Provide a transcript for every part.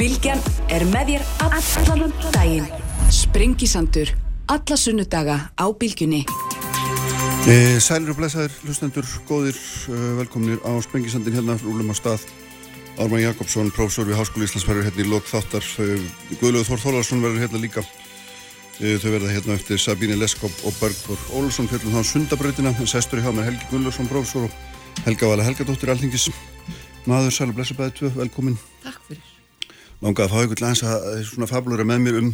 Bilgjan er með þér allan daginn. Sprengisandur, alla sunnudaga á Bilgjunni. E, sælir og blessaður, hlustendur, góðir, uh, velkomnir á Sprengisandin hérna, rúlum á stað. Ármann Jakobsson, prófessor við Háskóli Íslands verður hérna í lok þáttar. Guðlöður Þór Þólarsson verður hérna líka. Þau verða hérna eftir Sabíni Leskop og Bergþór Ólsson, fjallum þá sundabrautina. Sestur í hjá með Helgi Guðlöðsson, prófessor og Helga Vala Helgadóttir, alþingis. Maður, sæl og tvö, velkomin. Takk fyrir. Langaði að fá ykkur aðeins að svona fabulura með mér um,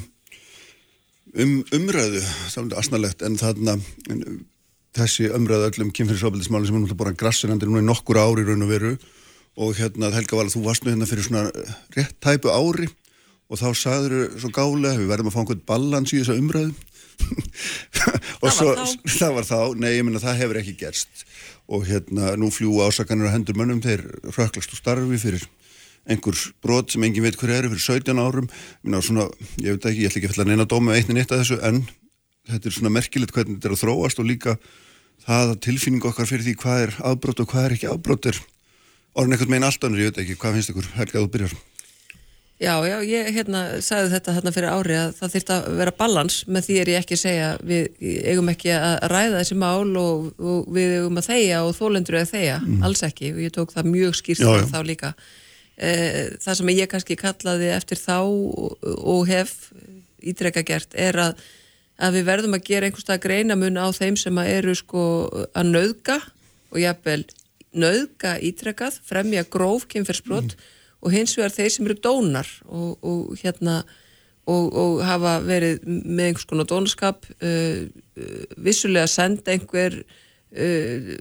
um umræðu, það er alveg asnalegt, en þarna en, þessi umræðu öllum kynfyrirsofbildismáli sem er náttúrulega bara grassinandi núna í nokkur ári raun og veru. Og hérna Helga Vala, þú varst nú hérna fyrir svona rétt tæpu ári og þá sagður þau svo gálega, við verðum að fá einhvern ballans í þessa umræðu. Og Það svo, var það var þá, nei, ég menna það hefur ekki gerst. Og hérna nú fljúa ásakanir á hendur mönnum þeir röklast úr starfi fyrir einhver brot sem engin veit hver eru fyrir 17 árum. Svona, ég veit ekki, ég ætla ekki að fælla neina dóma eitt en eitt af þessu en þetta er svona merkilegt hvernig þetta er að þróast og líka það að tilfinning okkar fyrir því hvað er afbrót og hvað er ekki afbrót er orðin eitthvað meginn allt annir, ég veit ekki, hvað finnst ykkur? Helga að þú byrjar? Já, já, ég hérna sagði þetta hérna fyrir ári að það þyrfti að vera balans. Með því er ég ekki að segja við eigum ekki að ræða þessi mál og, og við eigum að þegja og þólendur að þegja, alls ekki. Og ég tók það mjög já. þá líka það sem ég kannski kallaði eftir þá og, hef ítrekka gert er að, að við verðum að gera einhverstað greinamun á þeim sem að eru sko að nauðga og jafnvel nauðga ítrekkað, fremja gróf kynferðsbrot og hins vegar þeir sem eru dónar og, og hérna og, og hafa verið með einhvers konar dónaskap uh, uh, vissulega senda einhver uh,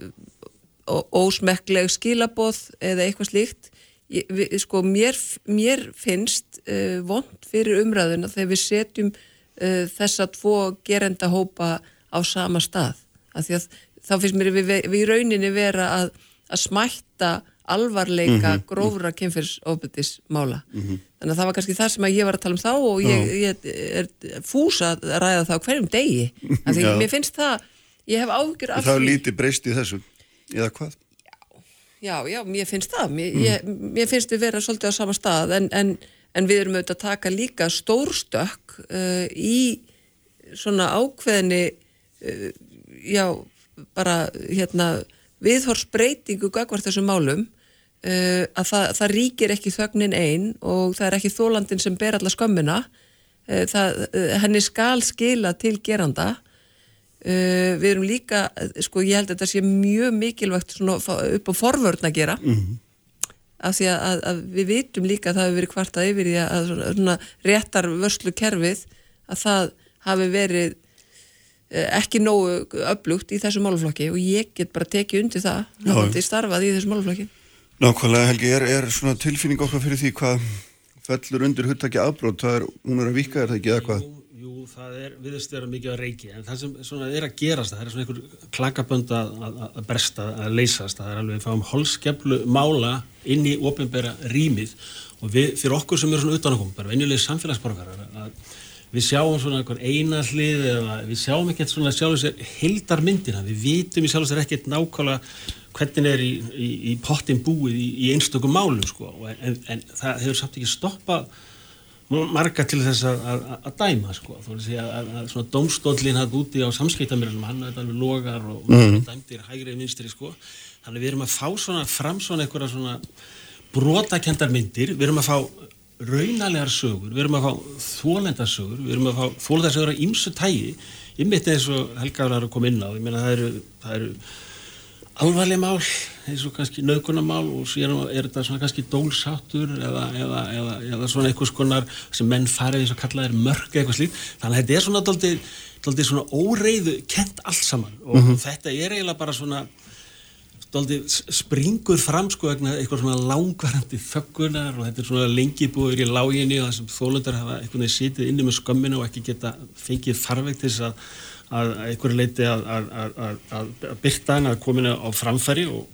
ósmekkleg skilaboð eða eitthvað slíkt ég, við, sko mér, mér finnst uh, vond fyrir umræðuna þegar við setjum uh, þessa tvo gerenda hópa á sama stað. Því að þá finnst mér við, við í rauninni vera að, að smætta alvarleika grófra kynfyrsofbyrtis mála þannig að það var kannski það sem að ég var að tala um þá og ég, ég er fús að ræða það hverjum degi. Af því mér finnst það ég hef ágjur af Það er því. lítið breyst í þessu eða hvað? Já, já, mér finnst það. Mér, ég, mér finnst við vera svolítið á sama stað en, en, en við erum auðvitað að taka líka stórstökk uh, í svona ákveðinni, uh, já, bara hérna viðhorsbreytingu gagvart þessum málum uh, að það, það ríkir ekki þögnin einn og það er ekki þólandin sem ber alla skömmina. Uh, það, uh, henni skal skila til geranda Uh, við erum líka, sko ég held að þetta sé mjög mikilvægt svona upp á forvörn að gera. Af því að, að, að við vitum líka að það hefur verið kvartað yfir því að svona, svona réttar vörslu kerfið að það hafi verið uh, ekki nógu öflugt í þessu máluflokki og ég get bara tekið undir það Já. hafandi starfað í þessu máluflokki Nákvæmlega Helgi, er, er svona tilfinning okkar fyrir því hvað fellur undir huttakki afbrót, það er, hún er að vika er það ekki eða hvað? Jú, það er, viðist vera mikið að reiki, en það sem svona er að gerast, það er svona einhver klakabönd að, að, að bresta, að leysast, það er alveg, við fáum holskeflu mála inn í ofinbæra rýmið og við, fyrir okkur sem eru svona utanakom, bara venjulegir samfélagsborgarar, að við sjáum svona einhver eina hlið eða við sjáum ekkert svona sjálfur sér hildarmyndina, við vitum í sjálfur sér ekkert nákvæmlega hvernig er í, í, í pottin búið í, í einstökum málum sko, og en, en það hefur samt ekki stoppað marga til þess að, að, að dæma sko, þú veist að, að, að svona dómstóllin hann úti á samskiptamirlum, hann er alveg logar og mm. dæmdir hægri vinstri sko, þannig við erum að fá svona fram svona einhverja svona brotakendar myndir, við erum að fá raunalegar sögur, við erum að fá þólendarsögur, við erum að fá þólendarsögur af ýmsu tægi, ég mitt eins og Helga var að koma inn á, ég meina það eru, það eru alvarleg mál eins og kannski naukunamál og síðan er þetta svona kannski dólsáttur eða, eða, eða, eða svona einhvers konar sem menn farið eins og kallað er mörg eitthvað slíkt, þannig að þetta er svona daldið, daldið svona óreiðu kent allt saman. Og þetta er eiginlega bara svona daldið springur fram sko vegna eitthvað svona langvarandi þöggunar og þetta er svona lengi búið í láginni og það sem þólundar hafa veginn sitið inni með skömminu og ekki geta fengið farveg til þess að, að einhverju leiti að, að, að, að, byrta hann að komina á framfæri og,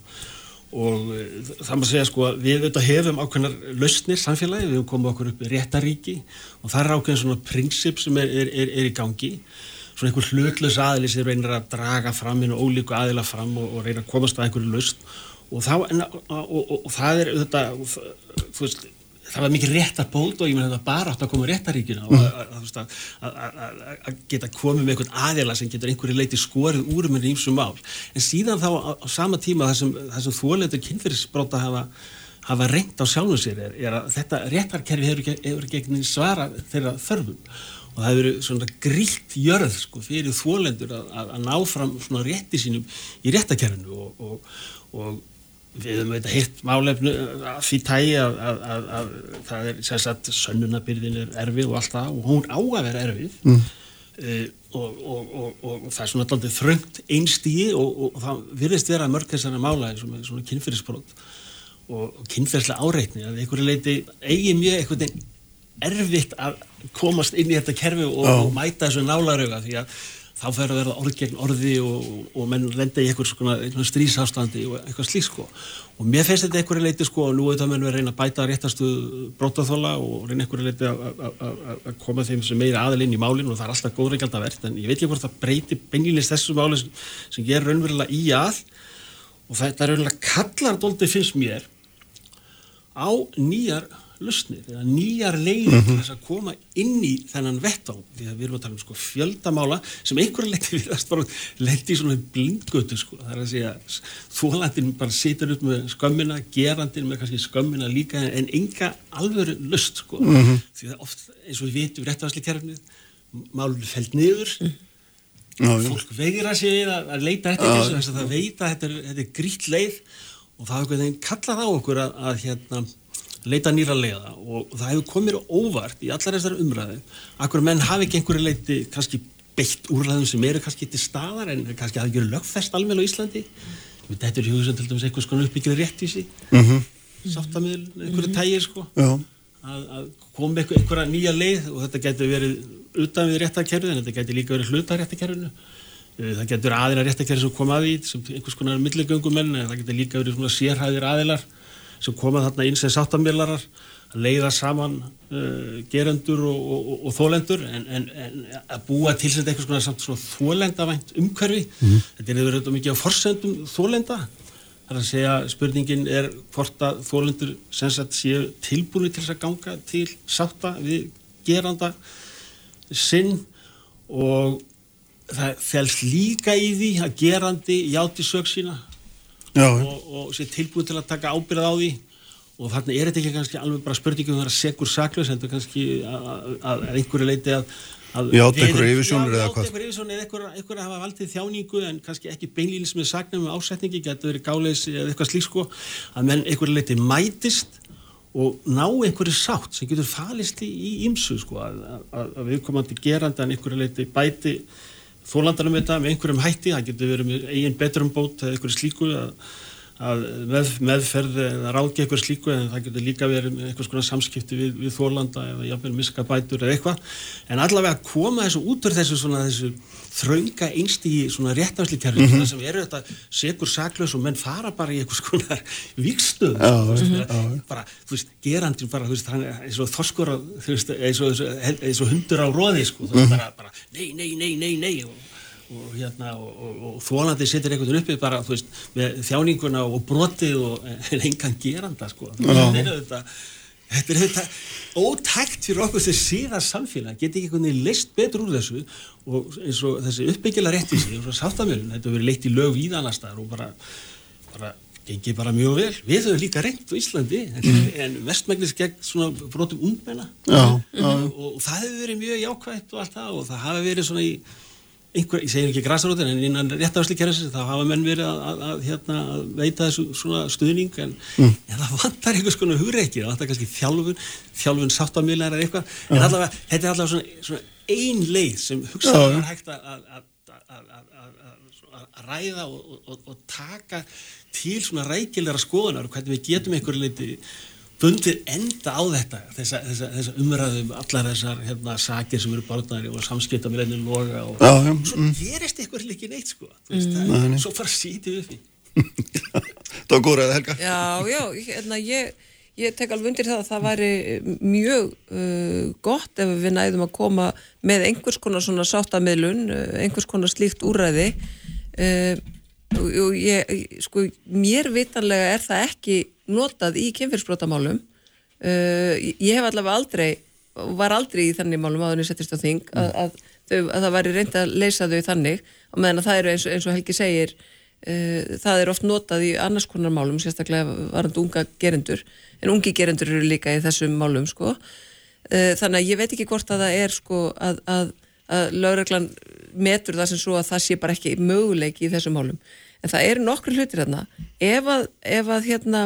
og eh, það má segja sko að við auðvitað hefum ákveðnar lausnir samfélagi, við hefum komið okkur upp í réttaríki og það er ákveðin svona prinsip sem er, er, er, er í gangi. Svona einhver hlutlös aðili sem reynir að draga fram inn og ólíku aðila fram og, og reynir að komast að einhverju lausn. Og, og, það er þetta þú veist það var mikið réttar bót og ég meina þetta bara átt að koma réttaríkina og að, að, að, að geta komið með einhvern aðila sem getur einhverju leiti skorið úr með nýmsum mál. En síðan þá á, á sama tíma það sem, sem þóleitur kynferðisbróta hafa hafa reynd á sjálfum sér er, er að þetta réttarkerfi hefur, hefur gegn svara þeirra þörfum. Og það hefur verið svona grílt jörð sko, fyrir þólendur að, að, að ná fram svona rétti sínum í réttarkerfinu og, og, og við höfum þetta hitt málefnu að því tægi að, að það er sérsagt sönnunabyrðin er erfið og allt það og hún á að vera erfið mm. uh, og, og það er svona alltaf þröngt einstígi og það virðist vera mörg þessari mála eins og með svona kynfyrirsprót og kynferðslega áreitni að einhverju leiti eigi mjög einhvern veginn erfitt að komast inn í þetta kerfi og, oh. og mæta þessu nálaröga því að þá fer að verða orð gegn orði og, og menn lenda í einhvers strísástandi og eitthvað slík sko. Og mér finnst þetta einhverju leiti sko og nú auðvitað menn við reyna að bæta réttastu brótaþóla og reyna einhverju leiti að koma þeim sem meira aðalinn í málinn og það er alltaf góðreikald að verða en ég veit ekki hvort það breyti bengilist þessu máli sem, sem ger raunverulega í að. Og þetta er raunverulega kallar doldi finnst mér á nýjar lusnir eða nýjar leiðir mm -hmm. þess að koma inn í þennan vettá því að við erum að tala um sko fjöldamála sem einhverja leiti við að leiti í svona blindgötu sko það er að segja þólandin bara situr upp með skömmina, gerandin með kannski skömmina líka en enga alvöru lust sko mm -hmm. því að oft eins og við vitum réttavarsli kerfnið málur fælt niður mm. fólk veigra sig að, að leita eftir þessu þess að það veita þetta er, er grít leið og það hefur einhvern veginn kallað á okkur að, að hérna, leita nýra leiða og það hefur komið óvart í allar þessar umræðu akkur menn hafi ekki einhverju leiti kannski beitt úrræðum sem eru kannski til staðar en kannski hafi ekki lögfest alveg á Íslandi. Þetta er hugum sem til dæmis einhvers konar uppbyggir rétt í sig mm -hmm. sáttamil, einhverju mhm. tægir sko. Að, að koma einhver, einhverja nýja leið og þetta getur verið utan við réttakerfið en þetta getur líka verið hluta réttakerfinu Eh, það getur aðeina réttakæri sem koma að því sem einhvers konar millegöngumenn það getur líka verið svona sérhæðir aðilar sem koma þarna inn sem sáttamillarar að leiða saman uh, gerendur og, og, og, þólendur en, en, en að búa til sem einhvers konar samt svona þólendavænt umhverfi mm -hmm. þetta er verið mikið á forsendum þólenda það er að segja spurningin er hvort að þólendur sem sagt séu tilbúinu til þess að ganga til sátta við geranda sinn og það fælst líka í því að gerandi játi sög sína og, og sé tilbúin til að taka ábyrð á því. Og þarna er þetta ekki kannski alveg bara spurningum um það að segur saklaus en þetta er kannski að einhverju leiti að Játt einhverju yfirsjónur eða hvað? Játt einhverju yfirsjónur eða einhverju að hafa valdið þjáningu en kannski ekki beinlýnis með sagnum og ásetningi, getur verið gáleis eða eitthvað slík sko. Að menn einhverju leiti mætist og ná einhverju sátt sem getur falist í ímsu sko að, að, að viðkomandi gerandan einhverju leiti bæti þólandanum þetta með einhverjum hætti, það getur verið með eigin betrumbót eða einhverju slíku að að með, meðferð eða ráðgi eitthvað slíku en það getur líka verið eitthvað svona samskipti við, við Þórlanda eða jafnveg miska bætur eða eitthvað en allavega að koma þessu út úr þessu svona þessu þraunga einsti í svona réttafslikerfi mm -hmm. sem eru þetta segur saklaus og menn fara bara í eitthvað svona vikstöð bara, þú veist, gerandin bara þú veist, hann er eins og þoskur eins og hundur á róði sko, þú veist, mhm. bara, bara nei, nei, nei, nei, nei og og, hérna, og, og, og þólandi setur einhvern veginn uppi bara veist, með þjáninguna og brotið og en engan geranda sko. þetta þetta er þetta ótækt fyrir okkur sem síðan samfélag geti ekki einhvern veginn leist betur úr þessu og eins og þessi uppbyggila rétt í sig og sáttamjölun, þetta verið leitt í lög víðanastar og bara, bara gengið bara mjög vel, við höfum líka reynd á Íslandi en, mm. en vestmægnis gegn svona brotum ungmenna og, og það hefur verið mjög jákvægt og allt það og það hafi verið svona í einhver, ég segir ekki græsarótin en innan réttafslikerðis þá hafa menn verið að, að, að, hérna, að veita þessu svona stuðning en, mm. en það vantar einhvers konar hugreiki það vantar kannski þjálfun, þjálfun sáttamílar eða eitthvað, en allavega þetta er allavega svona, svona ein leið sem hugsaður er hægt að ræða og, og, og taka til svona rækilegra skoðunar og hvernig við getum einhverju leiti bundið enda á þetta þessa, þessa, þessa umræðum, um allar þessar hérna, sakir sem eru bárnari og samskipta með reynir loga og, já, já, og svo mm. gerist eitthvað líki neitt sko veist, mm. það, svo fara sítið upp í Það var góður eða helga Já, já, hérna, ég, ég tek alveg undir það að það væri mjög uh, gott ef við næðum að koma með einhvers konar svona sáttamilun, uh, einhvers konar slíkt úræði uh, og, og ég, sko, mér vitanlega er það ekki notað í kynfyrsbrótamálum uh, ég hef allavega aldrei var aldrei í þannig málum áður en ég settist á þing að, að, þau, að það væri reynd að leysa þau þannig. Og meðan að það eru eins, eins og Helgi segir uh, það er oft notað í annars konar málum sérstaklega varandi unga gerendur en ungi gerendur eru líka í þessum málum sko. uh, þannig að ég veit ekki hvort að það er sko að, að, að lögreglan metur það sem svo að það sé bara ekki möguleiki í þessum málum. En það eru nokkru hlutir hérna ef að, ef að hérna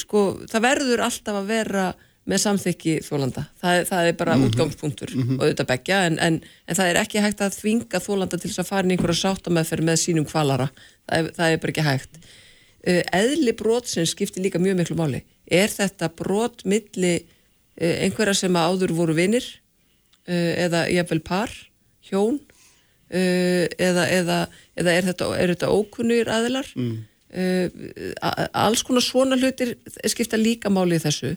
sko, það verður alltaf að vera með samþykki þólanda það, það er bara mm -hmm. útgangspunktur mm -hmm. og auðvitað begja en, en, en það er ekki hægt að þvinga þólanda til þess að fara í einhverja sáttameðferð með sínum kvalara það er, það er bara ekki hægt uh, eðli brot sem skiptir líka mjög miklu máli er þetta brot milli uh, einhverja sem áður voru vinnir eða jafnvel par hjón eða, eða, eða er þetta, þetta ókunnur aðilar mm. Alls konar svona hlutir skipta líka máli í þessu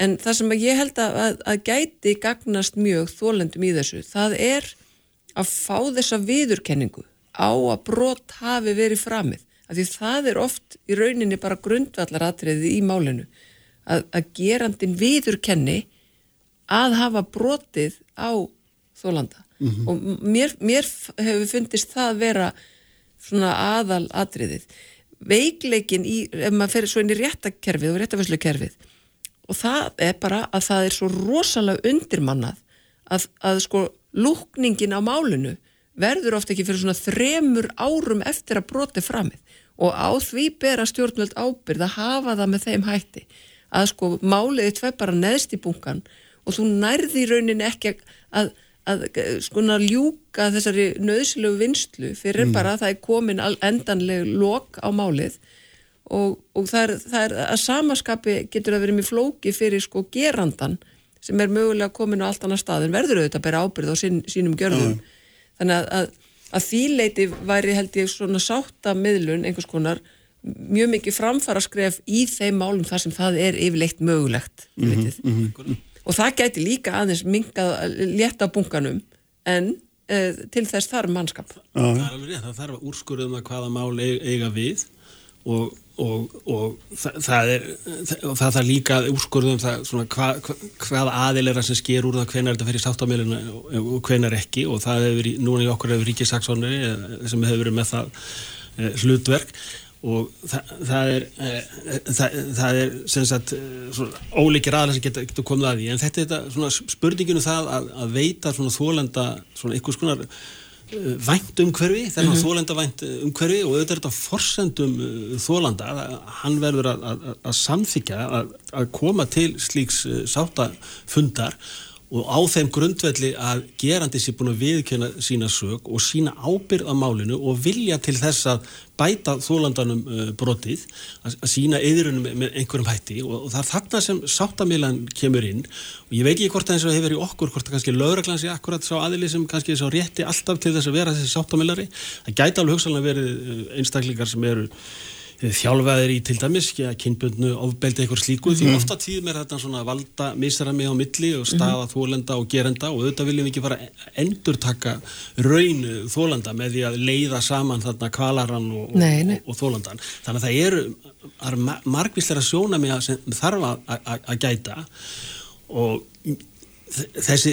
En það sem ég held að, að, að gæti gagnast mjög þólendum í þessu, það er að fá þessa viðurkenningu á að brot hafi verið framið. Því það er oft í rauninni bara grundvallaratriði í málinu. Að, að gerandin viðurkenni að hafa brotið á þólanda. Mm -hmm. Og mér, mér hefur fundist það vera svona aðal atriðið. Veikleikin í, ef maður fer svo inn í réttakerfið og réttafæslukerfið, og það er bara að það er svo rosalega undirmannað að, að sko lúkningin á málinu verður ofta ekki fyrir svona þremur árum eftir að broti framið. Og á því bera stjórnvöld ábyrð að hafa það með þeim hætti. Að sko máliði tvei bara neðst í bunkan og þú nærði í rauninni ekki að, að sko ljúka þessari nöðsilegu vinstlu fyrir mm. bara að það er komin endanleg lok á málið og, og það, er, það er að samaskapi getur að vera mjög flóki fyrir sko gerandan sem er mögulega komin á allt annar stað en verður auðvitað að bera ábyrð á sín, sínum gjörðum mm. þannig að, að, að því leiti væri held ég svona sátta miðlun einhvers konar mjög mikið framfara skref í þeim málum þar sem það er yfirleitt mögulegt mm -hmm, mm -hmm. Og það gæti líka aðeins mingað létta bunkanum en uh, til þess þarf mannskap. Það er alveg rétt, það þarf að úrskurðum að hvaða mál eiga við og, og, og það, það er það þarf líka úrskurðum það svona hva, hva, hvað aðilera sem sker úr það hvenar þetta fyrir státtamilinu og hvenar ekki. Og það hefur núna í okkur hefur Ríkisaksónir eh, sem hefur verið með það e, hlutverk og það, það er e, það, það er sem sagt ólíkir aðlega sem getur geta komið að því en þetta er þetta svona spurninginu það að, að veita svona þólenda svona einhvers konar vænt umhverfi, þennan mm -hmm. þólenda vænt umhverfi og auðvitað er þetta forsendum uh, þólanda, hann verður að, að, að samþykja að, að koma til slíks sáttafundar og á þeim grundvelli að gerandi sér búin að viðkjöna sína sög og sína ábyrð á málinu og vilja til þess að bæta þólandanum uh, brotið, að, sína yðrunum með, einhverjum hætti. Og, það er þarna sem sáttamílan kemur inn. Og ég veit ekki hvort það eins og hefur í okkur, hvort það kannski lauraglansi akkurat sá aðili sem kannski sá rétti alltaf til þess að vera þessi sáttamílari, það gæti alveg hugsalega verið uh, einstaklingar sem eru þjálfaðir í til dæmis, kynbundnu ofbeldi eitthvað slíku, mm. því mhm. ofta tíðum er þetta svona valda misrami á milli og staða mm. þólenda og gerenda og auðvitað viljum við ekki fara að endur taka raun þólenda með því að leiða saman þarna kvalaran og, nei, nei. og, og þólendan. Þannig að það eru, eru margvísleira sjónami sem þarf að gæta og þessi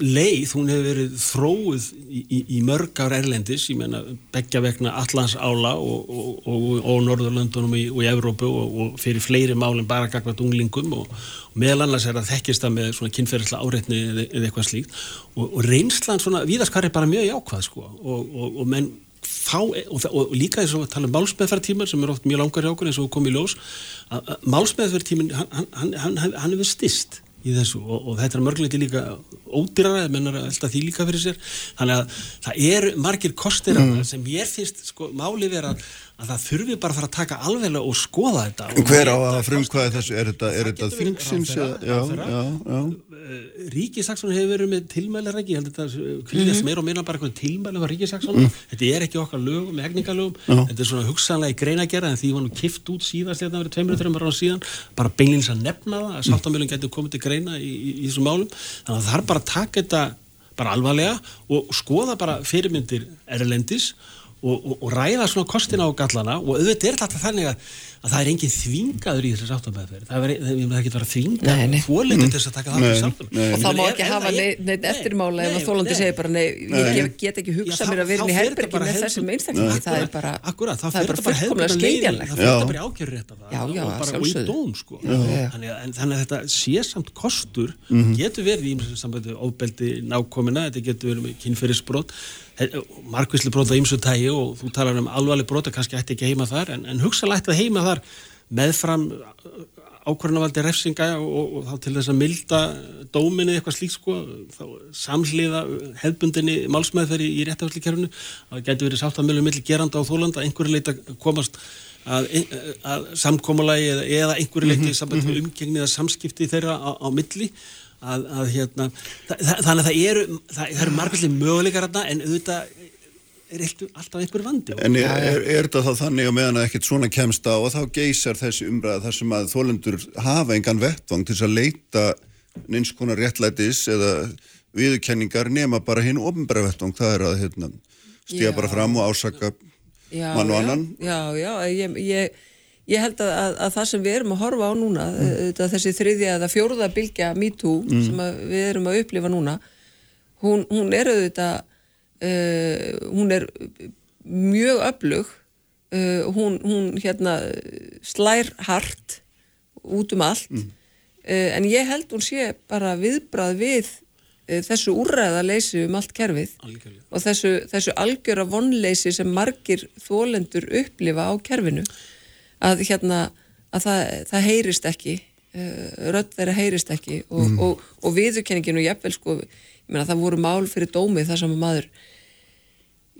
leið, hún hefur verið þróið í, í, í mörg ára erlendis, ég menna begja vegna Allans ála og, og, og, og Norðurlöndunum og í Evrópu og fyrir fleiri málinn bara gagvat unglingum og meðal annars er að þekkist það með svona kynferðislega áreitni eða, eitthvað slíkt. Og reynslan svona viðaskar er bara mjög jákvæð sko og menn fá, og líka eins og að tala um málsmeðferðtíman sem er oft mjög langar hjá okkur eins og komið í ljós að hann, hann, hann hefur stist í þessu og, og þetta er mörgleiti líka ódýrara, mennar að elda því líka fyrir sér þannig að það eru margir kostir mm. sem ég finnst, sko, máli vera að að það þurfi bara að fara að taka alveg og skoða þetta. Og hver á að frumkvæða þessu, er þetta, þetta þingsins? Eh, Ríkisaksónu hefur verið með tilmælaræki, ég held að þetta kvíðast mhm. meira og meira bara eitthvað tilmæla á Ríkisaksónu, mm. þetta er ekki okkar lögum, hegningalögum, þetta er svona hugsanlega í greinagerða en því nú kift út síðast þetta verið tveimur, þreimur ára síðan, bara beinleins að nefna það, að sáttamölun getur komið til greina í, í, í þessum málum, þannig að það er bara að taka þetta bara alvarlega og skoða bara fyrirmyndir erlendis og, og, og ræða svona kostina á gallana og auðvitað er þetta þannig að, að það er engin þvingaður í þessi sáttamæðferð það, það, það getur verið að þvinga þólendur til þess að taka það Nei, fyrir sáttam nei. og það má ekki hafa neitt neitt eftirmála ef þólandi segir bara nei, ég get- ekki hugsa mér að vera í herbergi með þessum einstaklingi, það er bara þá er fullkomlega skiljanlegt. Það fyrir þetta bara ákjörur þetta og bara og í dóm sko. Þannig, að, þetta sé samt kostur. Mhm. getur verið í sambandi ofbeldi nákomina, þetta getur verið markvisli brot á ýmsu tægi og þú talar um alvarleg brot og kannski ætti ekki heima þar en, en hugsalega ætti það heima þar meðfram ákvörðanavaldi refsinga og, og, og þá til þess að milda dóminni eitthvað slíkt sko þá samhliða hefbundinni málsmeðferði í réttafæslikerfinu það getur verið sátt að mjölu milli geranda og þólanda einhverju leita komast að, að samkómulagi eða, eða einhverju leiti mm -hmm. mm umgengni eða samskipti þeirra á, á milli að, að hérna þa þa þannig að það eru það, það eru margveldi möguleikar þarna en auðvitað er alltaf einhver vandi En er, er, er þetta þá þannig að meðan að ekkert svona kemst á og þá geysar þessi umræða þar sem að þólendur hafa engan vettvang til að leita neins konar réttlætis eða viðurkenningar nema bara hinn ofnbæra vettvang, það er að hérna, stíða Já. bara fram og ásaka já, mann og já, annan. Já, já, ég, ég, ég held að, að, að það sem við erum að horfa á núna mm. þessi þriðja eða fjóruða bylgja MeToo sem að við erum að upplifa núna hún, hún er auðvitað uh, hún er mjög öflug uh, hún, hún hérna slær hart út um allt uh, en ég held hún sé bara viðbrað við þessu úrræðaleysi um allt kerfið Algjörlega. og þessu, þessu algjöra vonleysi sem margir þólendur upplifa á kerfinu að hérna að það, það heyrist ekki uh, rödd þeirra heyrist ekki og, og, og viðurkenningin og jafnvel sko ég meina það voru mál fyrir dómi þar sem að maður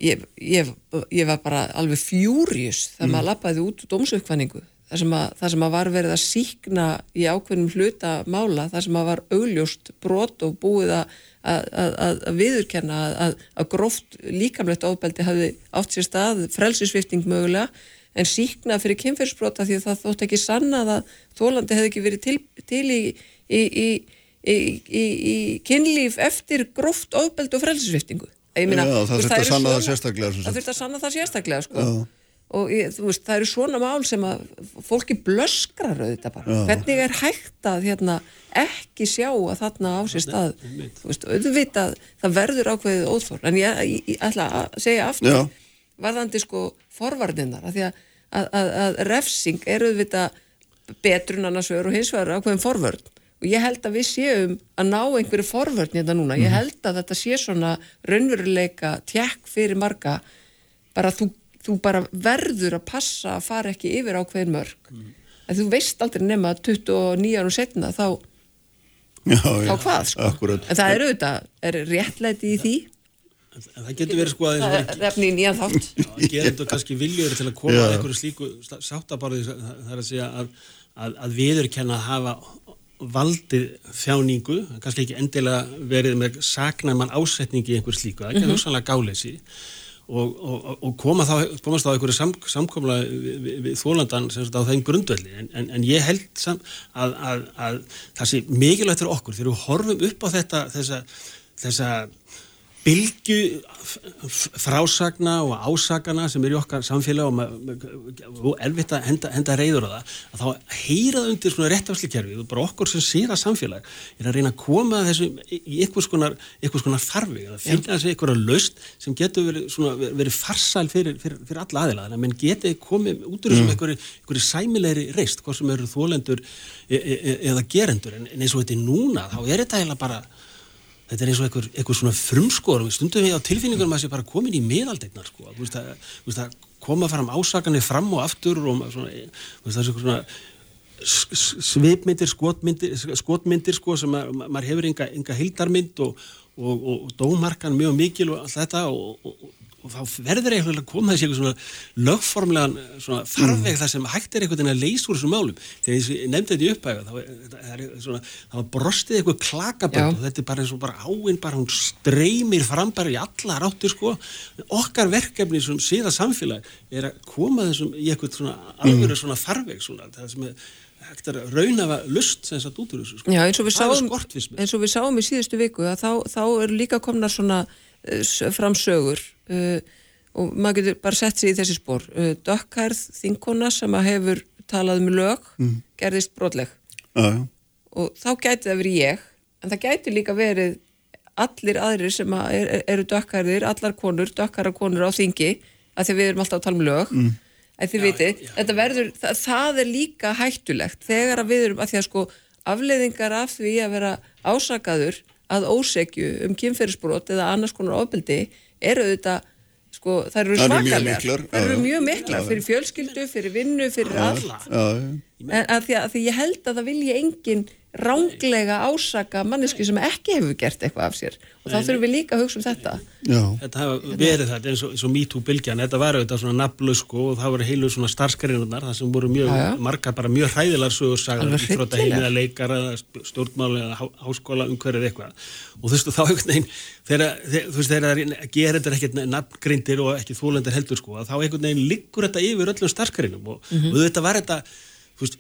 ég, ég, ég var bara alveg fjúrius þegar maður lappaði út úr dómsuppkvæningu þar sem, að, þar sem að var verið að síkna í ákveðnum hluta mála þar sem að var augljóst brot og búið að, að, að, að viðurkenna að, að gróft líkamlegt ofbeldi hafi átt sér stað frelsisvifting mögulega en síkna fyrir kynferðsbrota því að það þótt ekki sannað að þólandi hefði ekki verið til, til í, í, í, í, í, í kynlíf eftir gróft ofbeldi og frelsisviftingu Ég meina, Já, það þurfti að eru sanna það sérstaklega. Það þurfti að sanna það sérstaklega sko. og ég, þú veist, það eru svona mál sem að fólki blöskrar auðvitað bara, hvernig er hægt að hérna, ekki sjá að þarna á sér stað? þú veist, auðvitað það verður ákveðið óþól en ég, ég, ég ætla að segja aftur Já. Varðandi sko forvarninnar að því að, að, að, að refsing er auðvitað betrun annars vegar og hins vegar ákveðin forvörn. Og ég held að við séum að ná einhverju forvörn hérna núna, ég held að þetta sé svona raunveruleika tjekk fyrir marga. Bara þú, þú bara verður að passa að fara ekki yfir ákveðin mörg en þú veist aldrei nema 29 árum setna þá, Já, þá já, hvað sko? Akkurat. en það er auðvitað, er réttlæti í því en það getur verið sko að það er efni í nýjan þátt. Gerendur kannski viljur til að koma að einhverju slíku sáttabarði það er að segja að, að, að viðurkenna að hafa valdið þjáningu, kannski ekki endilega verið með saknæman ásetningi í einhverju slíku, það er ekki mm -hmm. gáleysi. Og, og, og koma þá, komast á einhverju sam, samkomla við, við, við þólandan sem sagt á þeim grundvelli. En, en, en ég held sam, að, að, að það sé mikilvægt fyrir okkur þegar við horfum upp á þetta þessa, þessa bylgu frásagna og ásagana sem er í okkar samfélag og, erfitt að henda, henda reyður á það að þá heyrað undir svona réttafslikerfi og bara okkur sem síra samfélag er að reyna að koma að þessu í einhvers konar, konar farfi að finna þessi einhverja laust sem getur verið, svona, verið farsæl fyrir, fyrir, fyrir alla aðila þannig að menn geti komið út úr þessum einhverju, einhverju sæmilegri reist hvað sem eru þólendur e e e eða gerendur en, en eins og þetta er núna þá er þetta eiginlega bara þetta er eins og einhver, einhver svona frumskor. Stundum við á tilfinningunum að það sé bara komin í miðaldegnar sko, þú veist að, koma fram ásakanir fram og aftur og svona, þú veist það er svona s- s- svipmyndir, skotmyndir, skotmyndir sko sem að, ma- maður hefur enga, enga hildarmynd og, og, og, og dómarkan mjög mikil og allt þetta og, og, þá verður eitthvað að koma þessi eitthvað svona lögformlegan svona farveg þar sem hægt er eitthvað að leysa úr þessum málum. Þegar ég nefndi þetta í upphæfa þá er, er var brostið eitthvað klakabönd og þetta er bara eins og bara áinn bara hún streymir fram bara í alla ráttir sko. Okkar verkefni sem síða samfélag er að koma þessum í eitthvað svona alvöru svona farveg svona. Það sem er hægt er að raunafa lust sem sagt út úr þessu sko. Já, eins og við er sáum, eins og við sáum í síðustu viku að þá, þá eru líka komnar svona uh, s- fram sögur uh, og maður getur bara sett sig í þessi spór uh, dökkhærð þinkona sem að hefur talað um lög, gerðist brotleg. Já, já, og þá gæti það verið ég en það gæti líka verið allir aðrir sem að er, eru dökkarðir allar konur, dökkara konur á þingi að því við erum alltaf að tala um lög. En þið vitið, þetta verður það, það er líka hættulegt þegar að við erum, að því að sko afleiðingar af því að vera ásakaður að ósekju um kynferðisbrot eða annars konar ofbeldi eru auðvitað sko, það eru miklar, það eru mjög miklar fyrir fjölskyldu, fyrir vinnu, fyrir allt. en að því, að því ég held að það vilji engin ránglega ásaka mannesku sem ekki hefur gert eitthvað af sér og þá þurfum við líka að hugsa um þetta já. Þetta hafa verið þetta eins og, eins og MeToo-bylgjan, þetta var auðvitað svona nafnlaus sko og það voru heilu svona starfskarinunar það sem voru mjög, Já, já. margar bara mjög hræðilar sögursagar, hryllilegar. heimina leikara, stjórnmáli eða há, háskóla umhverfið eitthvað og þú veist þá einhvern veginn þegar, þú veist þegar það gerir þetta ekkert nafngrindir og ekki þólendir heldur sko að þá einhvern veginn liggur þetta yfir öllum starfskarinum og, Mhm. og þetta var þetta þú veist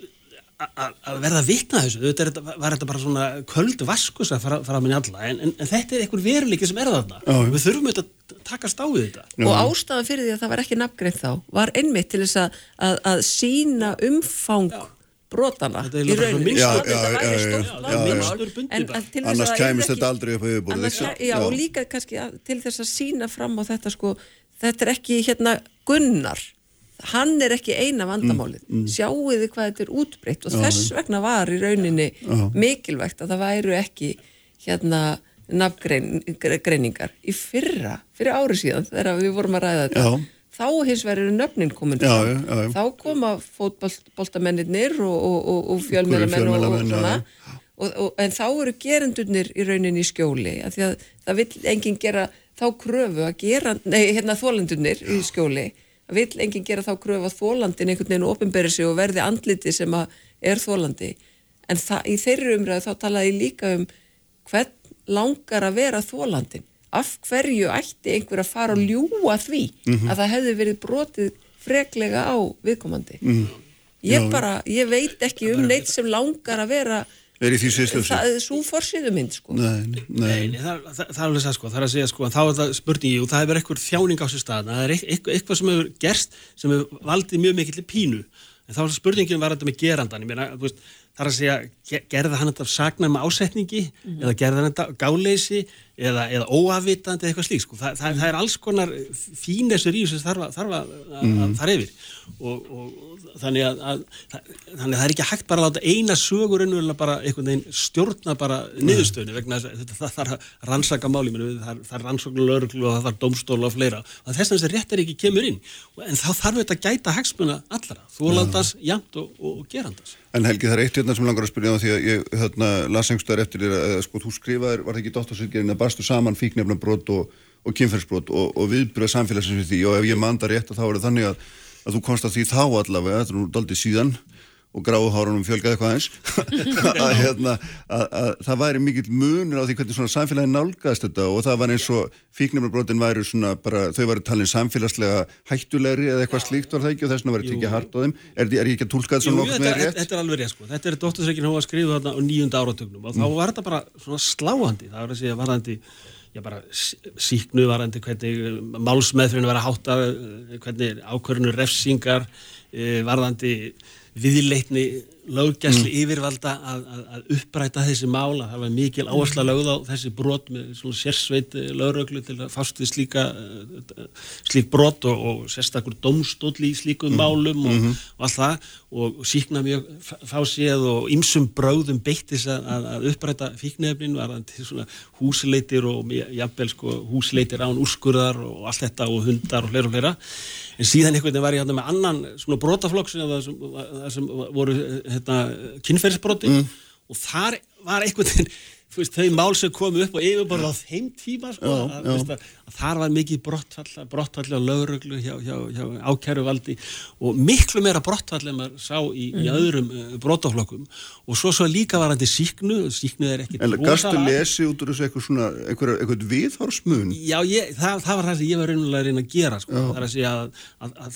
að verða að vitna þessu, þetta er, þetta- var þetta bara svona köld vaskus að fara, fara minni alla en, en, en þetta er einhver veruleiki sem er þarna. Já, já. við þurfum auðvitað að takast á við þetta. Og ástæðan fyrir því að það var ekki nafngreint þá var einmitt til þess að, að, að sína umfang brotana í Að Já, já, já, já, já, en til þess Annars að kæmist þetta aldrei upp á yfirborðið, annars sko. já, Já. og líka kannski að, til þess að sína fram á þetta sko, þetta er ekki hérna Gunnar hann er ekki eina vandamálið. Mm, sjáu þið hvað þetta er útbreytt og þess vegna var í rauninni mikilvægt að það væru ekki hérna nafngreiningar í fyrra, fyrir ári síðan þegar við vorum að ræða þetta Já. þá hins vegar eru nöfnin komin Já, já, já, já. þá koma fótboltamennir og, og, og, og fjölmjölamenn og, og já, svona. já. en þá eru gerendurnir í rauninni í skjóli af því að það vill enginn gera þá kröfu að gera, nei hérna þólendurnir í skjóli, vill enginn gera þá kröfu að þólandin einhvern veginn opinberi sig og verði andliti sem að er þólandi en það, í þeirri umræðu þá talaði ég líka um hvern langar að vera þólandin af hverju ætti einhver að fara og ljúa því Mhm. að það hefði verið brotið freklega á viðkomandi? Ég bara, ég veit ekki um neitt sem langar að vera Er í því sviðslöfsi? það er svo forsiðu mynd sko. Nei, nei, Nei, nei, það, það, það er alveg það sko, það er að segja sko, þá er það spurningi og það hefur eitthvað þjáning á sér stað, það er eitthvað, eitthvað sem hefur gerst sem hefur valdið mjög mikill pínu, en þá er spurningin var þetta með gerandan, ég meina, þú veist, það er að segja, ge- gerði hann þetta sagna með ásetningi eða gerði hann þetta gáleysi eða, eða óafvitandi eða eitthvað slík, sko, það, það, það er alls konar fínesur í þarf að, þarf að, að, að þar yfir. Og, og þannig að, að þannig að það er ekki hægt bara að láta eina sögur ennvegulega bara einhvern veginn stjórna bara niðurstöðinu vegna þess að þetta það þarf að rannsaka máli það, það er rannsóknu lögreglu og það þarf dómstóla og fleira. Og þess að þessi réttar ekki kemur inn. En þá þarf þetta að gæta hagsmuna allra þólandans, jamt og, og, gerandans En Helgi, það er eitt hérna sem langar að spyrja á því að ég hérna, las einhverstaðar eftir þér að sko, þú skrifaðir, var það ekki dóttarsveitgerinn að barstu saman fíknefnabrót og, og kynferðsbrot og, og viðbröð samfélagsins við því? Og ef ég manda rétt að þá er það þannig að, að þú komst að því þá allavega, þetta er nú daldið síðan og gráu hárunum fjölgaði eitthvað eins að, hérna, að, að það væri mikill munur á því hvernig svona samfélagi nálgast þetta og það var eins og fíknefnabrotin væri svona bara, þau væri talin samfélagslega hættulegri eða eitthvað slíkt var það ekki og þess vegna væri tekið hart á þeim er, er ég ekki að tólka þetta svona þetta, nokkuð með þetta, rétt? þetta er alveg rétt sko. Þetta er dóttursreikin hún var skrifuð þarna á nýjunda áratögnum og þá var þetta bara svona sláandi. Það var að segja varðandi, já bara sí- síknu varðandi hvernig málsmeðfrinu var að hátta, hvernig ákvörnur refsingar, eh, varðandi viðleitni löggæsli yfirvalda að, að, að uppræta þessi mál að það var mikil áhersla lögð á þessi brot með svona sérsveit lögröglu til að fást við slíka eh, slík brot og, og sérstakur domstóll í slíkum málum og, og allt það. Og síkna mjög f- fáséð og ymsum bröðum beittis að, að, að uppræta fíknefnin var það til svona húsleitir og jafnvel sko húsleitir án úrskurðar og allt þetta og hundar og fleira og fleira en síðan einhvern veginn var ég hérna með annan svona brotaflokk sem, það sem, það sem voru hérna, kynferðisbroti. Og þar var einhvern veginn veist, þau mál sem komu upp og yfirborða á þeim tíma sko, Já, að, já. að, að þar var mikið brottfall brottfall á lögreglu hjá, hjá, hjá ákæruvaldi og miklu meira brottfall en maður sá í, í öðrum uh, brotaflokkum. Og svo svo líka var til síknu síknu er ekki En gastu lesi út úr þessu eitthvað svona, eitthvað, eitthvað viðhorsmun? Já, ég, það, það var það sem ég var reynulega að reyna að gera sko. það er að segja að,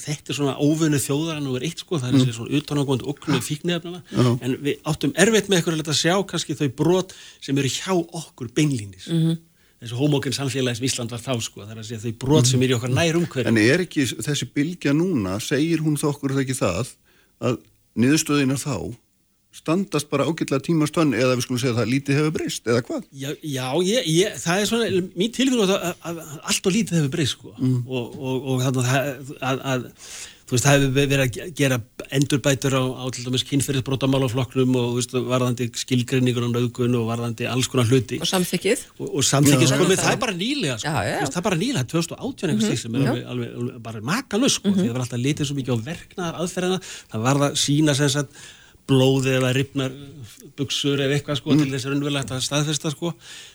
þetta er svona óvunni þjóðar nú er eitt sko, það er segja svona utanangónd oknu fíknefnana, en við áttum erfitt með eitthvað að sjá kannski þau brot sem eru hjá okkur beinlínis mm -hmm. eins og homokinn samfélagi sem Ísland var þá sko, það er að segja þau brot sem eru í okkar nær umhverju En er ekki þessi bylgja núna, segir hún þá okkur það ekki það, að niðurstöðina þá standast bara ágætlega tímastönn eða við skulum segja að það lítið hefur breyst eða hvað? Já, já ég, ég, það er svona, mín tilfélag að, að, að allt og lítið hefur breyst sko mm. og, og, og þannig að, að þú veist, það hefur verið að gera endurbætur á, á til dæmis kynferðisbrótamálaflokknum og veist, varðandi skilgrinningur og naugun og varðandi alls konar hluti og samþykkið og, og samþykkið, sko, það, er bara nýlega sko, já, já. Veist, það er bara nýlega, 2018 mm -hmm. sem er alveg, alveg, alveg bara makalus sko, mm -hmm. því það var alltaf litið svo mikið á verknar aðferðina, það var það sína sem sagt blóði eða ripnar buksur eða eitthvað sko mm. til þess að raunverulegt að staðfesta sko.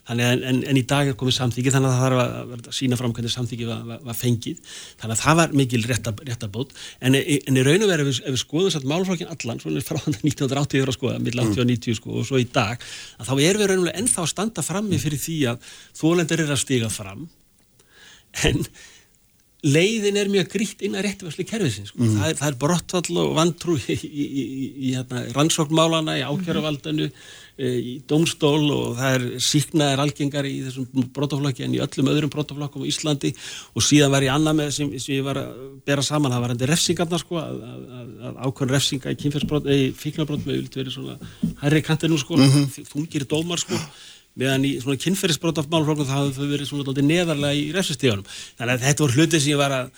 Þannig að en, en í dag er komið samþyggi þannig að það þarf að, að sína fram hvernig samþyggi var, var, var fengið. Þannig að það var mikil réttabót. En, en í raun og veru ef, ef við skoðum satt málflokkin allan svona frá 1980 ára sko, mill 80 og 90 sko og svo í dag að þá erum við raunverulega ennþá að standa frammi fyrir því að þólendur er að stiga fram. En leiðin er mjög grítt inn að réttuværslu kerfisins sko. mm. það, er, það er brottfall og vantrú í, í, í, í hérna, rannsóknmálana í ákjöruvaldanu e, í domstól og það er síknaðir algengar í þessum brottaflokki en í öllum öðrum brottaflokkum á Íslandi og síðan var ég annað með sem, sem ég var að bera saman, það var hendur refsingarna sko, að, að, að ákvörn refsinga í með vilt verið svona herri kantinu sko, mm -hmm. þungir dómar sko meðan í svona kynferðisbrót af málflokkum það hafði verið svona alltaf neðarlega í refsistíðanum. Þannig að þetta voru hluti sem ég var að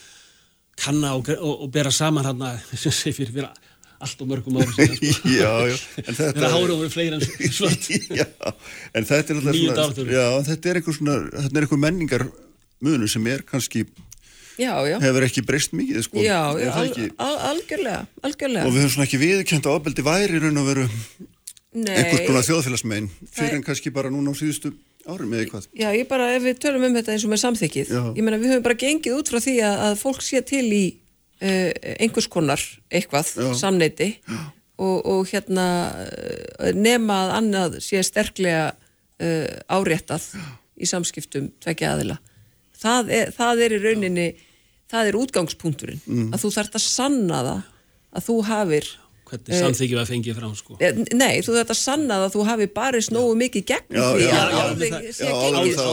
kanna og, og, og bera saman hérna sem sé fyrir, fyrir allt og mörgum árum síðan. Sko. já, já. Þetta hára voru fleira en svart. já, en þetta er alltaf svona, já, þetta er einhver svona, þetta er einhver menningar munu sem er kannski Já, já. hefur ekki breyst mikið sko. já, já al, al, algjörlega, algjörlega og við höfum svona ekki viðkjönd að ábeldi væri raun og veru einhvers konar þjóðfélagsmein fyrir en kannski bara núna á síðustu árum eða eitthvað. Já, ég bara, ef við tölum um þetta eins og með samþykið, Já. ég menna við höfum bara gengið út frá því að, að fólk sé til í uh, einhvers konar eitthvað, Já. samneiti og, og hérna uh, nema að annað sé sterklega uh, áréttað í samskiptum tvekja aðila. Það er, það er í rauninni, það er útgangspunkturinn, mm. að þú þarfst að sanna það að þú hafir hvernig samþykjum að fengið frá sko. Nei, þú þetta sannað að þú hafi bara snóðu mikið gegn því að áður sé gengið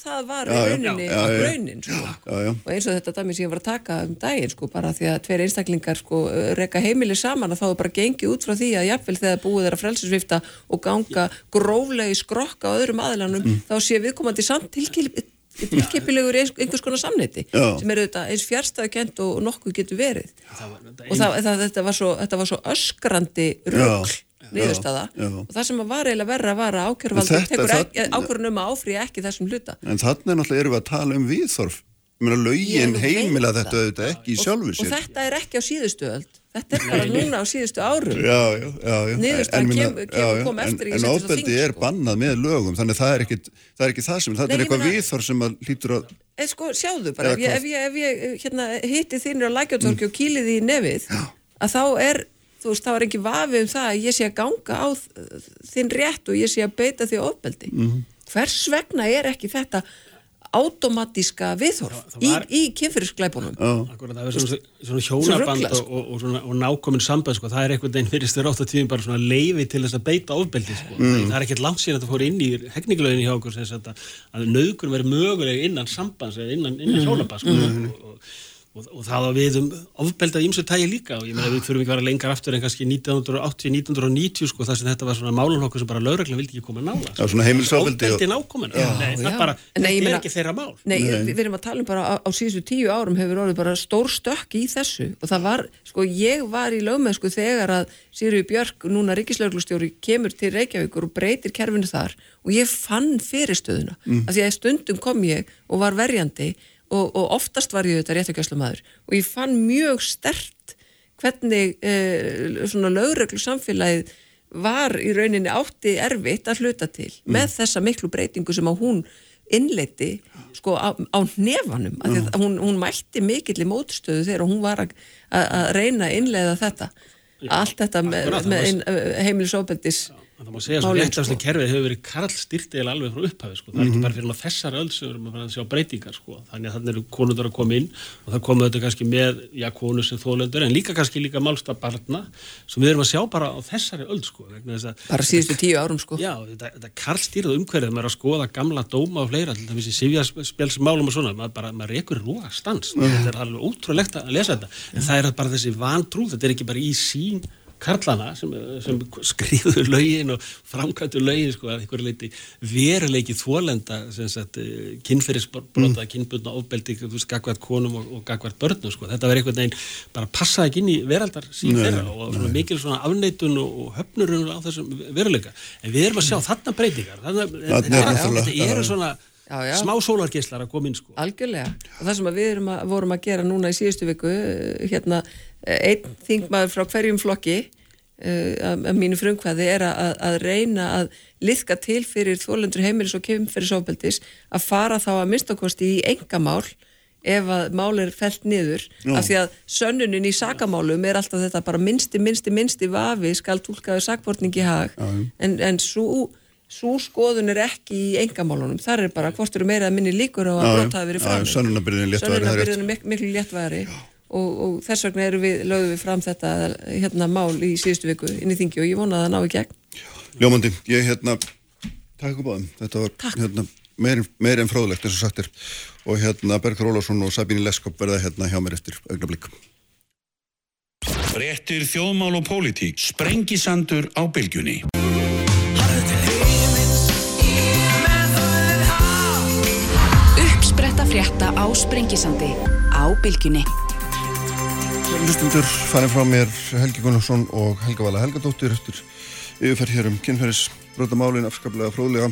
það var rauninni raunin og eins og þetta dæmi sem ég var að taka um daginn sko, bara því að tveir einstaklingar sko, reyka heimili saman að þá er bara gengið út frá því að jafnvel þegar búið er að frelsesvifta og ganga gróflegi skrokka á öðrum aðlanum mm. þá sé viðkomandi samt tilkilpið tilkepilegur einhvers konar samneiti Já. sem eru þetta eins fjárstæðukent og nokkuð getur verið. Það var, og það, það, þetta, var svo, þetta var svo öskrandi rögl niðurstaða. Og það sem var eiginlega verra var að ákvörðunum að áfrýja ekki þessum hluta. En þannig náttúrulega erum við að tala um viðþorf lögin heimila þetta auðvitað ekki í sjálfu sér. og þetta er ekki á síðustu öll Þetta er bara núna á síðustu árum. Já, já, já. Niðurstæðan kemur kem, kom eftir í 66. En ábeldi er sko. bannað með lögum, þannig það er ekki það, er ekki það sem, það er eitthvað viðþór sem að lítur að... En eh, sko, sjáðu bara, ef ég, ef ég, ef ég hérna, hitti þínir á lækjartorki mm. og kýliði í nefið, já. að þá er, þú veist, þá er ekki vafið um það að ég sé að ganga á þinn rétt og ég sé að beita því ábeldi. Mm. Hvers vegna er ekki þetta automatíska viðhorf var, í, í kynfyrirskleipunum Akkurat, það er svona, svona hjónaband og, og, og, og nákominn samband sko. það er einhvern veginn fyrir styrir átt að tíðin bara svona leiði til þess að beita ofbeldi sko. mm. það er ekkert langt síðan að það fór inn í hegninglöginni hjá okkur að, að nögur verið mögulega innan sambands eða innan, innan mm. hjónaband sko. mm. og og, og það að við um ofbeldað ímsu tægi líka. Og ég meina við þurfum ekki að vera lengar aftur en kannski 1980-1990 sko þar sem þetta var svona málunokkur sem bara lauröglega vildi ekki koma nála Já, svona heimilsofbeldi Ofbeldi nákomin, það bara, þetta er ekki þeirra mál. Nei, við, við erum að tala um bara á, á síðustu tíu árum hefur orðið bara stór stökk í þessu. Og það var, sko ég var í lögmennsku þegar að Sýriu Björk, núna ríkislauglustjóri, kemur til Reykjavíkur og breytir kerfinu þar. Og ég fann fyrirstöðuna, mm. af því að stundum kom ég og var verjandi og, og oftast var ég þetta réttakjöfslumæður og ég fann mjög stert hvernig eh, svona lögreglu samfélagið var í rauninni átti erfitt að hluta til mm. með þessa miklu breytingu sem á hún innleiti sko á, á nefanum mm. hún, hún mælti mikill í mótstöðu þegar hún var að, að reyna að innleiða þetta allt þetta með, með heimilisofbeldis Það má segja að réttafslega sko. kerfið hefur verið karl styrtið alveg frá upphafi sko. það er ekki mhm. bara fyrir þessar öll sem við erum að sjá breytingar sko. þannig að þannig eru konundar að koma inn og það koma auðvitað kannski með já, konu sem þólöndur en líka kannski líka málsta barna sem við erum að sjá bara á þessari öll sko. Bara síðustu tíu árum sko Já, þetta, þetta karl styrtið umhverfið maður er að skoða gamla dóma og fleira til þessi sifjaspelsmálum og svona maður, bara, maður rekur rúa stans mm. þetta er karlana sem, sem skrifuður laugin og framkvæmtur laugin sko að einhverju leiti veruleiki þólenda eh, kynferðisbrota, mm. kynbundna ofbeldi, þú veist, gagvært konum og, og gagvært börnum sko, þetta verður einhvern veginn bara passaði ekki inn í veraldar sín þeirra og svona mikil svona afneitun og, höfnurun á þessum veruleika. En við erum að sjá þarna breytingar. Þetta eru svona Já, já. smá sólargeislar að koma inn sko. Algjörlega, og það sem við að, vorum að gera núna í síðustu viku eh, hérna einn þingmaður frá hverjum flokki uh, að mínu frumkvæði er að, að reyna að liðka til fyrir þólendur heimilis og kemferðisofbeldis að fara þá að minnstakosti í engamál ef að mál er felt niður Já. af því að sönnunin í sakamálum er alltaf þetta bara minnsti, minnsti, minnsti vafi skal tólkaðu sakvortningi hag Já. en, en svo Svo skoðun er ekki í engamálunum, þar er bara hvort eru meira að minni líkur á að brota hafi verið fram. Sönnunabyrðin er miklu léttværi og, og þess vegna við, lögum við fram þetta hérna mál í síðustu viku inn í þingi og ég vona að það ná í gegn. Ljómandi, ég hérna takk upp á þeim, þetta var hérna, meir, meir en fróðlegt eins og sagt er. Og hérna Bergur Ólásson og Sabíni Leskop verða hérna hjá mér eftir augnablík Réttir þjóðmál og pólitík. Sprengisandur á bylgjunni Uppspretta frétta á Sprengisandi á bylgjunni. Lustundur farin frá mér Helgi Gunnarsson og Helga Vala Helgadóttir eftir yfirferð hér um kynferðisbrotamálin afskaplega fróðlega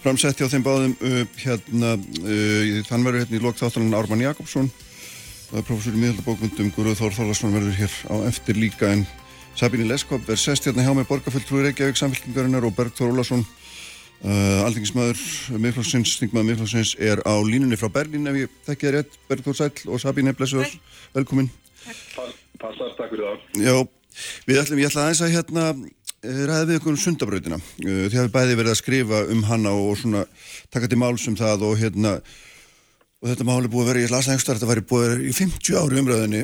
framsetti á þeim báðum hérna þann verður hérna í lokþáttanan Ármann Jakobsson er professor í miðaldabókundum Guðrúð Þór Þorlarsson verður hér á eftir líka en Sabíni Leskop er sest hérna hjá með borgarfulltrúi Reykjavík samfélkingarinnar og Bergþór Ólarsson uh, aldingismæður miðflóksins, þingmaður miðflóksins er á línunni frá Berlín ef ég þekki það rétt. Bergþór Sæl og Sabíni Blessuður, velkomin. Passar, takk fyrir það. Já, við ætlum, ég ætla aðeins að hérna eh, ræða við okkur um sundabrautina. Eh, þið hafi bæði verið að skrifa um hana og svona taka til máls um það og hérna og þetta máli búið að vera, ég las að þetta væri búið að vera í 50 ári umröðinni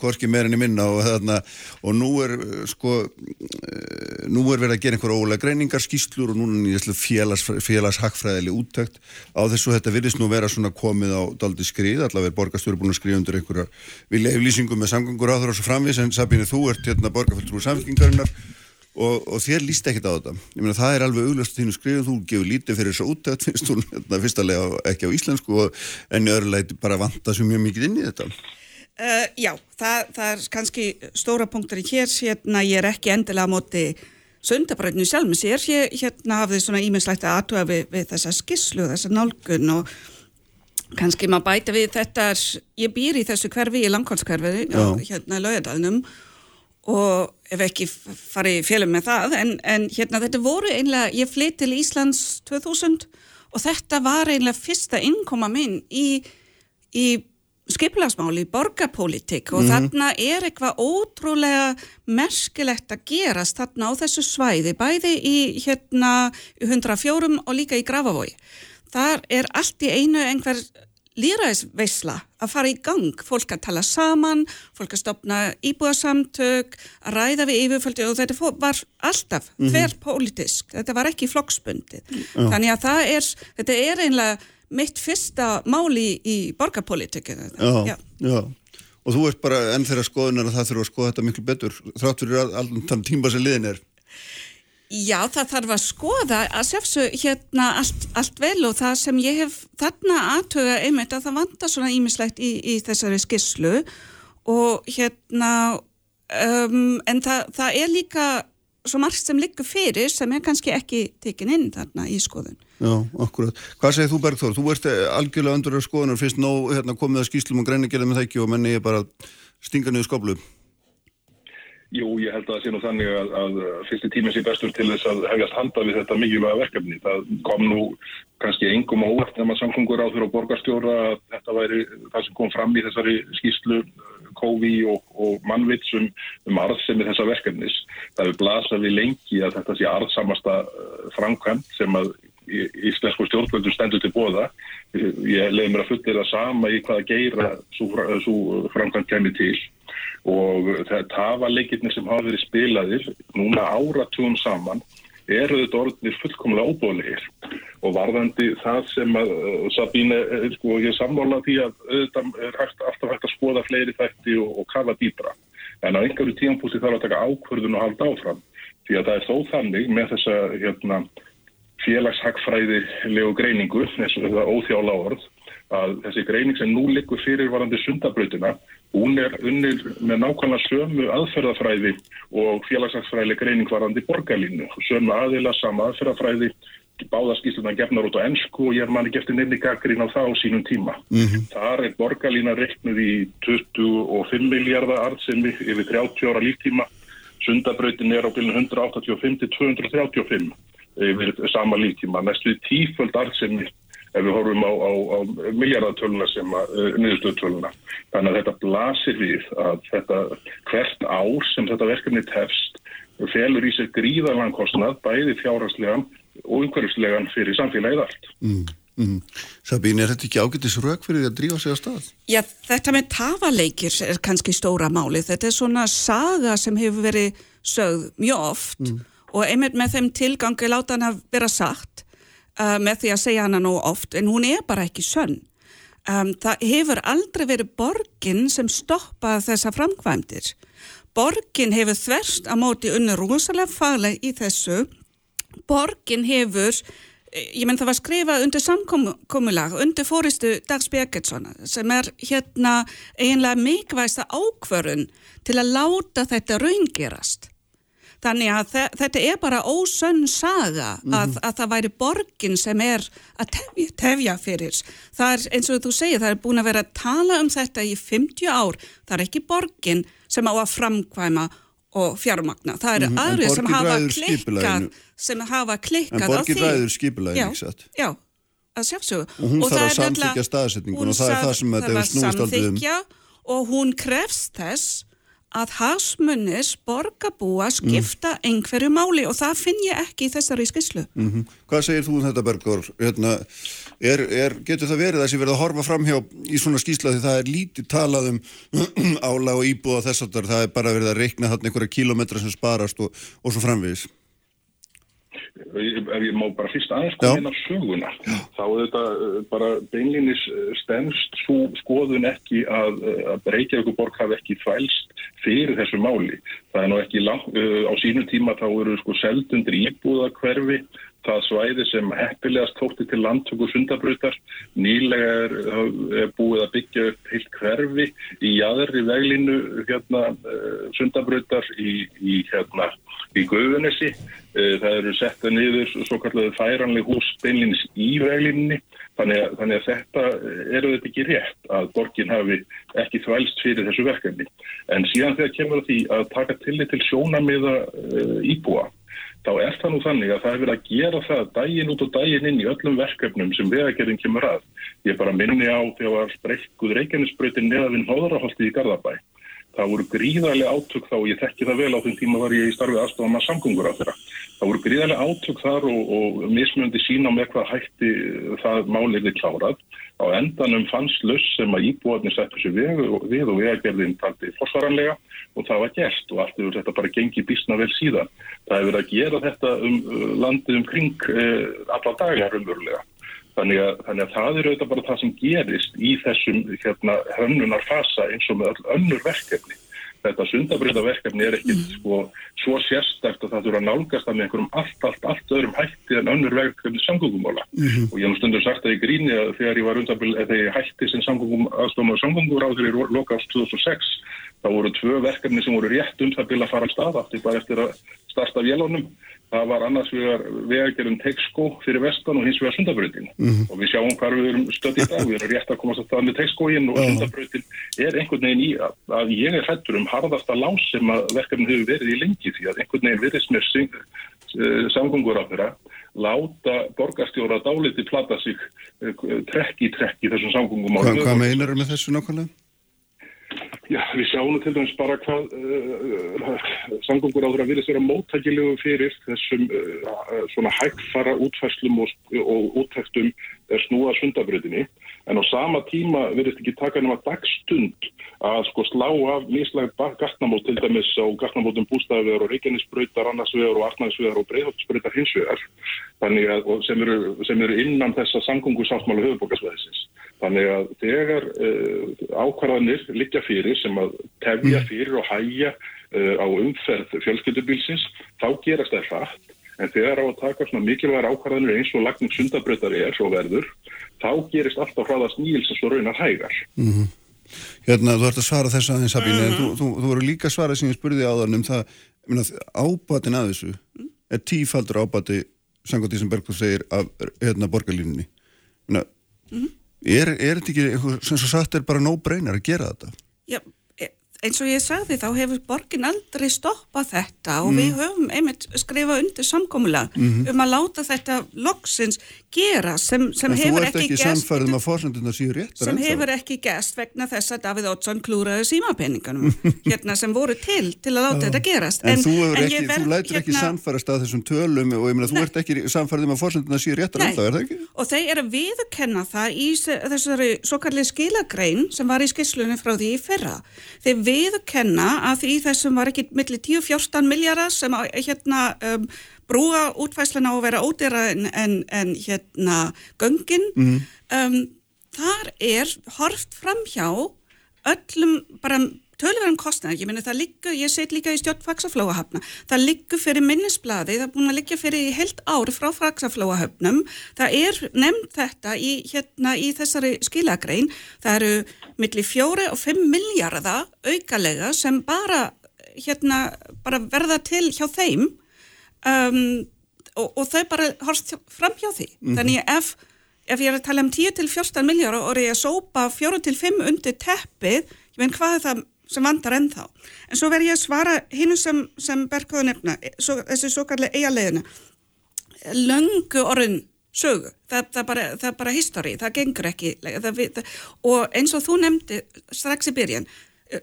hvorki meirinni minna og, þarna, og nú er sko nú er verið að gera einhverja ólega greiningar skýslur og núna er félags, félagshagfræðileg úttækt á þessu þetta virðist nú vera svona komið á daldi skrið, allavega er borgarstjóri búin að skriða undir einhverja vilja eflýsingum með samgangur á þar og svo framvis en Sabine þú ert hérna borgarfjöldrúi samfélkingarinnar og, og þér líst ekkit á þetta. Ég meina það er alveg auglast þínu skrifum þú gefur lítið fyrir þessu útætt finnst þú hérna, fyrstulega ekki á íslensku og enni öðruleiti bara vanta svo mjög mikið inn í þetta. Uh, Já, það, það er kannski stóra punktur í hér hérna ég er ekki endilega á móti sundabröðinu sjálfum sér ég hérna hafði svona íminslægt að aðtuga við, við þessa skisslu, þessa nálgun og kannski maður bæta við þetta er, ég býr í þessu hverfi í langkválskverfi hérna í og ef ekki farið félum með það en, en hérna þetta voru einlega, ég flytt til Íslands 2000 og þetta var einlega fyrsta innkoma minn í, í skipilagsmáli, í borgarpolítik og mm -hmm. þarna er eitthvað ótrúlega merkilegt að gerast þarna á þessu svæði, bæði í hérna 104 og líka í Grafavói. Þar er allt í einu einhver líraðisveisla að fara í gang, fólk að tala saman, fólk að stopna íbúasamtök, að ræða við yfirföldi og þetta var alltaf mm -hmm. þverrpolítisk, þetta var ekki flokksbundið. Mm. Þannig að það er, þetta er einlega mitt fyrsta máli í borgarpolitikinu. Já, já, já. Og þú ert bara enn þeirra skoðunar að það þurfa að skoða þetta miklu betur, þrátt fyrir allan tíma sem liðin er. Já, það þarf að skoða að sefsu hérna allt, allt vel og það sem ég hef þarna aðtöga einmitt að það vanda svona ímislegt í, í þessari skisslu og hérna um, en það, það er líka svo margt sem liggur fyrir sem er kannski ekki tekin inn þarna í skoðun. Já, akkurat. Hvað segir þú Bergþór? Þú ert algjörlega öndur af skoðunar, finnst nóg hérna, komið að skýslum og greinigjörðum með það ekki og menni ég bara stinga niður skoblu. Jú, ég held að það sé nú þannig að, að fyrsti tíminn sé bestur til þess að hefjast handa við þetta mikilvæga verkefni. Það kom nú kannski engum á óvart þegar maður samkongur á á borgarstjóra að þetta væri það sem kom fram í þessari skýslu kófi og, og mannvitsum um arðsemi þessa verkefnis. Það er blasað við lengi að þetta sé arðsamasta uh, framkvæmt sem að íslensku stjórnvöldu stendur til bóða. Ég leiði mér að fullir það sama í hvaða geira svo framkvæmt kemur til og það er tafalegirni sem hafa verið spilaðir núna áratugum saman eru þetta orðinir fullkomlega óbóðlegir og varðandi það sem að uh, Sabine, uh, sko, ég samvála því að auðvitað er hægt, alltaf hægt að skoða fleiri þætti og, og kafa dýbra en á einhverju tíanpústi þarf að taka ákvörðun og halda áfram. Því að það er þó þannig með þessa hérna, félagshagfræðilegu greiningu, þess að það óþjála orð að þessi greining sem nú likur fyrir varandi sundabrautina hún er unnið með nákvæmlega sömu aðferðafræði og félagsafsfræðileg greining varandi borgarlínu. Sömu aðila, sama aðferðafræði, báðaskísluna gefnar út á ennsku og ég man ekki eftir nefni gaggrín á það á sínum tíma. Mm -hmm. Þar er borgarlína reiknuð í 25 miljardar arðsemi yfir 30 ára líftíma. Sundabrautin er á byrjun 185-235 yfir sama líftíma. Næstu tíföld arðsemi ef við horfum á, á, á miljardatöluna sem að uh, eh, niðurstöðtöluna. Þannig að þetta blasir við að þetta hvert ár sem þetta verkefni tefst felur í sig gríðarlegan kostnad bæði fjárhagslegan og umhverfislegan fyrir samfélagið allt. Mm. Mm. Sabín, er þetta ekki ágættis rauk fyrir því að drífa sig á stað? Já, þetta með tafaleikir er kannski stóra máli. Þetta er svona saga sem hefur verið sögð mjög oft mm. og einmitt með þeim tilgangi láta hann að vera sagt uh, með því að segja hana nú oft en hún er bara ekki sönn. Um, það hefur aldrei verið borgin sem stoppa þessa framkvæmdir. Borgin hefur þverst að móti unni rosalega fagleg í þessu. Borgin hefur, ég menn það var skrifað undir samkomulag, undir fóristu Dags Bergertsson sem er hérna eiginlega mikvægsta ákvörun til að láta þetta raungerast. Þannig að þetta er bara ósönn saga mm -hmm. að, að það væri borgin sem er að tefja, tefja fyrir. Það er eins og þú segir, það er búin að vera að tala um þetta í 50 ár. Það er ekki borgin sem á að framkvæma og fjármagna. Það eru mm -hmm. aðrið sem hafa klikkað sem hafa klikkað á því. En borgin ræður skipulegin, ekki satt? Já, að sjálfsögðu. Og hún og þarf að samþykja staðsetningun og það er það sem þetta er snúist aldrei um. Og hún krefst þess að hasmunnis borgarbúa skipta mm. einhverju máli og það finn ég ekki í þessari skyslu. Mm -hmm. Hvað segir þú um þetta Bergur? Hérna, er, er, getur það verið að þessi verið að horfa fram hjá í svona skysla því það er lítið talað um ála og íbúða þess að það er bara verið að reikna þarna einhverja kílometra sem sparast og, og svo framvegis? Ef ég má bara fyrst aðeins koma inn á söguna Já. þá er þetta eh, bara beinlinis eh, stemst svo skoðun ekki að, eh, að Reykjavík borg hafi ekki þvælst fyrir þessu máli það er nú ekki langt, á sínum tíma þá eru sko seldundir íbúða hverfi það svæði sem heppilegast tótti til landtöku sundabrautar nýlega er, er búið að byggja upp heilt hverfi í aðri veglinu hérna, sundabrautar í, í hérna í Guðunissi. Eh, það eru setta niður svo kallega færanleg hús beinlinis í veglinni þannig að, þannig að þetta eru þetta ekki rétt að borgin hafi ekki þvælst fyrir þessu verkefni. En síðan þegar kemur því að taka tillit til sjónamiða uh, íbúa þá er það nú þannig að það hefur að gera það daginn út og daginn inn í öllum verkefnum sem vegagerðin kemur að. Ég bara minni á þegar spreykuð Reykjanesbröytin neðavinn hóðaraholti í Garðabæ Það voru gríðarlega átök þá, ég þekki það vel á þeim tíma var ég í starfið aðstofan maður samgöngur á þeirra. Það voru gríðarlega átök þar og, og mismjöndi sína með hvað hætti það máliði klárað. Á endanum fannst löss sem að íbúarnir settu sér við, við og vegagerðin taldi fórsvaranlega og það var gert og allt yfir þetta bara gengi bísna vel síðan. Það hefur að gera þetta um uh, landið um kring eh, alla dagar umverulega. Þannig að, þannig að það er auðvitað bara það sem gerist í þessum hérna, hönnunarfasa eins og með öll önnur verkefni. Þetta sundabriðaverkefni er ekkit mm. sko, svo sérstækt að það þurfa að nálgast það með einhverjum allt, allt, allt öðrum hætti en önnur verkefni samgöngumála. Mm -hmm. Og ég hef stundum sagt það í gríni að þegar ég var undabil, eða ég hætti sem aðstofnaður samgönguráður í loka ást 2006, þá voru tvö verkefni sem voru rétt um það bila að fara á stað aftur bara eftir að starta vélónum það var annars vegar vegagerðum Texco fyrir vestan og hins vegar sundabröðin mm -hmm. og við sjáum hvað við erum stöðið í dag við erum rétt að komast að staða með Texcoin og sundabröðin er einhvern veginn í að, að ég er hættur um harðasta lás sem að verkefni hefur verið í lengi því að einhvern veginn virðist mér uh, samgöngur á þeirra láta borgarstjóra dáliti plata sig uh, trekk í trekk í þessum samgöngum Hva, Hvað meinar með þessu nákvæmlega? Já, við sjáum til dæmis bara hvað uh, samgöngur áður að virðist vera móttækilegu fyrir þessum uh, svona hægfara útfæslum og, og útfæstum er snúa sundabröðinni en á sama tíma virðist ekki taka nema dagstund að sko slá af nýslega gatnamót til dæmis á gatnamótum bústæðvegar og reikjarnisbröytar, annarsvegar og artnaðsvegar og breyðhóttsbröytar hinsvegar þannig að sem eru, sem eru innan þessa samgöngu sáttmála höfubókasvæðisins. Þannig að þegar uh, ákvarðanir liggja fyrir sem að tefja fyrir og hæja uh, á umferð fjölskyldubílsins, þá gerast það hratt. En þegar á að taka svona mikilvægar ákvarðanir eins og lagning sundabröðar er og verður, þá gerist alltaf hraðast nýils og raunar hægar. Mm -hmm. Hérna, þú ert að svara þess aðeins Sabín, mm -hmm. en þú, þú, þú voru líka að svara sem ég spurði á þann um það, ábatin að þessu er tífaldur ábati, sangot því sem Bergþór segir, af hérna, borgarlínunni. Minna, mm -hmm. Er, er þetta ekki eitthvað sem svo satt er bara no-brainer að gera þetta? Já, eins og ég sagði þá hefur borgin aldrei stoppað þetta og mm. við höfum einmitt skrifað undir samkómulega mm -hmm. um að láta þetta loksins gera sem, sem hefur ekki gæst sem hefur ekki gæst vegna þess að Davíð Ótsson klúraði símapenningunum hérna sem voru til til að láta þetta gerast En, en þú, ekki, ver, þú lætur hérna, ekki samfærast að þessum tölum og ég meina þú ert ekki samfærið um að fórsenduna séu réttar um það, er það ekki? Og þeir eru viðkenna það í þessari svo kallið skilagrein sem var í skisslunum frá því í fyrra þeir viðkenna að því þessum var ekki millir 10-14 miljardar sem hérna um, brúa útfæsluna að vera ódýra en, en, en hérna göngin mm. um, þar er horft fram hjá öllum bara tölverðan kostnæð, ég minna það liggur, ég set líka í stjórn faksaflóahöfna, það liggur fyrir minnisbladi, það er búin að liggja fyrir í heilt ári frá faksaflóahöfnum, það er nefnd þetta í, hérna, í þessari skilagrein, það eru millir fjóri og fimm miljardar aukalega sem bara, hérna, bara verða til hjá þeim. Um, og, og þau bara horfst fram hjá því. Mm -hmm. Þannig ef, ef ég er að tala um 10-14 miljardar og er ég að sópa 4-5 undir teppið, ég menn hvað er það sem vandar ennþá. En svo verð ég að svara hinnu sem, sem Bergóðu nefna, svo, þessi svo kalli eigalegina. Löngu orðin sögu, það, það, bara, það er bara históri, það gengur ekki. Það, og eins og þú nefndi strax í byrjan,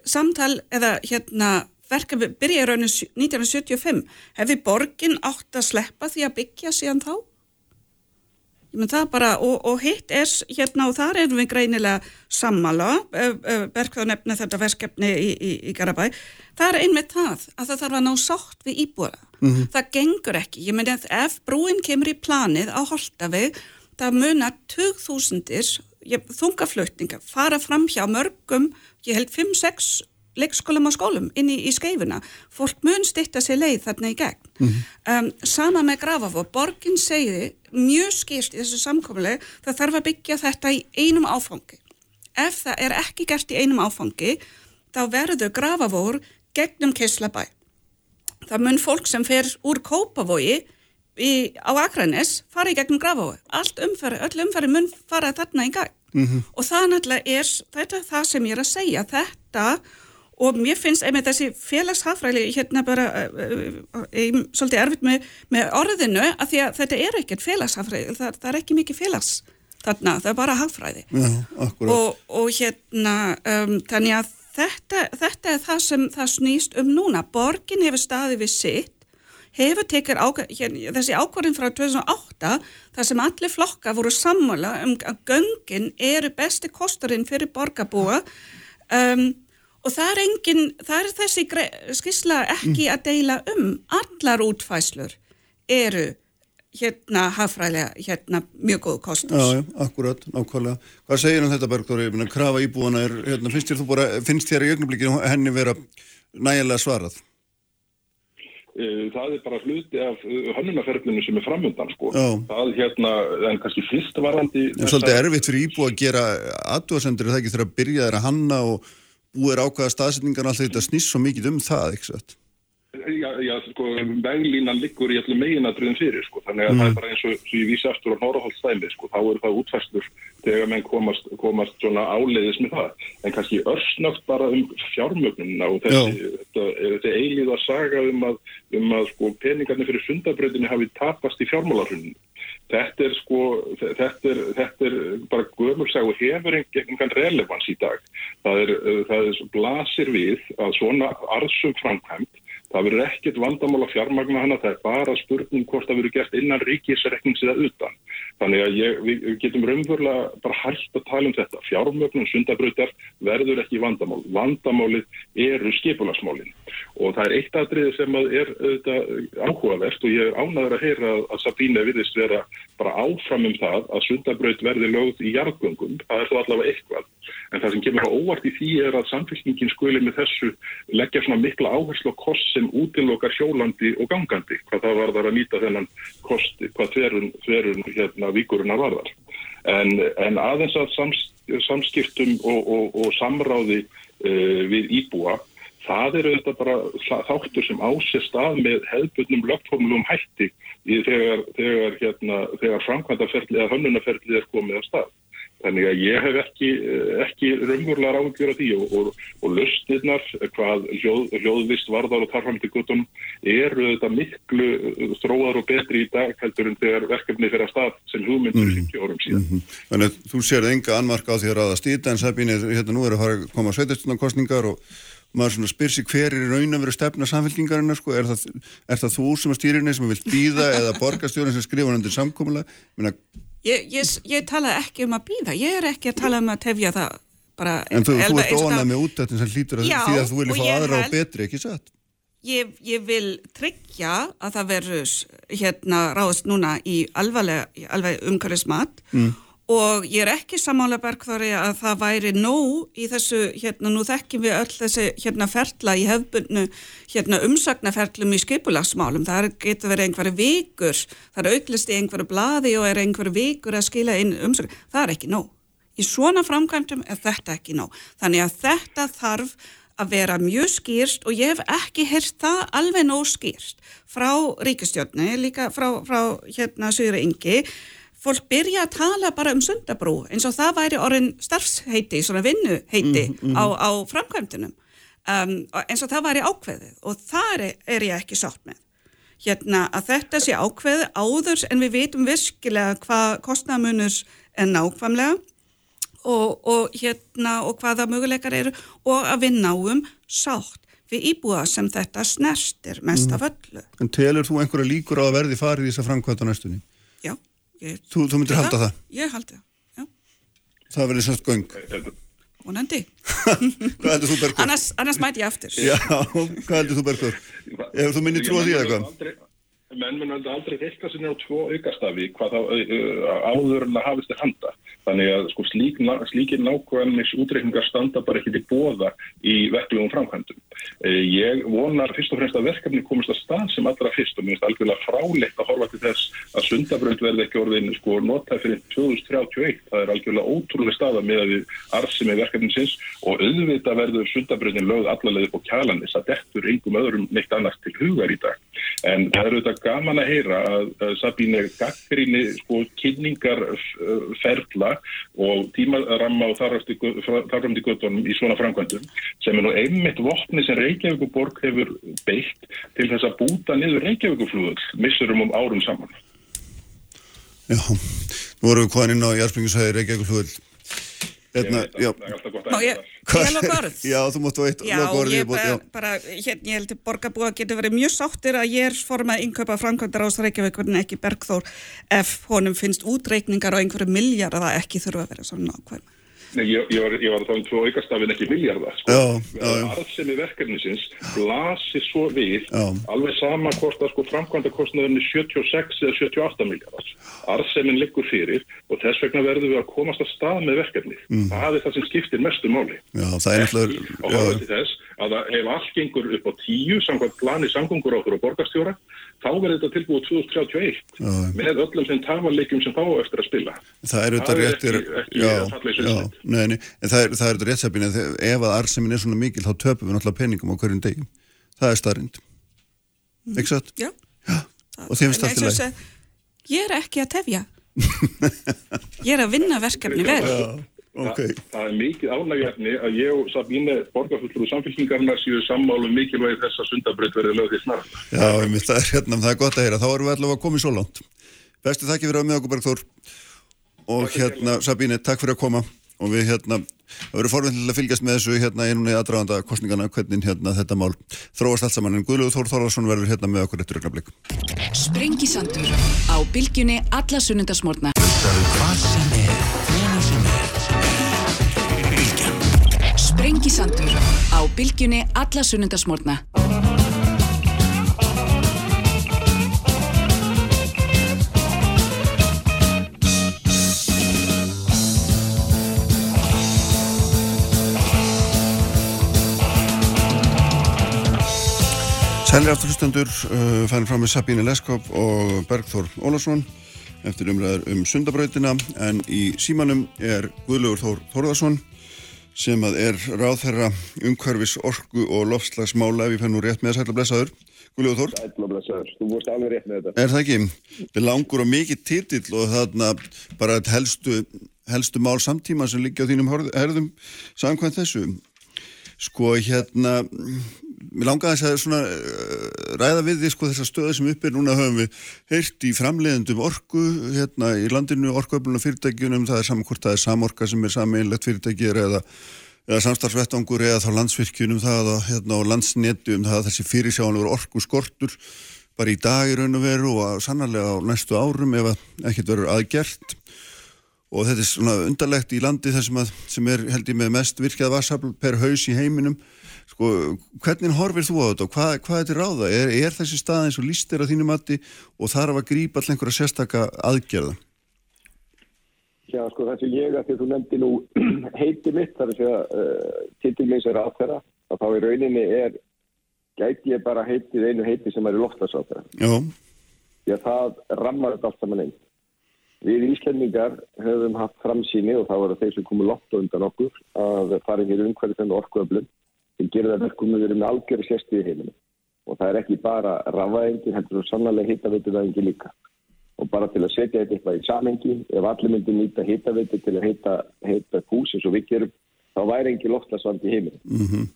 samtal eða hérna verkefni byrja í rauninu 1975 hefði borgin átt að sleppa því að byggja síðan þá? Bara, og, og hitt er hérna og þar erum við greinilega sammala, Bergþóð nefna þetta verkefni í, í, í Garabæ, það er einmitt það að það þarf að ná sátt við íbúða. Mm -hmm. Það gengur ekki, ég menn að ef brúin kemur í planið á Holtaveg, það munar 2000 þungaflutninga fara fram hjá mörgum, ég held 5-6 leikskólum og skólum inn í, í skeifuna. Fólk mun stitta sér leið þarna í gegn. Mm -hmm. um, sama með Grafafó borgin segði mjög skýrst í þessu samkomiðleg það þarf að byggja þetta í einum áfangi. Ef það er ekki gert í einum áfangi þá verður Grafafór gegnum Kesslabæ það mun fólk sem fer úr Kópavogi í, á Akranes fara í gegnum Grafafói allt umfæri, öll umfæri mun fara þarna í gegn mm -hmm. og það náttúrulega er þetta er það sem ég er að segja. Þetta og mér finnst einmitt þessi félagshafræli hérna bara uh, um, svolítið erfitt með, með orðinu að því að þetta er ekkert félagshafræli það, það er ekki mikið félags þarna, það er bara hafræði og, og hérna um, þannig að þetta, þetta er það sem það snýst um núna. Borgin hefur staðið við sitt hefur tekið hérna, þessi ákvarðin frá 2008 þar sem allir flokka voru sammála um að göngin eru besti kosturinn fyrir borgarbúa. Um Og það er, engin, það er þessi skisla ekki að deila um. Allar útfæslur eru hérna hafræðilega hérna mjög góð kostnars. Já, já, akkurat, nákvæmlega. Hvað segir um þetta Bergdóri? Krafa íbúana er, hérna, finnst þér þú bara, finnst þér í ögnublikinu henni vera nægilega svarað? Eh, það er bara hluti af hönnunaferðinu sem er framöndan sko. Já. Það er hérna, en kannski fyrst varandi... Það er svolítið erfitt fyrir íbú að gera aðdóðsendur, það ekki þegar að byrja þeirra hanna og búið ákvaða staðsetningan alltaf þetta snýst svo mikið um það, ekki svo? Já, já, sko, veglínan liggur í allir meginadröðum fyrir, sko, þannig að mm. það er bara eins og ég vísi aftur á Norrhóldsdæmi, sko, þá eru það útfæstur þegar menn komast, komast svona áleiðis með það, en kannski örsnögt bara um fjármögnuna og þessi, þetta, þetta eilíð að saga um að, um að sko, peningarnir fyrir sundabröðinni hafi tapast í fjármálarhunni Þetta er sko, þetta er, þetta er bara gömulsag og hefur engan relevans í dag. Það er, það er blasir við að svona arðsum framkvæmt Það verður ekkert vandamál að fjármagna hana, það er bara spurning hvort það verður gert innan ríkisreiknings eða utan. Þannig að ég, við getum raunverulega bara hægt að tala um þetta. Fjármögnum sundabrautar verður ekki vandamál. Vandamálið eru skipularsmálinn. Og það er eitt aðrið sem að er áhugavert og ég er ánaður að heyra að Sabine viðist vera bara áfram um það að sundabraut verði lögð í jarðgöngum. Það er þó allavega eitthvað. En það sem kemur á óvart í því er að samfélkingin skuli með þessu leggja svona mikla áherslu á kost sem útilokar hjólandi og gangandi. Hvað það var þar að nýta þennan kosti, hvað þverjum, þverjum hérna víkuruna varðar. En, en aðeins að sams, samskiptum og, og, og samráði uh, við íbúa, það eru þetta bara þáttur sem ásist stað með hefðbundnum lögformulum hætti þegar, þegar, hérna, þegar framkvæmdaferðli eða hönnunarferðli er komið á stað. Þannig að ég hef ekki, ekki raunverulega ráðgjör af því og, og, og löstinnar, hvað hljóð, hljóðvist varðar og tarfamti guttum eru þetta miklu þróðar og betri í dag heldur en þegar verkefni fyrir að stað sem hugmyndur mm. 50 árum síðan. Mm -hmm. Þannig að þú sér enga anmarka á því að ræða stýta en sæpinni, hérna nú er að fara að koma sveitastunarkostningar og maður svona spyr sér hver er raun að vera stefna samfélkingarinnar sko, er það, er það þú sem að stýrinni sem vil býða eða borgastjórin sem skrifa undir samkómulega? Ég, ég, ég tala ekki um að býða, ég er ekki að tala um að tefja það bara... En þú, þú ert óanað með útættin sem hlýtur að já, því að þú vilja fá aðra held, og betri, ekki satt? Ég, ég vil tryggja að það verður hérna ráðast núna í alveg, alveg umhverfismat mm og ég er ekki samála bergþóri að það væri nóg í þessu, hérna nú þekkjum við öll þessi hérna ferla í hefbundnu hérna umsagnaferlum í skipulagsmálum, það getur verið einhverju vikur, það er auklist í einhverju bladi og er einhverju vikur að skila inn umsagn, það er ekki nóg. Í svona framkvæmdum er þetta ekki nóg. Þannig að þetta þarf að vera mjög skýrst og ég hef ekki heyrt það alveg nóg skýrst frá ríkistjórni, líka frá, frá hérna Sýra Ingi fólk byrja að tala bara um sundabrú eins og það væri orðin starfsheiti, svona vinnuheiti mm, mm. á, á framkvæmdunum um, eins og það væri ákveðið og þar er, ég ekki sátt með. Hérna að þetta sé ákveðið áður en við veitum virkilega hvað kostnamunus er nákvæmlega og, og, hérna, og hvaða möguleikar eru og að við náum sátt við íbúa sem þetta snerstir mest mm. af öllu. En telur þú einhverja líkur á að verði farið í þessa framkvæmda næstunni? Já. Ég, þú, þú myndir halda það? Ég haldi það, já. Það verður sérst göng. Vonandi. hvað heldur þú Bergur? Annars, annars mæti ég aftur. Já, hvað heldur þú Bergur? Ef þú myndir trúa því eða hvað? menn mun aldrei reikna sinni á tvo aukastafi hvað þá áður en að hafist þér handa. Þannig að sko, slík, slíkir nákvæmnis útreikningar standa bara ekki til bóða í verklegum framkvæmdum. Ég vonar fyrst og fremst að verkefni komist að stað sem allra fyrst og mér finnst algjörlega frálegt að horfa til þess að sundabrönd verði ekki orðin sko notað fyrir 2031. Það er algjörlega ótrúlega staða með að við arsið með verkefninsins og auðvita verður sundabröndin lögð allavega upp á kjalanis að dettur yngum öðrum neitt annars til hugar í dag. En það eru þetta gaman að heyra að, að Sabine gaggrinni sko kynningarferla og tímaramma og þarframdi göttunum í svona framkvæmdum sem er nú einmitt vopni sem Reykjavíkuborg hefur beitt til þess að búta niður Reykjavíkuflúðul missurum um árum saman. Já, nú vorum við hvaðan inn á Járspringisæði Reykjavíkuflúðul Hérna, já. Má ég, ég loka orð? Já, þú múttu eitt já, loka orð. Já, ég bara, bara, hérna, ég held að borgarbúa getur verið mjög sáttir að ég er formað innkaupa framkvæmdar ás Reykjavík, hvernig ekki Bergþór, ef honum finnst útreikningar á einhverju miljard að það ekki þurfa að vera svona nákvæm. Nei, ég, ég, var, ég var að tala um tvo aukastafin ekki miljardar sko. Arðsemi verkefnisins blasir svo við já. alveg sama hvort að sko framkvæmdakostnaðurinn er 76 eða 78 miljardar Arðsemin liggur fyrir og þess vegna verður við að komast að stað með verkefni mm. það er það sem skiptir mestu máli Já, það er náttúrulega og horfa til þess að ef allt gengur upp á tíu samkvæmt plani samgöngur áður og borgarstjóra þá verður þetta tilbúið 2031 já. með öllum þeim tafanleikum sem þá eftir að spila. Það er auðvitað réttir ekki, ekki Nei, nei, en það er, það er réttsefin ef að arsemin er svona mikil þá töpum við náttúrulega peningum á hverjum degin það er starrind mm. ekki satt? Já, Já. og þeim stætti leið Ég er ekki að tefja. Ég er að vinna verkefni vel. Já, okay. Þa, Það er mikið ánægjafni að ég og Sabine borgarfullur og samfélkingarna séu sammálu um mikilvægi þess að sundabröð verði lögðið snar Já, það er, hérna, það er gott að heyra. Þá erum við allavega komið svo langt. Bestu þakki fyrir að með okkur Bergþór og hérna Sabíni, takk fyrir að koma. Og við hérna, það verður forvinnilega að fylgjast með þessu hérna einunni aðdraganda kostningana hvernig hérna þetta mál þróast allt saman. En Guðlúður Þór Þórðarsson verður hérna með okkur eftir augnablik. Sprengisandur á bylgjunni alla sunnundasmórna. Sælir afturlustendur uh, færum fram með Sabíni Leskop og Bergþór Ólarsson eftir umræður um sundabrautina. En í símanum er Guðlaugur Þór Þórðarsson sem að er ráðherra umhverfis orku og lofslagsmála ef ég fenn nú rétt með að sæla blessaður Guðlaugur Þór, Ætla blessaður, þú vorst alveg rétt með þetta. er það ekki? Er langur og mikið titill og þarna bara helstu, helstu mál samtíma sem liggja á þínum herðum samkvæmt þessu sko hérna mér langaði þess að svona uh, ræða við því sko þessa stöðu sem upp er núna höfum við heyrt í framleiðendum orku hérna í landinu orkuöfluna fyrirtækjunum. Það er saman hvort það er samorka sem er sameinlegt fyrirtækjir eða, eða samstarfsvettangur eða þá landsvirkjunum það og hérna og landsnetu um það að þessi fyrirsjáanlegur orku skortur bara í dag í raun og veru og sannarlega á næstu árum ef ekkert verður aðgert og þetta er svona undarlegt í landi þar sem, að, sem er held ég með mest virkjað vassafl per haus í heiminum sko, hvernig horfir þú á þetta og hvað, hvað er þetta ráða? Er, er þessi stað eins og lístir á þínu mati og þarf að grípa allir einhverja sérstaka aðgerða? Já, sko, það sem ég að því að þú nefndi nú heiti mitt, þar er að segja uh, titilmins er áþæra, að þá í rauninni er, gæti ég bara heitið einu heiti sem er í loftlasáþæra. Já, Því að það rammar þetta allt saman einn. Við Íslendingar höfum haft framsýni og þá var það þeir sem komu lott undan okkur að fara hér umhverfið þennu orkuöflun sem gerir það verkum við erum sérstu í heiminu. Og það er ekki bara rafvæðingi, heldur þú sannlega hittavituðaðingi líka. Og bara til að setja þetta eitthvað í samengi, ef allir myndir nýta hittavitu til að heita, hús eins og við gerum, þá væri engi loftlasvand í heiminu. mm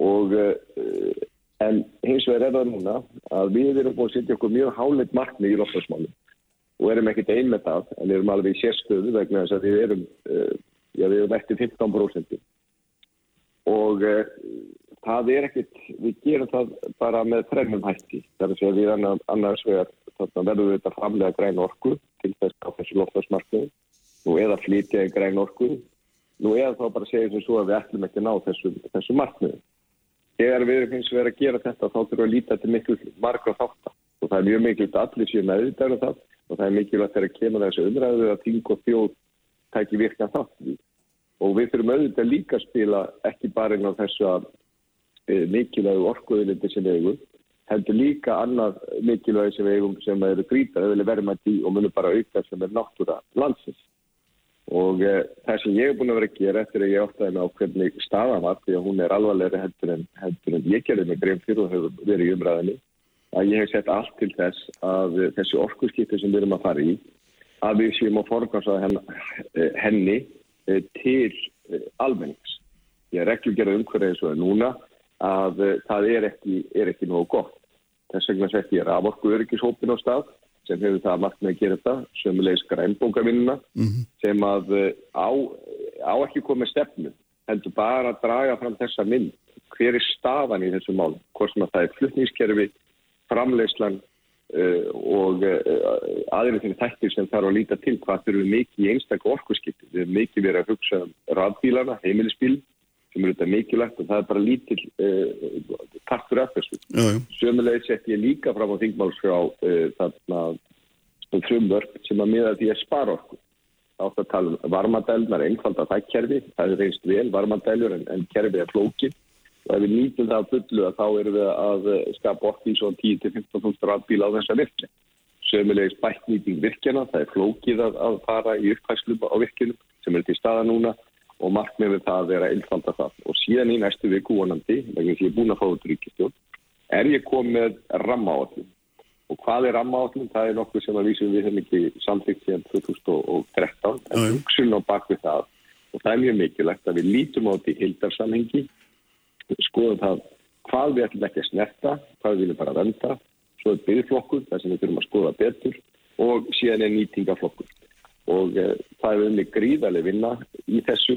Og uh, en hins vegar er það núna að við erum búin að setja okkur mjög háleit markmið í loftlasmálum og erum ekkert ein með það, en erum alveg í sérstöðu vegna þess að við erum, uh, já, við erum eftir 15% og uh, það er ekkert, við gerum það bara með þrennum hætti, það er að segja við annar, annars vegar verðum við þetta framlega græn orku til þess á þessu loftlagsmarkmiðu, nú eða flytja í græn orku, nú eða þá bara segja sem svo að við ætlum ekki að ná þessu, þessu markmiðu. Þegar við erum hins vegar að gera þetta þá þurfum við að líta til miklu margra þáttar og það er mjög mikilvægt að allir séu meðvitaður um það. Og það er mikilvægt þegar kemur þessu umræðu að ting og þjóð tæki virka þátt. Og við þurfum auðvitað líka að spila ekki bara inn á þessu að e, mikilvægu orkuðilindi sem við eigum, heldur líka annað mikilvægi sem við eigum sem eru grýta öðvili verðmætti og munum bara auka sem er náttúra landsins. Og e, það sem ég hef búin að vera að gera eftir að ég áttaði mig á hvernig staðan var, því að hún er alvarlegri heldur en, heldur en ég gerði mig grein fyrir og hefur verið í umræðinni, að ég hef sett allt til þess að þessi orkuskipti sem við erum að fara í, að við séum að forgangsa henni, henni til eh, almennings. Ég er ekki að gera umhverfið eins og það núna að eh, það er ekki, er ekki nógu gott. Þess vegna sett ég raforku öryggishópin á stað sem hefur það margt með að gera þetta, sömulegis grænbókavinnuna sem að eh, á, á ekki komið stefnu, heldur bara að draga fram þessa mynd. Hver er stafan í þessu mál? Hvort sem að það er flutningskerfi, framleyslan uh, og uh, aðeins þeirri þættir sem þarf að líta til hvað þurfum mikið í einstakku orkuskipti. Við erum mikið verið að hugsa um rafbílana, heimilisbíl sem eru þetta mikilvægt og það er bara lítill uh, partur af þessu. Sömulegis sett ég líka fram á þingmálskrá uh, þarna um frumvörp sem að miða því að spara orku. Átt að tala um varmadælnar, einfalda það kerfi, það er reynst vel varmadælur en, en kerfi er flókið og ef við nýtum það að fullu þá erum við að eh, skapa orku í svona 10-15 rafbíla á þessa virkni. Sömulegis bættnýting virkjana, það er flókið að, að fara í uppfæslum á virkjunum sem er til staða núna og markmið við það er að einfalda það. Og síðan í næstu viku vonandi, vegna því ég er búin að fá út ríkistjón, er ég komið með rammaáallum. Og hvað er rammaáallum? Það er nokkuð sem að vísum við hefum ekki samþygt síðan 2013, en hugsun á bakvið það. Og það er mjög mikilvægt að við lítum á þetta í hildarsamhengi, skoðum það hvað við ætlum ekki að snerta, hvað við viljum bara venda, svo er byggðflokkur, það sem við þurfum að skoða betur og síðan er nýtingaflokkur. Og uh, það er unni gríðarlega vinna í þessu,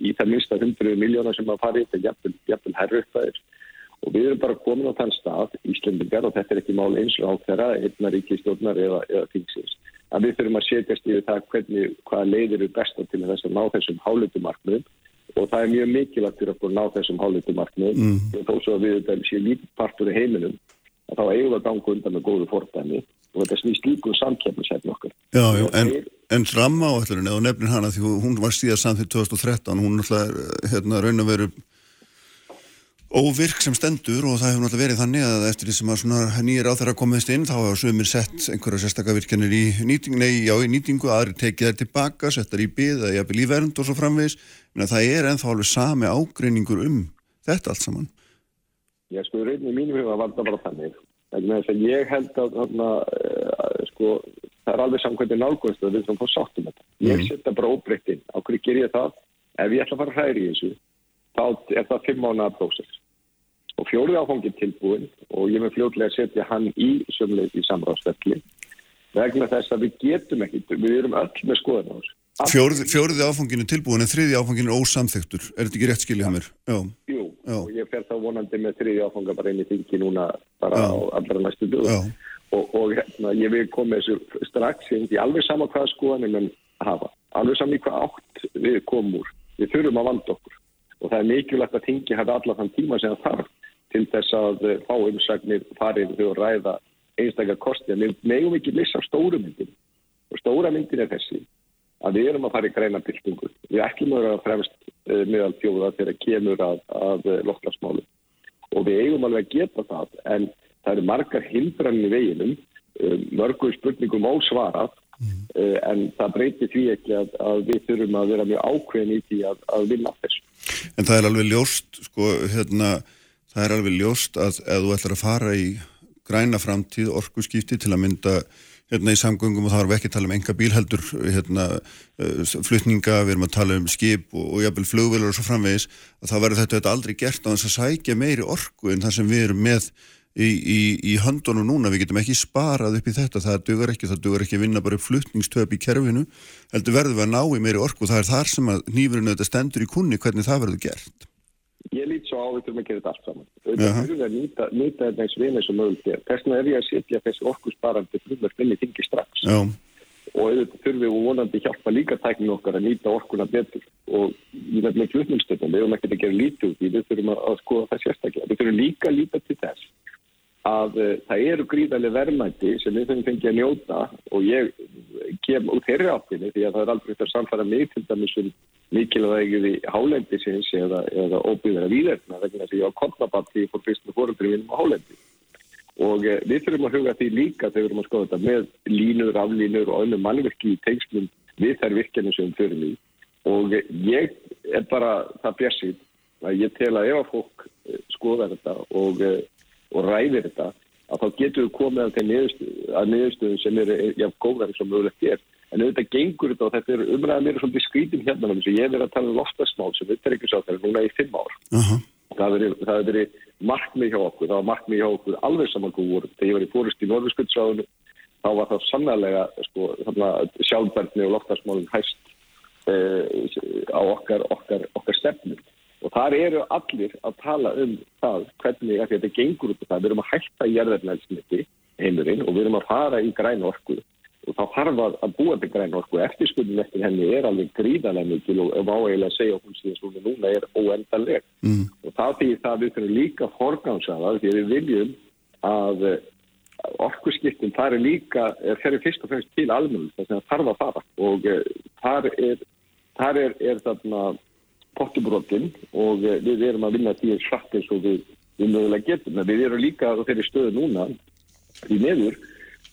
í það minnsta 100 miljónar sem að fara í þetta jafnvel, jafnvel herru upp það er og við erum bara komin á þann stað, Íslendingar og þetta er ekki mál eins og á þeirra einna ríkistjórnar eða, eða þingsins að við þurfum að setjast yfir það hvernig, hvaða leiðir eru besta til þess að ná þessum hálutumarknum og það er mjög mikilvægt fyrir okkur að ná þessum hálutumarknum mm. og þó svo að við þetta séum lítið partur í heiminum að þá eigum við að ganga undan með góðu fordæmi og þetta snýst líkum samkjöfnisæfni okkar. Já, já, en, en ramma áætlurin, eða nefnir hana því hún var síðan samþýtt 2013, hún er alltaf hérna raun að veru óvirk sem stendur og það hefur náttúrulega verið þannig að eftir því sem að nýjir á þeirra komist inn þá hafa sömur sett einhverja sérstakkavirkjanir í nýtingu, nei, já, í nýtingu, aðri tekið þær tilbaka, settar í byð eða jafnvel í vernd og svo framvegis, en það er enþá alveg sami ágreiningur um þetta allt saman. Já, sko, í mínum huga var það bara þannig. Ég held að, þarna, uh, sko, það er alveg samkvæmdi nálgóðist að við sem fór sáttum þetta. Ég mm. setja bara að þá er það fimm mánuða prósess og fjórið áfangi tilbúin og ég með fljóðlega að setja hann í sömleik í samráðsverkli vegna þess að við getum ekki, við erum öll með skoðan á þessu. Fjórið, fjórið áfanginu tilbúin en þriði áfanginu ósamþektur, er þetta ekki rétt skiljað mér? Já. Jú, Já. og ég fer þá vonandi með þriði áfanga bara inn í þingi núna bara Já. á allra næstu dögum og, og hérna, ég vil koma þessu strax inn í alveg sama hvaða skoðanum en hafa, alveg saman í hvað átt við komum úr, við þurfum að vanda okkur og það er mikilvægt að þingi hafa alla þann tíma sem það þarf til þess að eh, fá umsagnir farið að ræða einstakar kosti. En við megum ekki lissa stóru myndin og stóra myndin er þessi að við erum að fara í græna byltingu. Við ætlum að vera fremst uh, meðal fjóða þegar kemur að, að uh, lokklasmálu og við eigum alveg að geta það en það eru margar hindrann í veginum. Mörgur spurningum ósvarað mm. en það breytir því ekki að, að við þurfum að vera mjög ákveðin í því að, að vinna þessu En það er alveg ljóst sko hérna það er alveg ljóst að ef þú ætlar að fara í græna framtíð, orgu skipti til að mynda hérna í samgöngum og þá erum við ekki að tala um enga bílheldur hérna, uh, flutninga, við erum að tala um skip og, og jafnvel flugvelar og svo framvegis að þá verður þetta, þetta aldrei gert á þess að sækja meiri orgu en það sem við erum með í, í, í höndunum núna, við getum ekki sparað upp í þetta, það dugar ekki, það dugar ekki að vinna bara flutningstöp í kerfinu heldur verður við að ná í meiri orgu og það er þar sem að nýfurinn auðvitað stendur í kunni hvernig það verður gert ég lít svo á við þurfum að gera þetta allt saman. Við þurfum að nýta, nýta þetta eins vinni sem mögulegt er. Þess vegna er ég að setja þessi orkusparandi frumar finni þingi strax. Já. Og auðvitað þurfum við vonandi hjálpa líka tækninu okkar að nýta orkuna betur. Og í nefnilega flutningstöndum, við höfum ekki að gera lítið út í, við þurfum að skoða það sérstaklega. Við þurfum líka að líta til þess að uh, það eru gríðarlega verðmætti sem við þurfum fengið að njóta og ég kem út þeirri áttinu því að það er aldrei þetta samfara mig til dæmis um mikilvægið í hálendi sinns eða, eða óbyggðara výðerna vegna því á kontrabatti fór fyrstu fóröldri vinnum á hálendi. Og uh, við þurfum að huga því líka þegar við erum að skoða þetta með línur, aflínur og önnum mannverki í tegnslum við þær virkjana sem förum í. Og uh, ég er bara það bjessið að ég tel að ef að fólk skoða þetta og og ræðir þetta að þá getur við komið að, að niðurstöðum sem eru jafn góðar sem mögulegt er. En auðvitað gengur þetta og þetta er umræðað mér svolítið skrítum hérna þannig að ég er að tala um loftasmál sem við ekki sá þetta núna í fimm ár. Uh -huh. Það hefur verið markmið hjá okkur, það var markmið hjá okkur alveg saman hvað voru. Þegar ég var í fórust í Norðurskjöldsráðinu þá var það sannlega sko, sjálfberðni og loftasmálum hæst eh, á okkar, okkar, okkar stefnum. Og þar eru allir að tala um það hvernig þetta gengur út af það. Við erum að hætta í jærðarnælsmyndi heimurinn og við erum að fara í græn orku og þá þarf að búa til græn orku. Eftirskuldin eftir henni er alveg gríðarlega mikil og ef áeigilega að segja okkur síðan svona núna er óendanleg. Mm. Og það því það við þurfum líka forgámsaða því við viljum að orkuskiptin þar er líka, fer fyrst og fremst til almenna þess að þarf að fara og eh, þar er, þar er, er þarna pottubrótin og eh, við erum að vinna því svart eins og við, við mögulega getum. En við erum líka á þeirri stöðu núna í meður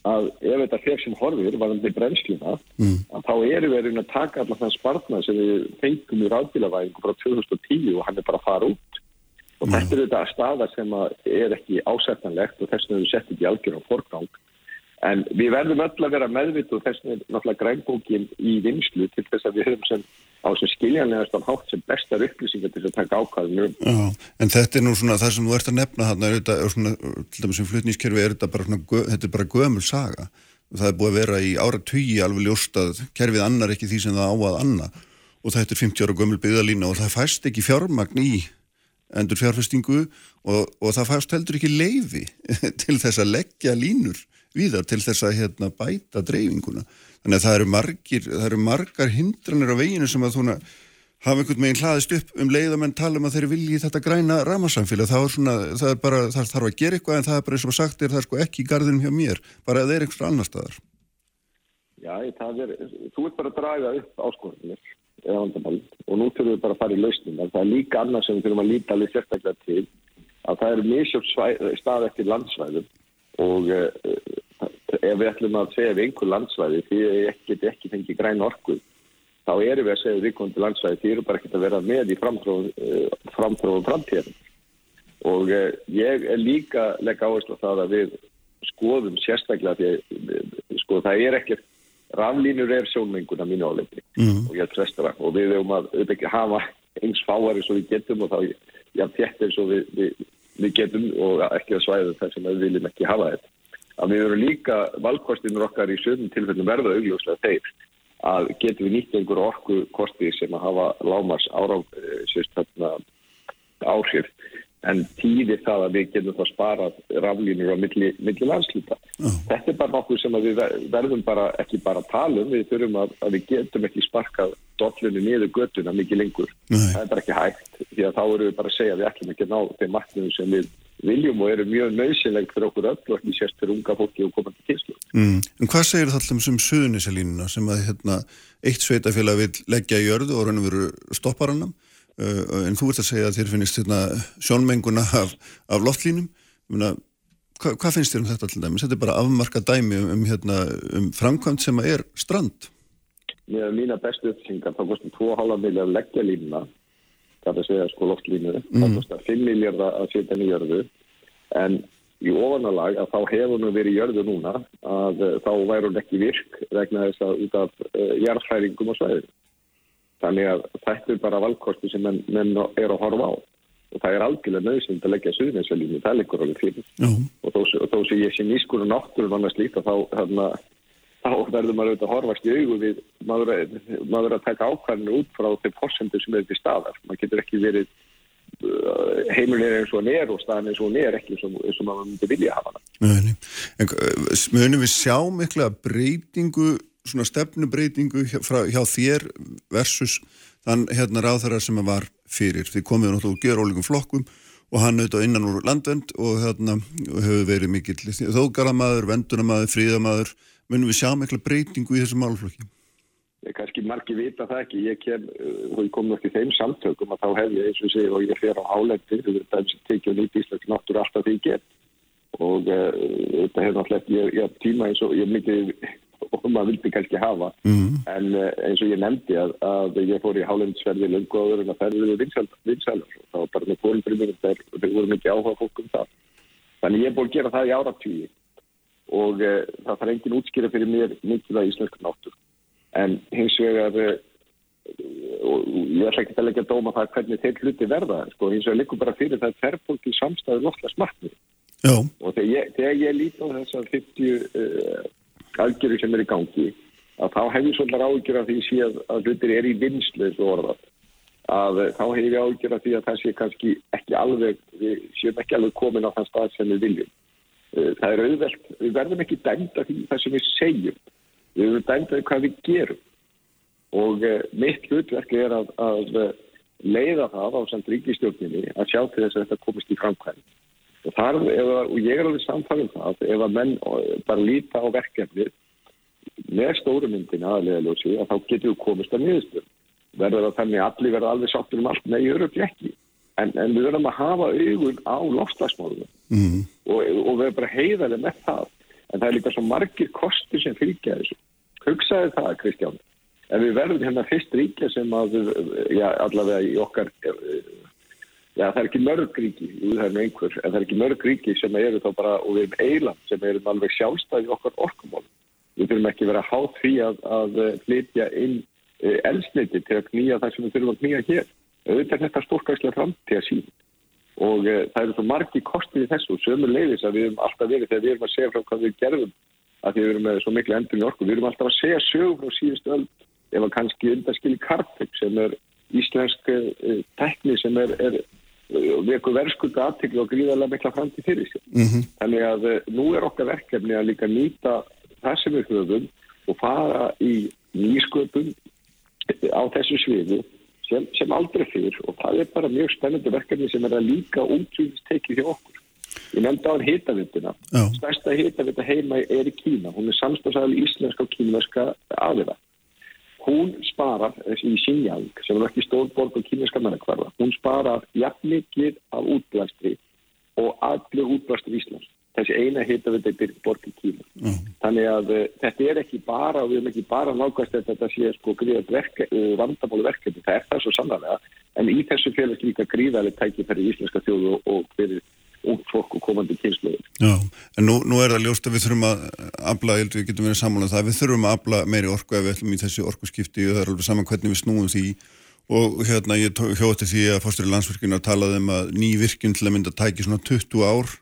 að ef þetta fer sem horfir varðandi brennsluna mm. að þá erum við að taka allar þann spartna sem við fengum í ráðbílavæðingu frá 2010 og hann er bara að fara út. Og mm. þetta er þetta staða sem er ekki ásættanlegt og þess vegna við setjum í algjörðan forgang. En við verðum öll að vera meðvitt og þess vegna náttúrulega grænbókin í vinslu til þess að við höfum sem á sem skiljanlegast af hátt sem bestar upplýsingar til að taka ákvæðinu um. En þetta er nú svona það sem þú ert að nefna þarna, er þetta, er svona, til dæmis sem flutnískerfi er þetta bara, svona, þetta er bara gömul saga. það er búið að vera í ára tugi alveg ljóst að kerfið annar ekki því sem það á að anna og þetta er 50 ára gömul byggðalína og það fæst ekki fjármagn í endur fjárfestingu og, og það fæst heldur ekki leiði til þess að leggja línur viðar til þess að hérna, bæta dreifinguna. Þannig að það eru, margir, það eru margar hindranir á veginu sem að þúna hafa einhvern veginn hlaðist upp um leið að menn tala um að þeir vilji þetta græna ramasamfélag. Það, svona, það, bara, þarf að gera eitthvað en það er bara eins og sagt er það er sko ekki í gardinum hjá mér, bara að það er einhversu annar staðar. Já, er, þú ert bara að draga upp áskorunir eða vandamál og nú þurfum við bara að fara í lausnum. Það er líka annað sem við þurfum að líta alveg sérstaklega til að það eru misjöfn stað eftir landsvæðum og uh, ef við ætlum að segja við einhver landsvæði því ég get ekki fengið græn orku þá erum við að segja við einhvern landsvæði því eru bara ekki að vera með í framtróðum uh, framtíðan og uh, ég er líka legg áherslu á það að við skoðum sérstaklega því sko það er ekkert raflínur er sjónmenguna mínu áleiti mm. og ég er trestara og við hefum að auðvitað hafa eins fáari svo við getum og þá ég þétt eins og við, við, við getum og ekki að svæða þess að við viljum ekki hafa þetta. Að við verum líka valkostinur okkar í sögum tilfellum verða augljóslega þeir að getum við nýtt einhver orku kosti sem að hafa lámars áráð áhrif en tíðir það að við getum það sparað raflínur á milli, milli landsluta. Oh. Þetta er bara nokkuð sem við verðum bara, ekki bara að tala um, við þurfum að, að við getum ekki sparkað dollunni niður göttuna mikið lengur. Nei. Það er bara ekki hægt, því að þá erum við bara að segja að við ætlum ekki að ná þeim marknum sem við viljum og eru mjög nöðsynlegt fyrir okkur öll og ekki sérst fyrir unga fólki og komandi kynslu. Mm. En hvað segir það alltaf um suðunisalínuna sem að hérna, eitt sveitafélag vil leggja í jörðu og raun og veru stopparannam en þú ert að segja að þér finnist hérna, sjónmenguna af, af loftlínum. Muna, hva, hvað finnst þér um þetta alltaf dæmi? Þetta er bara afmarka dæmi um, um, hérna, um framkvæmt sem er strand. Með mína bestu uppsingar þá kostum 2,5 miljard leggja línuna það er að segja sko loftlínu mm. það kostar 5 miljard að setja nýjörðu en í ofanalag að þá hefur hún verið í jörðu núna að uh, þá væri hún ekki virk vegna þess að út af uh, jarðfæringum og svæðinu Þannig að þetta er bara valkosti sem menn, menn er að horfa á og það er algjörlega nöðsynnt að leggja suðninsvelínu, það liggur alveg fyrir. Uh. Og þó, þó sem ég sé nýskur og náttúrun annars líka þá, þarna, þá verður maður auðvitað að horfast í augu við maður, maður að taka ákvæminu út frá þeim fórsendur sem er til staðar. Man getur ekki verið uh, heimurinn eins og er og staðan eins og er ekki eins og, maður myndi vilja hafa hann. En uh, munum við sjá mikla breytingu svona stefnubreitingu hjá, frá, hjá þér versus þann hérna ráðarar sem var fyrir. Þið komið náttúrulega úr gerólíkum flokkum og hann auðvitað innan úr landvend og hérna hefur verið mikill þógaramadur, vendunamadur, fríðamadur. Munum við sjá mikla breytingu í þessu málflokki? Ég kannski margi vita það ekki. Ég kem, og ég kom í þeim samtökum að þá hef ég eins og segja og ég fer á álendi, þetta er tekið nýtt íslensk náttúru alltaf því ég get og uh, þetta hefur náttúrulega, ég, ég tíma eins og ég mikið og maður vildi kannski hafa. Mm. en uh, eins og ég nefndi að, að ég fór í hálendisverði lungaður en að ferði við vinsælar og þá bara með fólkbryndum þeir, þeir voru mikið áhuga fólk um það. Þannig ég er búin að gera það í áratvíi og uh, það þarf engin útskýra fyrir mér mikið að íslensku náttur en hins vegar uh, og ég ætla ekki að leggja að dóma það hvernig þeir hluti verða. Sko, hins vegar likur bara fyrir það þerrfólki samstæðu lofla smartni og þegar ég, þegar ég líti á þess að 50 aðgerðu sem er í gangi að þá hefur svolítið ágjör af því síðan að hlutir er í vinslu að þá hefur ágjör af því að það sé kannski ekki alveg við séum ekki alveg komin á þann stað sem við viljum. Eh, það er auðvelt, við verðum ekki dæmda því það sem við segjum. Við verðum dæmda því hvað við gerum. Og uh, mitt hlutverk er að, að leiða það á samt ríkistjórninni að sjá til þess að þetta komist í framkvæm og, þar, ef, og ég er alveg samfæðum það ef að menn bara líta á verkefnið með stórumyndin aðlega ljósi að þá getur við komist að miðurstöðum verður það þannig að allir verða alveg sáttur um allt? Með örugli ekki. En, en við verðum að hafa augun á lofslagsmálunum mm. og, og við verðum bara heiðarlega með það. En það er líka svo margir kostur sem fylgja þessu. Hugsaði það Kristján. En við verðum hérna fyrst ríkja sem að já, allavega í okkar Já, það er ekki mörg ríki, jú það er með einhver, en það er ekki mörg ríki sem eru þá bara, og við erum eiland sem eru alveg sjálfstæði okkar orkumál. Við þurfum ekki verið að há því að, að flytja inn e, elsniti til að knýja það sem við þurfum að knýja hér. Auðvitað er þetta stórkværslega framtíða sín og e, það eru svo margi kostið í þessu, sömur leiðis að við erum alltaf verið þegar við erum að segja frá hvað við gerðum að því við erum með svo miklu endur í orku. Við erum alltaf að segja sögur frá síðustu öll ef að kannski undaskili Karpik sem er íslensk uh, tekni sem er, er veku verðskulda aðtikli og gríðarlega mikla framtíð fyrir sér. Mhm. Þannig að uh, nú er okkar verkefni að líka nýta sem við höfum og fara í nýsköpun á þessu sviði sem, sem aldrei fyrir og það er bara mjög spennandi verkefni sem er að líka útsýðist tekið hjá okkur. Ég nefndi á hitavindina. Já. Stærsta hitavinda heima er í Kína. Hún er samstagsæðal íslenska og kínuverska aðeina. Hún sparar, þessi í Xinjiang, sem er ekki stórborg og kínuverska mennakvarða, hún sparar jafn mikið af útblæstri og allir útblæstri Íslands. Þessi eina hitavinda er borg í Kína. Já. Þannig að uh, þetta er ekki bara, og við erum ekki bara nákvæmst að þetta sé sko verke, uh, vandamáli verkefni, það er það svo sannlega, en í þessu félags líka gríðaleg tækifæri í íslenska þjóðu og, og fyrir ung fólk og komandi kynsluður. Já, en nú, nú er það ljóst að við þurfum að afla, ég held við getum verið saman það, við þurfum að afla meiri orku ef við ætlum í þessi orkuskipti og það er alveg saman hvernig við snúum því og hérna ég hjóti því að fórstur í landsvirkina talaði um að ný virkjun til að mynda tæki svona 20 ár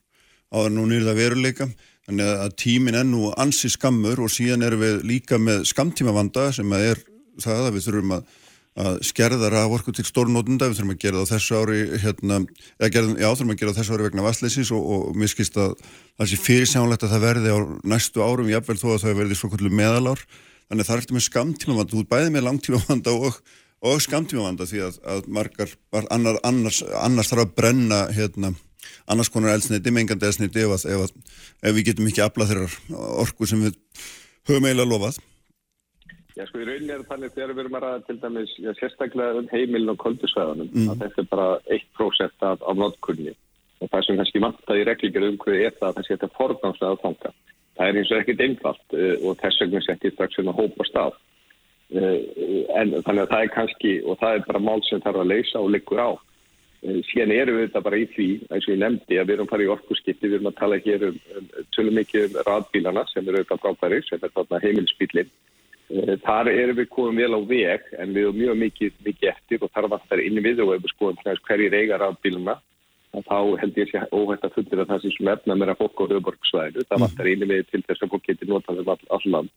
áður en hún yrða veruleika þannig að tímin er nú ansi skammur og síðan erum við líka með skamtímavanda sem að er það að við þurfum að að skerða raforku til stórnótunda, við þurfum að gera það þessu ári hérna, eða gerðum, já, þurfum að gera það þessu ári vegna vastleysis og, og mér skist að það sé fyrirsjánlegt að það verði á næstu árum, jáfnvel þó að það verði svo kvöldu meðalár, þannig að það er eftir með skamtímavanda, þú er bæðið með langtímavanda og, og skamtímavanda því að, að margar, annar, annars, annars þarf að brenna hérna, annars konar eldsneiti, mengandi eldsneiti ef, ef, ef við getum ekki aflað þeirrar orku sem við höfum eiginlega lofað. Já, sko, í rauninni er þannig þegar við erum að ræða til dæmis já, sérstaklega um heimilin og koldusvæðanum mm. að þetta er bara 1% af, af notkunni og það sem kannski vantaði í reglíkjur um hverju er það að það setja fornámslega að fanga. Það er eins og ekkit einfalt uh, og þess vegna setti strax um að hópa stað. Uh, en þannig að það er kannski, og það er bara mál sem þarf að leysa og liggur á. Uh, síðan erum við þetta bara í því, eins og ég nefndi, að við erum farið í orkusskipti, við erum að tala hér um, um tölum mikið um radbílana sem eru auðvitað frábæri, sem er þarna heimilsbílinn Þar erum við komum vel á veg en við erum mjög mikið, mikið eftir og þar vantar inn við og ef við skoðum hverjir eigar af bíluna þá held ég sé óhægt að fundir að það sé sem efna meira fólk á höfuborgsvæðinu. Það vantar inn við til þess að fólk getur notað um all, all land.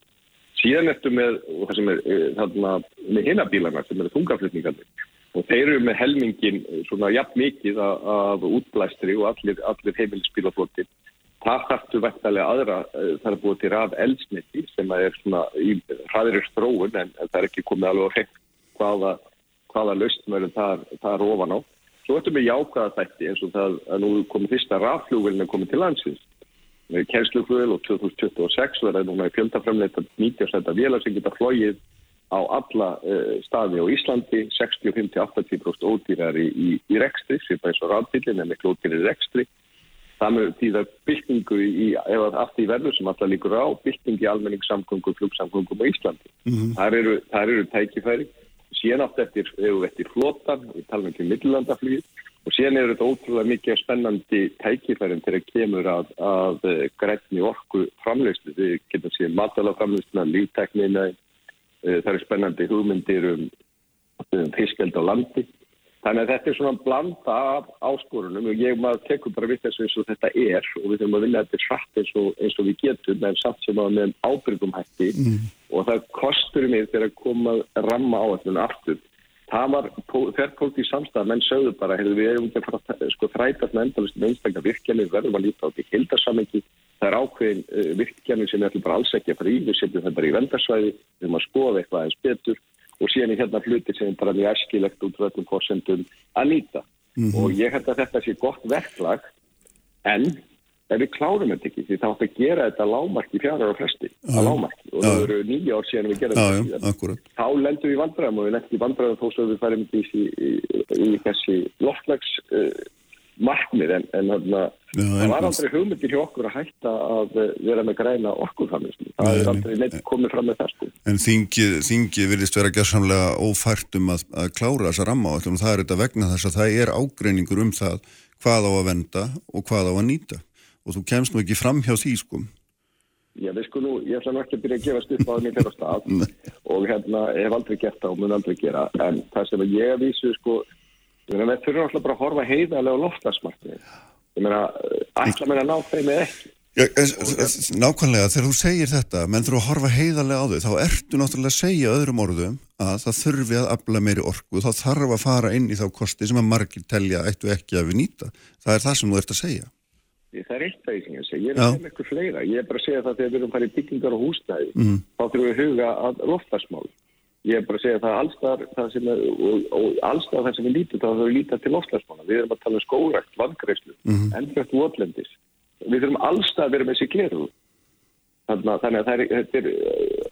Síðan eftir með, sem þarna, með hinabílana sem eru þungaflutningarnir og þeir eru með helmingin svona jafn mikið af útblæstri og allir, allir heimilisbílaflottir Það þarftu vektalega aðra, það er búið til raf eldsniti sem er svona í hraðirir stróun en það er ekki komið alveg á hreint hvaða, hvaða lausnmörðum það, það er ofan á. Svo ertum við jákaða þætti eins og það að nú komið fyrsta rafflugvelin að komið til landsins. Kjænsluflugvel og 2026 verður núna í fjöldaframleita 90% vélar sem geta flóið á alla uh, staði á Íslandi, 60-50-80% ódýrar í, í, í rekstri, sem eins og rafbílinn en ekki ódýrar í rekstri. Það með því það byltingu í, ef allt í verður sem alltaf líkur á, byltingi almenningssamgöngum, flugsamgöngum á Íslandi. Mm -hmm. Það eru, eru tækifæri. Síðan átt eftir, eftir flotan, við talum ekki um millandaflýð, og síðan eru þetta ótrúlega mikið spennandi tækifærin til að kemur að, að grætni orku framlegslu. Við getum síðan matalaframlegsluna, lífteknina, það eru spennandi hugmyndir um, um fiskeld á landi. Þannig að þetta er svona blanda af áskorunum og ég maður tekur bara við þessu eins og þetta er og við þurfum að vilja þetta hratt eins og, eins og við getum en samt sem að með ábyrgum hætti mm. og það kostur mig þegar að koma að ramma á þetta aftur. Það var þerrpólt í samstæða, menn sögðu bara, heyrðu við erum ekki að fara að sko, þrætast með endalist með einstaklega virkjanir, verðum að líta á því hildarsamengi. Það er ákveðin uh, virkjanir sem er bara alls ekki að fara í, við setjum það bara í vendarsvæði, við erum að skoða eitthvað eins betur og síðan í hérna hluti sem er bara mjög eskilegt út frá þessum fórsendum að nýta. Mm -hmm. Og ég held að þetta sé gott verklag, en ef við klárum þetta ekki, því þá ætti að gera þetta lámarki fjara á flesti, að lámarki, og það eru nýja ár síðan við gerum þetta. Þá lendum við vandræðum og við lendum við vandræðum þó svo við færum í, í, í, í þessi loftlags uh, markmið, en, en þarna, það var aldrei hugmyndir hjá okkur að hætta að vera með græna orkurfaminslu. Það er aldrei neitt komið fram með það sko. En þingið, þingið vilist vera gerðsamlega ófært um að, að klára þessa ramma og það er þetta vegna þess að það er ágreiningur um það hvað á að venda og hvað á að nýta og þú kemst nú ekki fram hjá því sko. Já, við sko nú, ég ætla ekki að byrja að gefa stupp á mér fyrir stað og hérna, hef aldrei gert það og mun aldrei gera en það sem ég vísu sko, við þurfum alltaf bara að horfa heiðarlega á loftasmarkið. Ég meina, ætla mér að ná þeim eða ekki Já, es, nákvæmlega, þegar þú segir þetta, menn þurfa að horfa heiðarlega á þau, þá ertu náttúrulega að segja öðrum orðum að það þurfi að afla meiri orku, þá þarf að fara inn í þá kosti sem að margir telja ættu ekki að við nýta. Það er það sem þú ert að segja. Það er eitt sem ég ég er að segja eitthvað fleira. Ég er bara að segja það þegar við erum að að. Ég er bara að segja það allstar, það sem er, og, og allstar það sem við lítum, þá þurfum við að líta til loftlagsmála. Við erum að tala um skórækt, vandgreislu, mm. -hmm. endrætt votlendis. Við þurfum allstar að vera með sér gleru. Þannig, að- þannig að er, þetta er uh,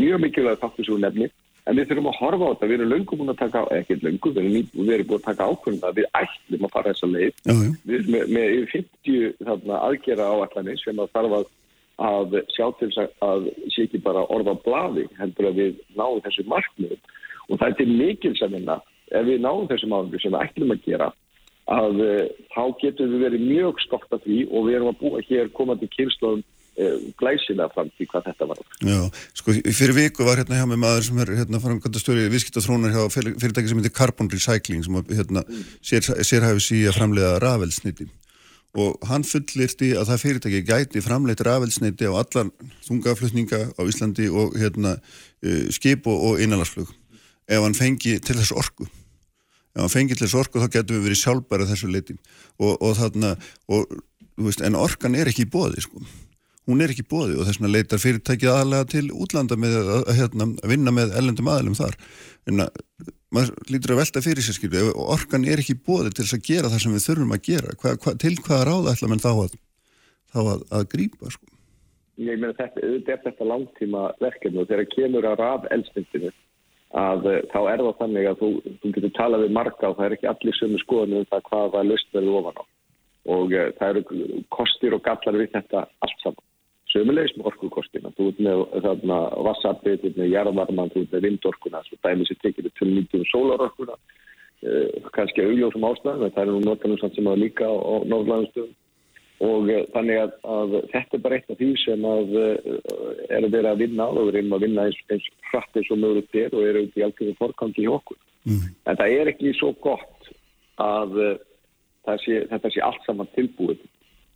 mjög mikilvæg þáttur sem við nefnir. En við þurfum að horfa á þetta, við erum löngum búin að taka, ekki löngum, við erum, við erum búin að taka ákvörðum að við ætlum að fara þessa leið Já, já. við erum með, með yfir 50 þarna, aðgera áallanir sem að þarf að, að sjá til að, sé ekki bara orða á blaði heldur að við náum þessu markmiðum og það er til mikils að vinna. Ef við náum þessum áhengur sem við ætlum að gera að uh, þá getum við verið mjög stolt af því og við erum að búa hér komandi kynnslóðum uh, glæsilega fram til hvað þetta var. Já, sko, fyrir viku var hérna hjá mig maður sem er hérna framkvæmda störi viðskiptaþrónar hjá fyr- fyrirtæki sem heitir Carbon Recycling sem hérna sér, sérhæfis í að framleiða rafelsniti og hann fullirti að það fyrirtæki gæti framleitt rafelsniti á allar þungaflutninga á Íslandi og hérna uh, skip og, og innanlandsflug. Ef hann fengi til þess orku. Ef hann fengi til þess orku þá getum við verið sjálfbæra þessu leiti og, og þarna og, veist, en orkan er ekki í bóði sko hún er ekki bóði og þess vegna leitar fyrirtækið aðalega til útlanda með að, hérna, vinna með ellendum aðalum þar en að maður lítur að velta fyrir sér skilju ef orkan er ekki bóði til þess að gera það sem við þurfum að gera hva, hva, til hvaða ráða ætla menn þá að, þá að, að grípa sko. Ég meina þetta, auðvitað er þetta langtíma verkefni og þegar kemur að raf eldsmyndinu að uh, þá er það þannig að þú, þú getur talað við marga og það er ekki allir sömu skoðinu um það hvaða löst verður ofan á og uh, það eru kostir og gallar við þetta allt saman. Sömulegis með orkukostina, þú ert með þarna vassabið, þú ert með jarðvarman, þú ert með vindorkuna, svo dæmis er tekið til nýtjum sólarorkuna, uh, kannski augljósum ástæðum, en það er nú notanum samt sem að líka á, á Norðlæðustöðum og uh, þannig að, að þetta er bara eitt af því sem að uh, er að vera að vinna á og við erum að vinna eins, eins hratt eins og mögulegt er og eru út í algjörðu forkangi hjá okkur. En það er ekki svo gott að það sé, þetta sé allt saman tilbúið.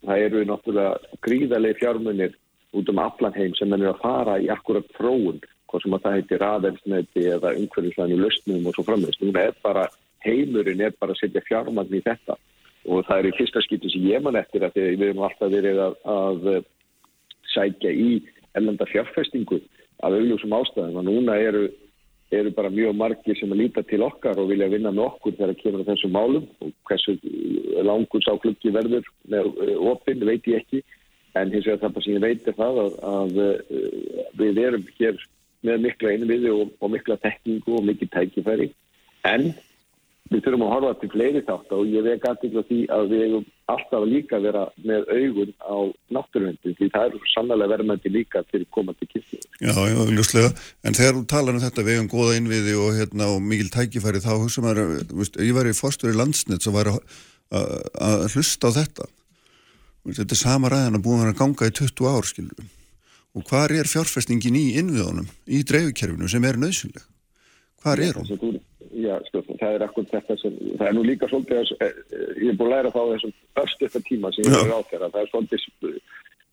Það eru náttúrulega gríðarlega fjármunir út um allan heim sem er að fara í akkurat þróun, hvað sem að það heiti raðelsneti eða umhverfisvæðinu lausnum og svo framvegst. Núna er bara, heimurinn er bara að setja fjármagn í þetta. Og það er í fyrsta skipti sem ég man eftir að við erum alltaf verið að, að eh, sækja í ellenda fjárfestingu af augljósum ástæðum. Og núna eru, eru bara mjög margir sem að líta til okkar og vilja vinna með okkur þegar það kemur að þessum málum. Og hversu langur sá klukki verður með eh, opinn veit ég ekki en hins vegar það bara sem ég veit er það að, að eh, við erum hér með mikla einviði og, og mikla tekningu og mikið tækifæri en við þurfum að horfa til fleiri þátt og ég vek aðtikla því að við eigum alltaf líka vera með augun á náttúruhendin því það eru sannlega verðmætti líka til komandi kistið. Já, já, ljóslega, en þegar þú talar um þetta við um góða innviði og, hérna, og mikil tækifæri þá hugsa maður, veist, ég var í fórstöri landsnett sem var að, hlusta á þetta þetta er sama ræðan að búin að ganga í 20 ár skilur og hvar er fjárfestingin í innviðunum í dreifukerfinu sem er nöðsynleg hvar er hún? Já, sko, það er akkur þetta sem, það er nú líka svolítið að, eh, eh, ég er búin að læra þá þessum eftir tíma sem ég er á þeirra, það er svolítið,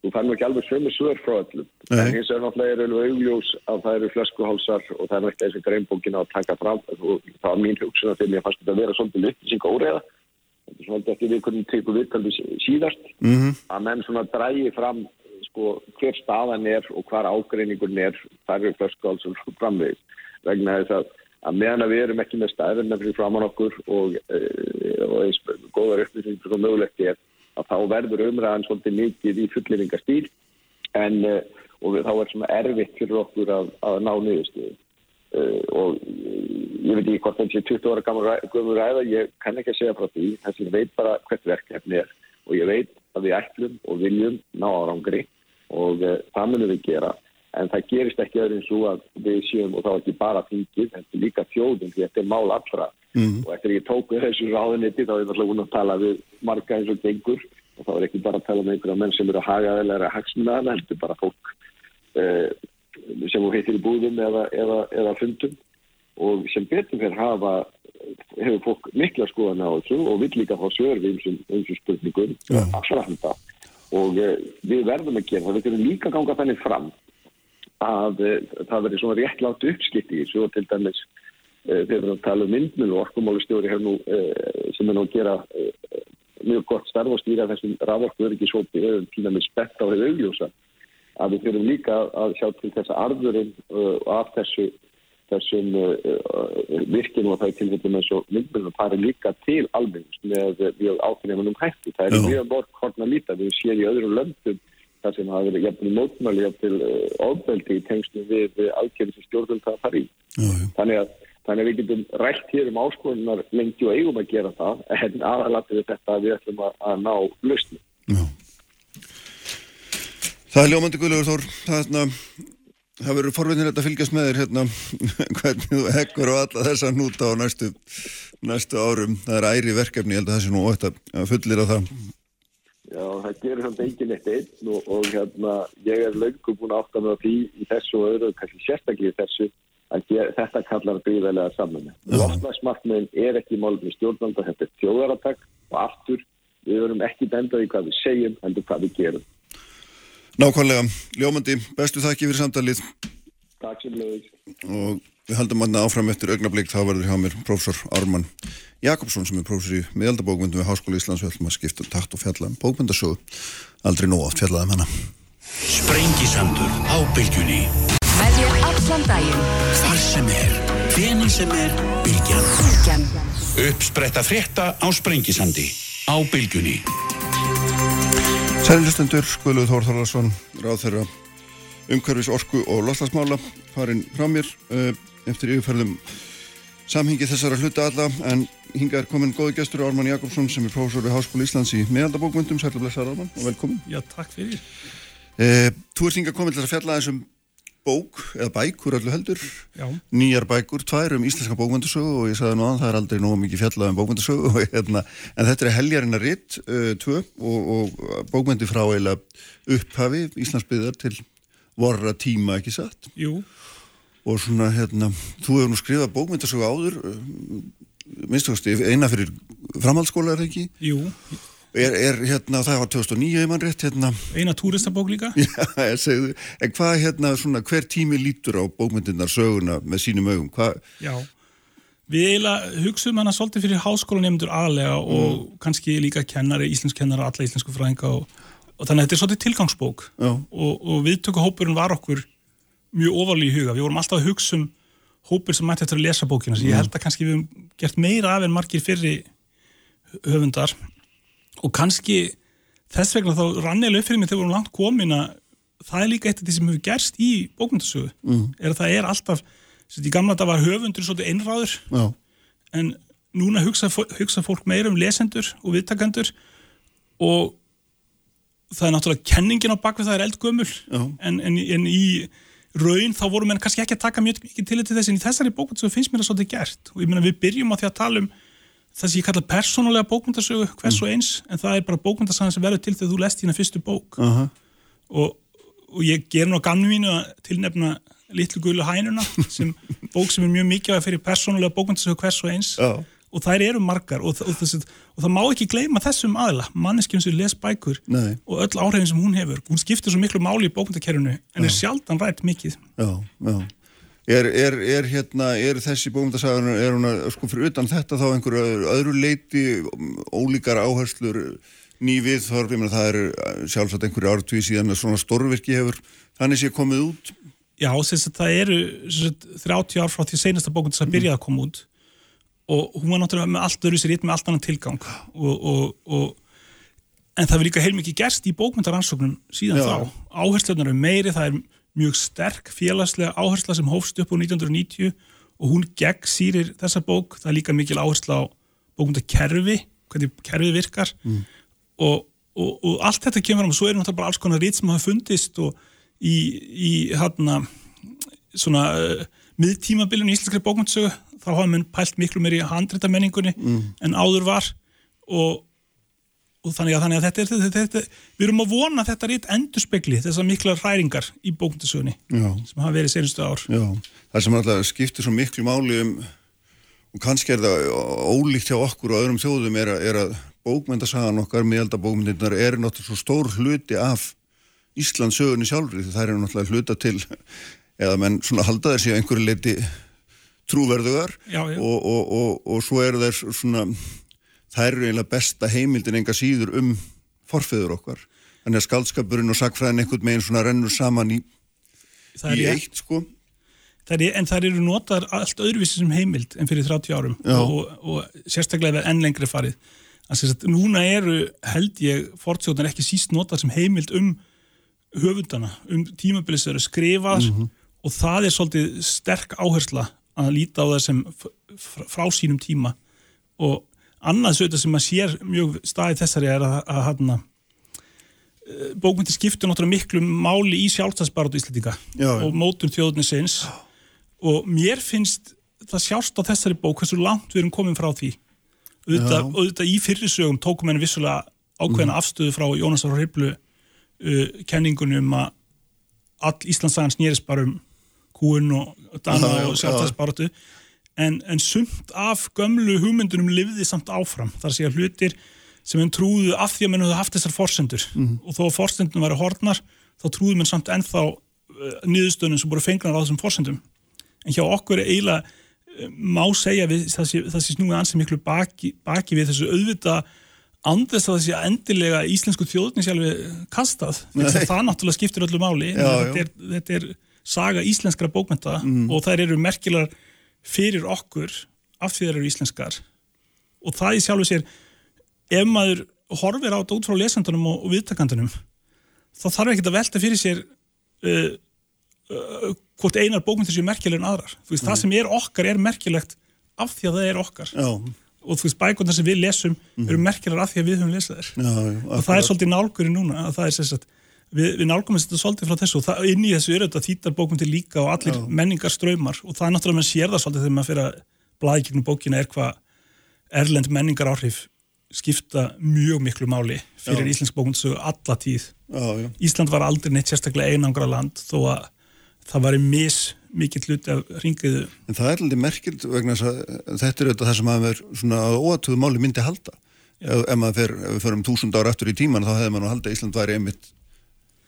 þú fær nú ekki alveg sömu svör frá öllum, Nei. en hins vegar náttúrulega er alveg augljós að það eru flöskuhálsar og það er ekki þessi greinbókina að taka fram. Og það var mín hugsun að þegar ég fannst þetta að vera svolítið þetta er svolítið eftir við hvernig tegur viðtaldi síðast, Mm að menn svona drægi fram sko, hver staðan er og hvar ágreiningurinn er þar eru flöskuhálsar framvegis. Vegna þess að að meðan að við erum ekki með staðverna fyrir framann okkur og, e, og eins góðar upplýsingur og mögulegt er að þá verður umræðan svolítið mikið í fulleringastíl en e, og þá er svona erfitt fyrir okkur að, að ná niðurstöðu og ég veit ekki hvort þessi 20 ára gammal ræða, ég kann ekki að segja frá því, þess að ég veit bara hvert verkefni er. Og ég veit að við ætlum og viljum ná árangri og e, það munum við gera. En það gerist ekki öðru en svo að við séum og þá ekki bara þingið, þetta er líka þjóðum því þetta er mál allra. Og eftir að ég tók við þessu ráðuniti þá er alltaf búin að tala við marga eins og gengur. Og þá er ekki bara að tala með einhverja menn sem eru að haga eða hagsmuna hana, heldur bara fólk eh, sem þú heitir í búðum eða, eða, eða fundum. Og sem betur fyrir hafa hefur fólk mikla skoðan á þessu og vill líka fá svör við einsum spurningum allra handa og uh, við verðum að gera það, við þurfum líka að ganga þannig fram að uh, það verður svona réttlátt uppskipti í þessu og til dæmis uh, þegar við að tala um myndmjöl og orkumálustjóri uh, sem er nú að gera mjög gott starf og stýra þessum raforku öryggishópi eða til dæmis spett á hefur augljósa að við þurfum líka að sjá til þess að arðurinn uh, af þessu þessum uh, uh, virkinu og það er tilfellum eins og myndmjölum fari líka til almennings með mjög ákveðnum hætti. Það er mjög mörg horn að líta. Við séum í öðrum löndum þar sem hafa verið jafnvel mótmæli jafnvel uh, ofbeldi í tengslu við uh, aðgerði sem stjórnum það að fara í. Þannig að, þannig að við getum rætt hér um áskorunar lengi og eigum að gera það en aðalatið við þetta að við ætlum að, að ná lausni. Það er ljómandi guðlegur Þór, það, svona, það verður forvinnilegt að fylgjast með þér hérna, hvernig þú heggur á alla þessa núta á næstu, næstu árum. Það er æri verkefni, ég held að það sé nú ótt að fullir á það. Já, það gerir samt enginn eitt einn og, og hérna, ég er löngu búin að átta á því í þessu og öðru, kannski sérstaklega í þessu, að ger, þetta kallar gríðarlega saman. Loftlagsmarkmiðin er ekki málum í stjórnanda, þetta er þjóðaratak og aftur, við verum ekki bendað í hvað við segjum, heldur hvað við gerum. Nákvæmlega, ljómandi, bestu þakki fyrir samtalið. Takk sem lögum. og við haldum manna áfram eftir augnablík þá verður hjá mér prófessor Ármann Jakobsson sem er prófessor í miðaldabókmyndum við Háskóla Íslands. Við ætlum að skipta um takt og fjalla um bókmyndasögu. Aldrei nóg oft fjallaði um hana. Sprengisandur á bylgjunni. Með þér allan daginn. Hvar sem er, hvenin sem er Bylgjan. Bylgjan. Uppspretta frétta á Sprengisandi á bylgjunni Sælilustendur, Guðluð Þór Þorlarsson ráð þeirra umhverfis orku og loslasmála farin frá mér uh, eftir yfirferðum samhengi þessara hluta alla. En hinga er komin góði gestur Ármann Jakobsson sem er prófessor við Háskóla Íslands í meðaldabókmyndum Sælu blessaður Ármann og velkomin Já, takk fyrir. uh, Þú ert hinga komin til að fjalla þessum bók eða bækur öllu heldur. Já, nýjar bækur, tvær um íslenska bókmyndasögu og ég sagði nú að það er aldrei nógu mikið fjallað um bókmyndasögu og, hérna, en þetta er heljarina ritt uh, tvö og, og bókmyndi frá eiginlega upphafi Íslandsbyðar til vorra tíma ekki satt? Jú, og svona hérna, þú hefur nú skrifað bókmyndasögu áður uh, minnstu eina fyrir framhaldsskóla er það ekki? Jú, er, er hérna, það var 2009 ef mann rétt hérna, eina túristabók líka. já, segðu en hvað hérna, svona, hver tími lítur á bókmyndirnar söguna með sínum augum, hvað. Við eiginlega hugsaum hana svolítið fyrir háskólanemndur aðlega og kannski líka kennari, íslensk kennara, alla íslensku fræðinga og, og þannig að þetta er svolítið tilgangsbók. Og, og viðtökuhópurinn var okkur mjög ofalega í huga. Við vorum alltaf að hugsa um hópur sem mætti eftir að lesa bókina, svo ég held að kannski við höfum gert meira af en margir fyrri höfundar og kannski þess vegna þá rannilega upp fyrir mig þegar við vorum langt komin að það er líka eitt af því sem hefur gerst í bókmyndasögu mm. er að það er alltaf í gamla þetta var höfundur svolítið einráður. Já, en núna hugsa, hugsa fólk meira um lesendur og viðtakendur og það er náttúrulega kenningin á bakvið það er eldgömmul Já. en, en, en í raun þá voru menn kannski ekki að taka mjög mikið til þess en í þessari bókmyndasögu finnst mér það svolítið gert. Og ég meina við byrjum á því að tala um það sem ég kalla persónulega bókmyndasögu hvers og eins en það er bara bókmyndasagan sem verður til þegar þú lest þína fyrstu bók. Aha, og, og ég ger nú á gamnu mínu að tilnefna litlu gulu hænuna sem bók sem er mjög mikið fyrir persónulega bókmyndasögu hvers og eins. Já, og þær eru margar og, og, og, og það má ekki gleyma þessum aðla manneskjum sem les bækur Nei. og öll áhrifin sem hún hefur. Hún skiptir svo miklu máli í bókmyndakerfinu en er sjaldan rætt mikið. Já, já. Er, er, er hérna, er þessi bókmyndasagan, er hún að, sko, fyrir utan þetta þá einhverju öðru- öðru leiti, ólíkar áherslur, ný viðþorf, ég meina það er sjálfsagt einhverju ártví síðan að svona stórvirki hefur, þannig sé komið út. já, þess að það eru sagt, 30 ár frá því seinasta bókmynd sem byrjaði að koma út og hún var náttúrulega með allt öðru sér með allt annan tilgang og, og, og, en það var líka heilmikið gerst í bókmyndaransóknum síðan Já. þá áherslunar er meiri, það er mjög sterk félagslega áhersla sem hófst upp á 1990 og hún gegn sýrir þessa bók, það er líka mikil áhersla á bókmyndakerfi hvernig kerfi virkar. Og, og, og allt þetta kemur fram og svo er náttúrulega bara alls konar rít sem hafa fundist og í, í hérna svona uh, miðtímabilinu í íslenskri bókmyndsögu þá hafa menn pælt miklu meir í handrita menningunni en áður var. Og þannig að, þannig að þetta, er, þetta, þetta, við erum að vona að þetta rít endurspegli þessar mikla hræringar í bókmyndasögunni Já. sem hafa verið senustu ár Já, það sem alltaf skiptir svo miklu máli um og kannski er það ólíkt hjá okkur og öðrum þjóðum er að, er að bókmyndasagan okkar, miðalda bókmyndirnar er náttúrulega svo stór hluti af Íslands sögunni sjálfri það er náttúrulega hluta til eða menn svona halda þessi á einhverju leiti trúverðugar Já, já. og, og, og, og svo eru þær svona það eru eiginlega besta heimildin enga síður um forfeður okkar. Þannig að skaldskapurinn og sakfræðin einhvern meginn svona rennur saman í, í eitt sko. Það er, en það eru notar allt öðruvísi sem heimild en fyrir 30 árum. Og, og sérstaklega enn lengri farið. Að sem sagt, núna eru held ég fortsjóðan ekki síst notar sem heimild um höfundana, um tímabilis eru skrifað og það er svolítið sterk áhersla að líta á það sem frá sínum tíma. Og annað sögða sem maður sér mjög staðið þessari er að, að, að bókmyndir skiptu náttúrulega miklu máli í Já, já. og mótun þjóðunni sinns og mér finnst það sjást á þessari bók hversu langt við erum komin frá því. Auðvitað, auðvitað í fyrirsögum tókum henni vissulega ákveðna afstöðu frá Jónas Ára Hriblu uh, kenningunum um að all Íslandsagan snýris bara um kúun og dana og sjálfstæðsbarátu en, en sumt af gömlu hugmyndunum lifði samt áfram. Þar sé að hlutir sem henn trúðu af því að menn höfðu haft þessar forsendur. Og þó að forsendunum væri hortnar þá trúðu menn samt ennþá uh, niðurstöðunum sem voru fengnar á þessum forsendum. En hjá okkur er eiginlega uh, má segja við það sé, sé snúið ansið miklu baki, baki við þessu auðvita andres að það sé endilega íslensku þjóðni sjálfi kastað. Þess að það náttúrulega skiptir öllu máli. Já, þetta, er, þetta er saga íslenskra bókmenta og þær eru merkilegar fyrir okkur af því þær eru íslenskar og það í sjálfu sér ef maður horfir á þetta út frá lesendunum og, og viðtakandunum þá þarf ekki að velta fyrir sér uh, uh, hvort einar bókmyndir séu merkilegur en aðrar. Veist, það sem er okkar er merkilegt af því að það er okkar. Já, og þú veist, bækundar sem við lesum eru merkilegar af því að við höfum lesað já og það er svolítið nálgurinn núna að það er sagt, við, við nálgumist þetta svolítið frá þessu og það, inn í þessu eru þetta þýttar bókmyndir líka og allir menningar ströymar og það er náttúrulega mann sér það svolítið þegar maður fyrir að blaði gegnum bókina er hvað erlend menningar áhrif skipta mjög miklu máli fyrir Já. íslensk bókmyndasögu alla tíð. Já, já, Ísland var aldrei neitt sérstaklega einangra land þó að það var mis mikill hluti af ringiðu en það er alveg merkild vegna að þetta er auðvitað það sem maður svona að óatöðu máli myndi halda. Ef, ef maður við förum þúsund ára aftur í tíman þá hefði maður haldið að Ísland væri einmitt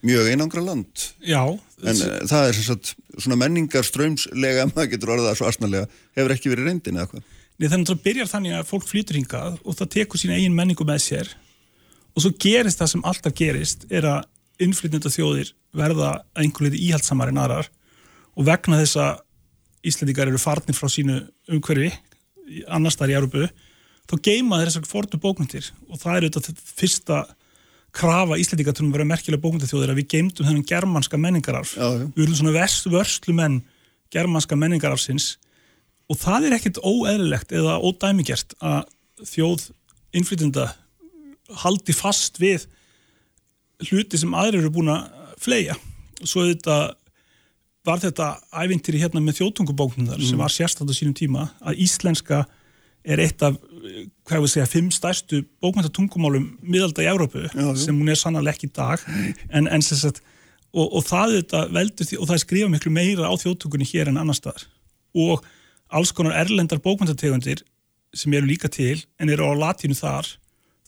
mjög einangra land. Já, en uh, það er sagt svona menningar strömslega, maður getur orðað svo asnalega, hefur ekki verið reyndin eða hvað Nei, þannig að það byrjar þannig að fólk flytur hingað og það tekur sína eigin menningu með sér. Og svo gerist það sem alltaf gerist er að innflytjenda þjóðir verða að einhver leiti íhaldsamar en aðrar. Og vegna þess að Íslandingar eru farnir frá sínu umhverfi annars þar í Európu þá geima þessar fornu bókmyndir og það er auðvitað fyrsta krafa að vera merkilega bókmyndaþjóðir að við geimdum þennan germanska menningararf. Við erum svona verst vörslu menn germanska menningararfsins og það er ekkert óeðlilegt eða ódæmigert að þjóð innflytjenda haldi fast við hluti sem aðrir eru búin að fleia og svo þetta var þetta ævintýri hérna með þjóðtungubóknundar sem var sérstætt á sínum tíma að íslenska er eitt af, hvað við segja, fimm stærstu bókmyndatungumálum miðalda í Európu já. sem hún er sannarlega ekki í dag. En, en sem sagt og, og það veldur því og það er skrifað miklu meira á þjóðtungunni hér en annar staðar. Og alls konar erlendar bókmyndategundir sem eru líka til en eru á latínu þar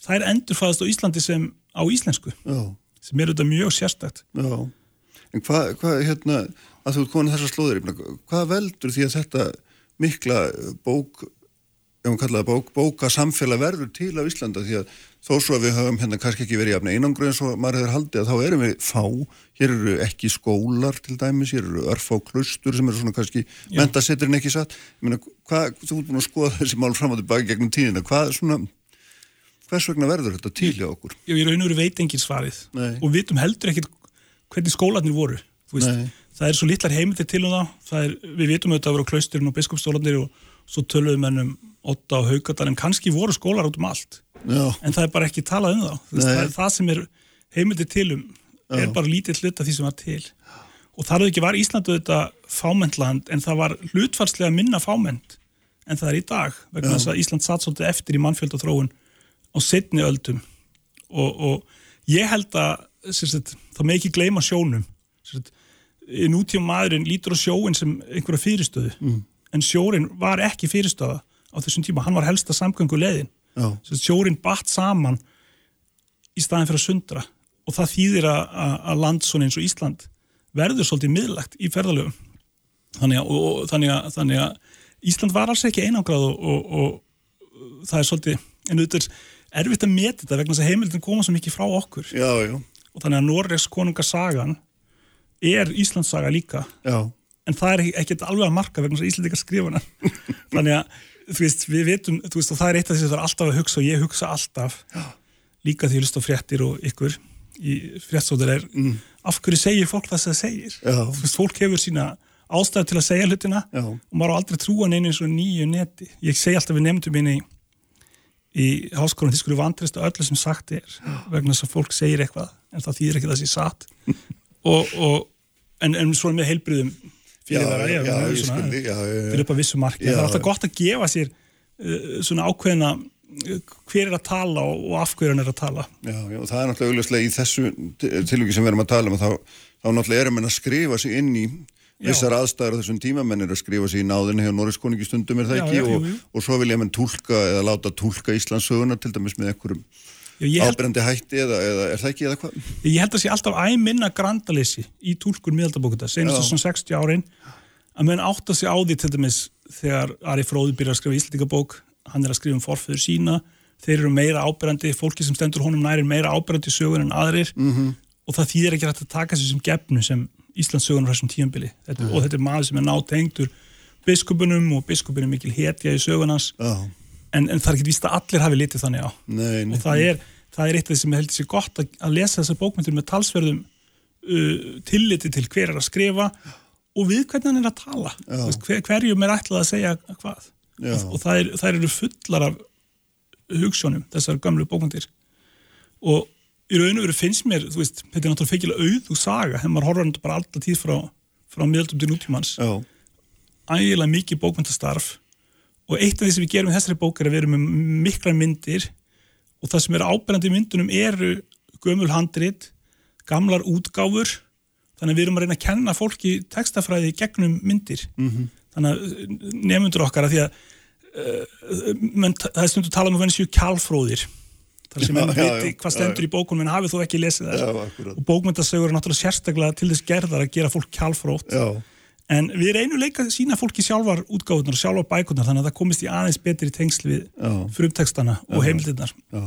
þær endurfæðast á Íslandi sem á íslensku Já, sem eru þetta mjög sérstætt já. En hvað, hva, hérna, að þú ert komin þessar meina, hvað veldur því að þetta mikla bók, ef hún kallaði bók, bóka samfélag verður til á Íslanda því að þó svo að við höfum hérna kannski ekki verið jafn einangrið eins og maður hefur haldið að þá erum við fá, hér eru ekki skólar til dæmis, hér eru örfá klustur sem eru svona kannski mentasetturinn ekki satt, ég meina, hvað, þú ert búin að skoða þessi mál fram og tilbaki gegnum tíðina, hvað svona, hvers vegna verður þetta til hjá okkur? ég raun og veru veit engin svarið. Nei. og vitum heldur ekkit hvernig skólanir voru Þú veist, það er svo litlar heimildir til um það, það er, við vitum auðvitað að vera á klausturinn og biskupstólanir og svo töluðum enn um Otta og Haugadal en kannski voru skólar út um allt. Já, en það er bara ekki talað um það Nei. það, er það sem er heimildir til um er bara lítið hluta því sem var til. Og þar auðvitað var Íslandu þetta fámendland en það var hlutfarslega minna fámend en það er í dag vegna þess að Ísland satt svolítið eftir í mannfjöld og þróun á setni öldum. Og, og ég held að sagt, það með ekki gleyma sjónum. Sem sagt, nútíma maðurinn lítur á sjóin sem einhverja fyrirstöðu. Mm. en sjórin var ekki fyrirstöða á þessum tíma, hann var helsta samgöngu leiðin Já. Sem sagt, sjórin batt saman í staðin fyrir að sundra. Og það þýðir að, land svona eins og Ísland verður svolítið miðlagt í ferðalöfum þannig að, og, þannig að, þannig að Ísland var alls ekki einangrað og, og, og það er svolítið en auðvitað er erfitt að meta þetta vegna þess að heimildin koma svo mikið frá okkur. Já, já, og þannig að Norregs konungasagan er Íslands saga líka. Já, en það er ekki- ekkert alveg að marka vegna þess að Íslandingar skrifa hana. Þannig að þú veist, við vitum þú veist, og það er eitt af því sem það er alltaf að hugsa og ég hugsa alltaf líka því að hlusta fréttir og ykkur í fréttsóður er af hverju segir fólk það sem það segir? Já. þú veist, fólk hefur sína ástæðu til að segja hlutina Já. og maður á aldrei trúa neinu eins og nýju neti. Ég segi alltaf við nefndum minni í, í háskólan þið skulle vantrista öllu sem sagt er vegna þess að fólk segir eitthvað en það þýðir ekki það sé satt. Og, og, en, en svo með heilbriðum fyrir Já, já, já, ég skil þig, já, já, já. fyrir upp að vissu marki. Já. það er alltaf gott að gefa sér uh, svona ákveðina uh, hver er að tala og, og af hverju hann er að tala. Já, já, það er náttúrulega augljóslega í þessu tilvíki sem við erum að tala um að þá, þá náttúrulega erum við að skrifa sig inn í vissar aðstæður á þessum tíma, menn er að skrifa sig í náðinu hjá Norriskóningi stundum er það Já, ekki? já, og, og svo vilja menn tólka eða láta tólka Íslandsöguna til dæmis með einhverjum Ábrendi hætti eða, eða er það ekki eða hvað? ég held að sé alltaf æminna grandalessi í túlkun miðaldabókuta senast svona 60 árin að menn átta sig á því til dæmis þegar Ari Fróði byrjar að skrifa Íslandingabók hann er að skrifa um forföður sína þeir eru meira ábyrjandi, fólki sem stendur honum næri meira ábyrjandi sögur en aðrir -hmm. og það þýðir ekki hægt að taka sér sem gefnu sem Íslands sögunar þessum tíambili þetta, og þetta er maður sem er nátengdur biskupunum og biskupin er mikil hetja í sögunans Já, en, en það er ekki víst að allir hafi litið þannig á. Nei, nei. og það er, það er eitt af því sem ég held sér gott að, að lesa þessar bókmyndir með talsverðum uh, tilliti til hver er að skrifa og við hvernig hann er að tala. Veist, hver, hverjum er ætlað að segja hvað. Og, og það, er, það eru fullar af hugssjónum þessar gamlu bókmyndir og í raun og veru finnst mér, þú veist, þetta er náttúrulega feikilega auð og saga, hefur maður horfður þetta bara alltaf tíð frá, frá miðaldum til nútímans. Já, ægilega mikið bókmyndastarf og eitt af því sem við gerum í þessari bók er að við erum með mikla myndir og það sem er ábyrjandi í myndunum eru gömul handrit, gamlar útgáfur. Þannig að við erum að reyna að kenna fólki textafræði gegnum myndir. -hmm. þannig að nefnundur okkar að því að uh, menn, það er stundu að tala um að venni séu kjálfróðir. Þar sem Já, já, viti já, hvað já, stendur í bókunum en hafið þú ekki lesið já, akkurat. Og bókmyndasögur er náttúrulega sérstaklega til þess gerðar að gera fólk kjálfrótt. Já, En við reynum leika að sína fólki sjálfar útgáðunar og sjálfar bækurnar þannig að það komist í aðeins betri tengsl við Já. frumtekstana og heimildirnar. já.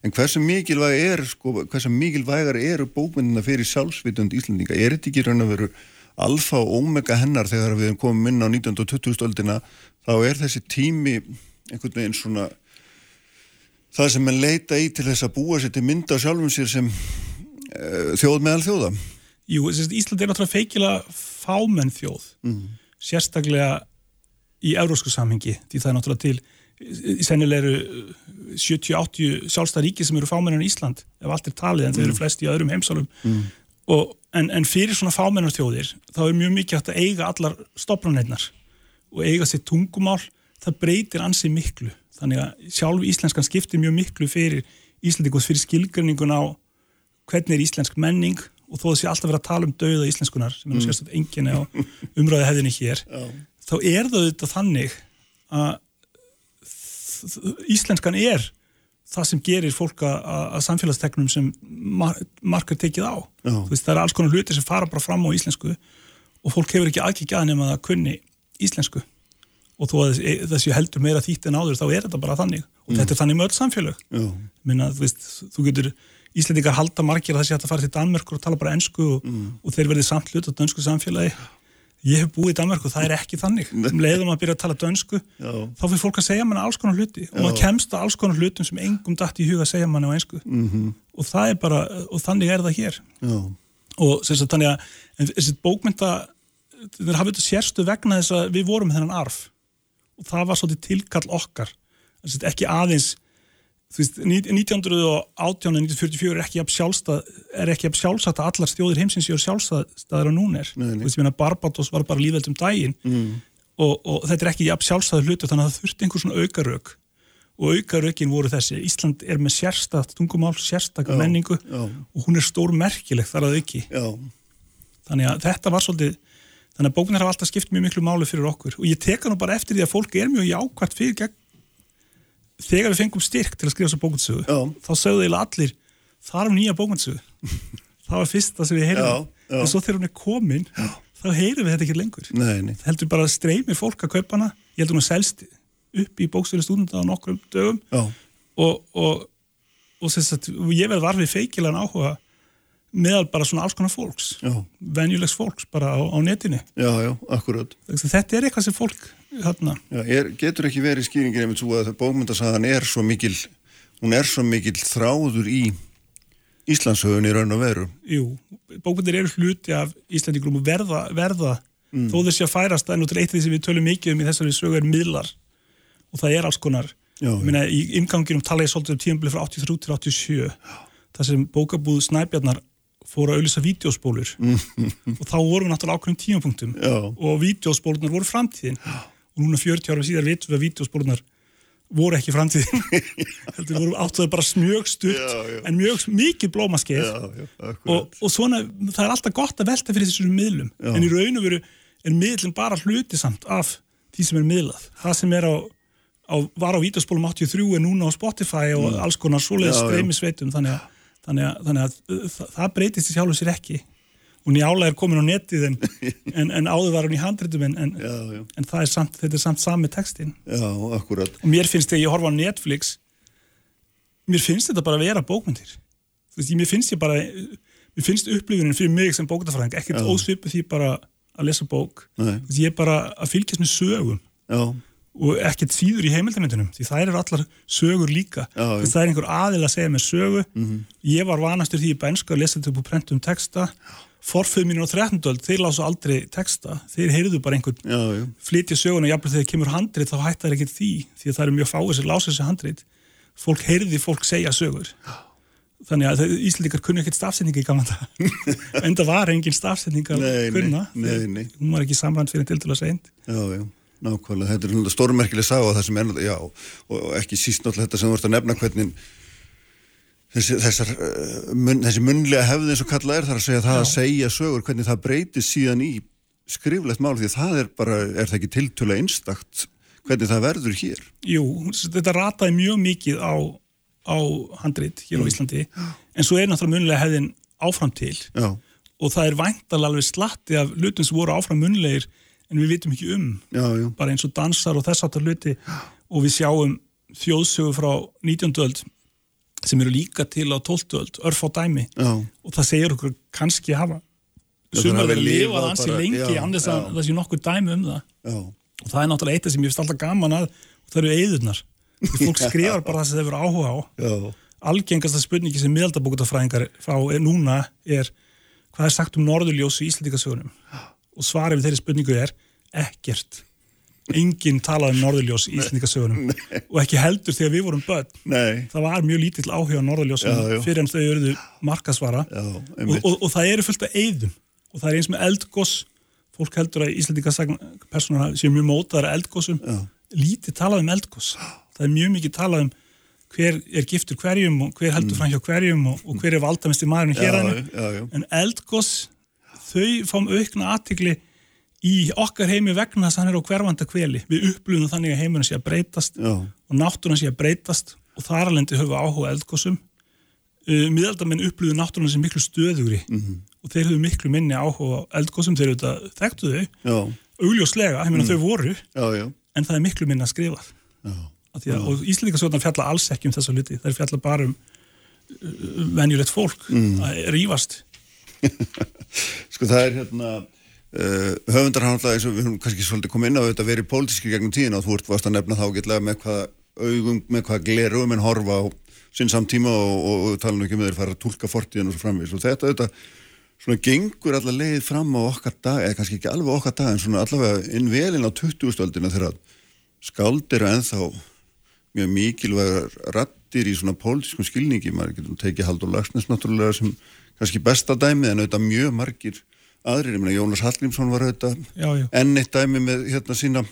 En hversu mikilvæg er, sko, hversu mikilvægar eru bókmyndina fyrir sjálfsvitund Íslandinga? Er þetta ekki raun að veru alfa og omega hennar þegar við komum inn á 19. og 20. öldina, þá er þessi tími einhvern veginn svona það sem mann leita í til þess að búa sér til mynda sjálfum sér sem uh, þjóð meðal þjóða. Jú, Ísland er náttúrulega feikilega fámenn þjóð, sérstaklega í eurósku samhengi, því það er náttúrulega til, í sennilega eru 70-80 sjálfstæð ríki sem eru fámennar í Ísland, ef allt er talið, en þau eru flest í öðrum heimsálum. Og, en, en fyrir svona fámennar þjóðir, þá er mjög mikið hægt að eiga allar stopnarneirnar og eiga sér tungumál, það breytir ansi miklu. Þannig að sjálf íslenskan skiptir mjög miklu fyrir Íslandingos fyrir skilgrinningun á hvernig er íslensk menning og þó það sé alltaf verið að tala um dauða íslenskunar sem er mm. sérstaklega enginni á umræði hefðinni hér þá er það auðvitað þannig að íslenskan er það sem gerir fólk að, að samfélagsteknum sem mar markar tekið á. Já. Þú veist, það er alls konar hluti sem fara bara fram á íslensku og fólk hefur ekki aðkikið að nema það kunni íslensku. Og þó að þess- þessi heldur meira þýtt en áður þá er þetta bara þannig. Og þetta er þannig með öll samfélög. Já, minna, þú veist, þú getur Íslendingar halda margir að það sé að fara til Danmörkur og tala bara ensku og, og þeir verði samt hlut á dönsku samfélagi. Ég hef búið í Danmörku, það er ekki þannig. Um leiðum að byrja að tala dönsku Já. þá fyrir fólk að segja manna alls konar hluti. Og maður kemst að alls konar hlutum sem engum dætt í huga að segja manna á ensku. -hmm. og það er bara, og þannig er það hér. Já, og sem sagt þannig að en þessi bókmynda þeir hafa þetta sérstu vegna þess að við vorum þennan arf. Og það var svolítið tilkall okkar. Ekki aðeins þú veist, 1918 og 1944 er ekki er jafn sjálfsagt að allar stjóðir heimsins séu sjálfstæðar að núna er Nei, nei. þú veist, ég meina Barbados var bara lífeld um daginn mm. og, og þetta er ekki jafn sjálfstæður hlutu þannig að það þurfti einhver svona aukarök og aukarökin voru þessi Ísland er með sérstakt tungumál, sérstakka menningu já. og hún er stór merkileg þar að auki já, þannig að þetta var svolítið þannig að bóknir hafa alltaf skipt mjög miklu máli fyrir okkur og ég teka nú bara eftir því að fólk er mjög jákvært fyrir, gegn, þegar við fengum styrk til að skrifa svo bókundsögu þá sögðu eiginlega allir er nýja bókundsögu það var fyrsta sem við heyrðum. Já, já. en svo þegar hún er komin þá heyrum við þetta ekki lengur. Nei, nei. það heldur bara að streymir fólk að kaupa hana. Ég heldur hún að selst upp í bókstölu stúdenda á nokkrum dögum. Já. og, og, og, sem sagt, og ég verð varfið feikilegan áhuga meðal bara svona alls konar fólks Já. venjulegs fólks bara á, á netinu Já, já, akkurat. þetta er eitthvað sem fólk hérna, Já, er, getur ekki verið skýringin einmitt svo að bókmyndasagan er svo mikil, hún er svo mikil þráður í Íslandshöfun í raun og veru. jú, bókmyndir eru hluti af Íslandingum og verða, verða Mm. þó þessi að færast en út af eitt af því sem við tölum mikið um í þessari sögu er miðlar og það er alls konar Já, meina, í inganginum tala ég svolítið um tímabilið frá 83 til 87 þar sem bókabúð Snæbjarnar fóru að auðlýsa vídeospólur og þá vorum við náttúrulega ákveðum tímapunktum Já. og vídeospólunar voru framtíðin og núna 40 ára síðar vitum við að vídeospólunar voru ekki framtíðin heldur voru áttuður bara mjög stutt Já, já. en mjög mikið blómaskeið Já, já, og, og svona, það er alltaf gott að velta fyrir þessum miðlum Já. en í raun og veru er miðlum bara hluti samt af því sem er miðlað það sem er á, á var á vídeospólum 83 er núna á Spotify og alls konar svoleiðis Mm. Já, já. streymisveitum þannig að, þannig að, þannig að uh, það, breytist í sjálfu sér ekki. Og njála er komin á netið en, en, en áður var hún í handritum en, en, það er samt, þetta er samt sami textin já, akkurat. og mér finnst þegar ég horfa á Netflix mér finnst þetta bara að vera bókmyndir þú veist, mér finnst ég bara mér finnst upplifunin fyrir mig sem bókmyndafræðing ekkert ósvipu því bara að lesa bók. Nei. Þú veist, ég er bara að fylgjast með sögum. Já, og ekkert síður í heimildamindunum því það eru allar sögur líka. Þú veist, það er einhver aðil að segja mér sögu. Ég var vanastur því í bænska að lesa þetta upp á prentum texta. Forföð mínir á 13. öld, þeir lásu aldrei texta. Þeir heyrðu bara einhvern já, já, flytja söguna, jafnvel þegar kemur handrit þá hættar það ekkert því, því að það eru mjög fáið sem lása þessi handrit, fólk heyrði fólk segja sögur. Þannig að Íslendingar kunni ekkert stafsetningi í gamla dag en það var engin stafsetning að Nei, nei, kunna. nei, já, já, nákvæmlega. Þetta er náttúrulega stórmerkileg saga og það sem er, já, og ekki síst náttúrulega þetta sem þú ert að nefna hvernig þessi, þessar, uh, mun, þessi munlega hefði eins og kallað er þar að segja það að segja sögur, hvernig það breytist síðan í skriflegt mál því að það er bara, er það ekki tiltölu einstakt hvernig það verður hér. Jú, þetta rataði mjög mikið á, á handrit hér á Íslandi en svo er náttúrulega munlega hefðin áfram til Já, og það er væntalega alveg slatti af hlutum sem voru áfram munlegir en við vitum ekki um já, já, bara eins og dansar og þess aftar hluti. Og við sjáum þjóðsögu frá 19. öld sem eru líka til á 12. öld, örf á dæmi. Já, og það segir okkur kannski hafa sumar lifa lifað ansi lengi annars að það sé nokkur dæmi um það. Já, og það er náttúrulega eitt sem ég finnst alltaf gaman að og það eru eðurnar því fólk skrifar bara það sem þeir eru áhuga á. Algengasta spurningi sem miðaldabókutafræðingar fá núna er hvað er sagt um norðurljós í Íslandikasögunum og svarið við þeirri spurningu er ekkert. Enginn talað um norðurljós í Íslandikasögunum og ekki heldur þegar við vorum börn. Nei, það var mjög lítill áhuga á já. fyrir en þau eruðu markasvara já, og, og, og það eru fullt af eyðum. Og það er eins með eldgoss fólk heldur að Íslandikasagn séu mjög mótaðar af eldgossum Já. lítið talað um eldgoss það er mjög mikið talað um hver er giftur hverjum og hver heldur fram hjá hverjum og, og hver er valdamesti maðurinn Mm. já, hér já, en eldgoss þau fáum aukna aðtikli í okkar heimi vegna þess að hann er á hverfanda kveli við upplunum þannig að heimurinn sé að breytast já, og náttúrun sé að breytast og þar alveg höfum áhuga á eldgossum uh, miðaldamenn upplýðu náttúrun sem miklu stöðugri Mhm. og þeir höfðu miklu minni áhuga á eldgossum þeir auðvitað þekktu þau, augljóslega ég meina þau voru, já, já, en það er miklu minna að skrifa og Íslandikasjóðan fjalla alls ekki um þessa hluti. Þeir fjalla bara um uh, venjulegt fólk Mm. að rífast Sko það er hérna uh, höfundar hann alltaf eins og við höfum kannski svolítið komið inn á þetta verið pólitíski gegnum tíðina og þú ert varst að nefna þá getlega með hvað augum, með hvað glerum en horfa á sinn samtíma og, og, og tala nú ekki með þeir fara að tólka fortíðan og svo framvís og þetta þetta svona gengur allar leið fram á okkar dag eða kannski ekki alveg okkar dag en svona allavega inn velin á 20-stöldina þegar skáld eru ennþá mjög mikilvægar rattir í svona pólitískum skilningi, maður getur tekið Haldur Lagsnes náttúrulega sem kannski besta dæmi en auðvitað mjög margir aðrir, ég meina Jónas Hallgrímsson var auðvitað enn eitt dæmi með hérna sína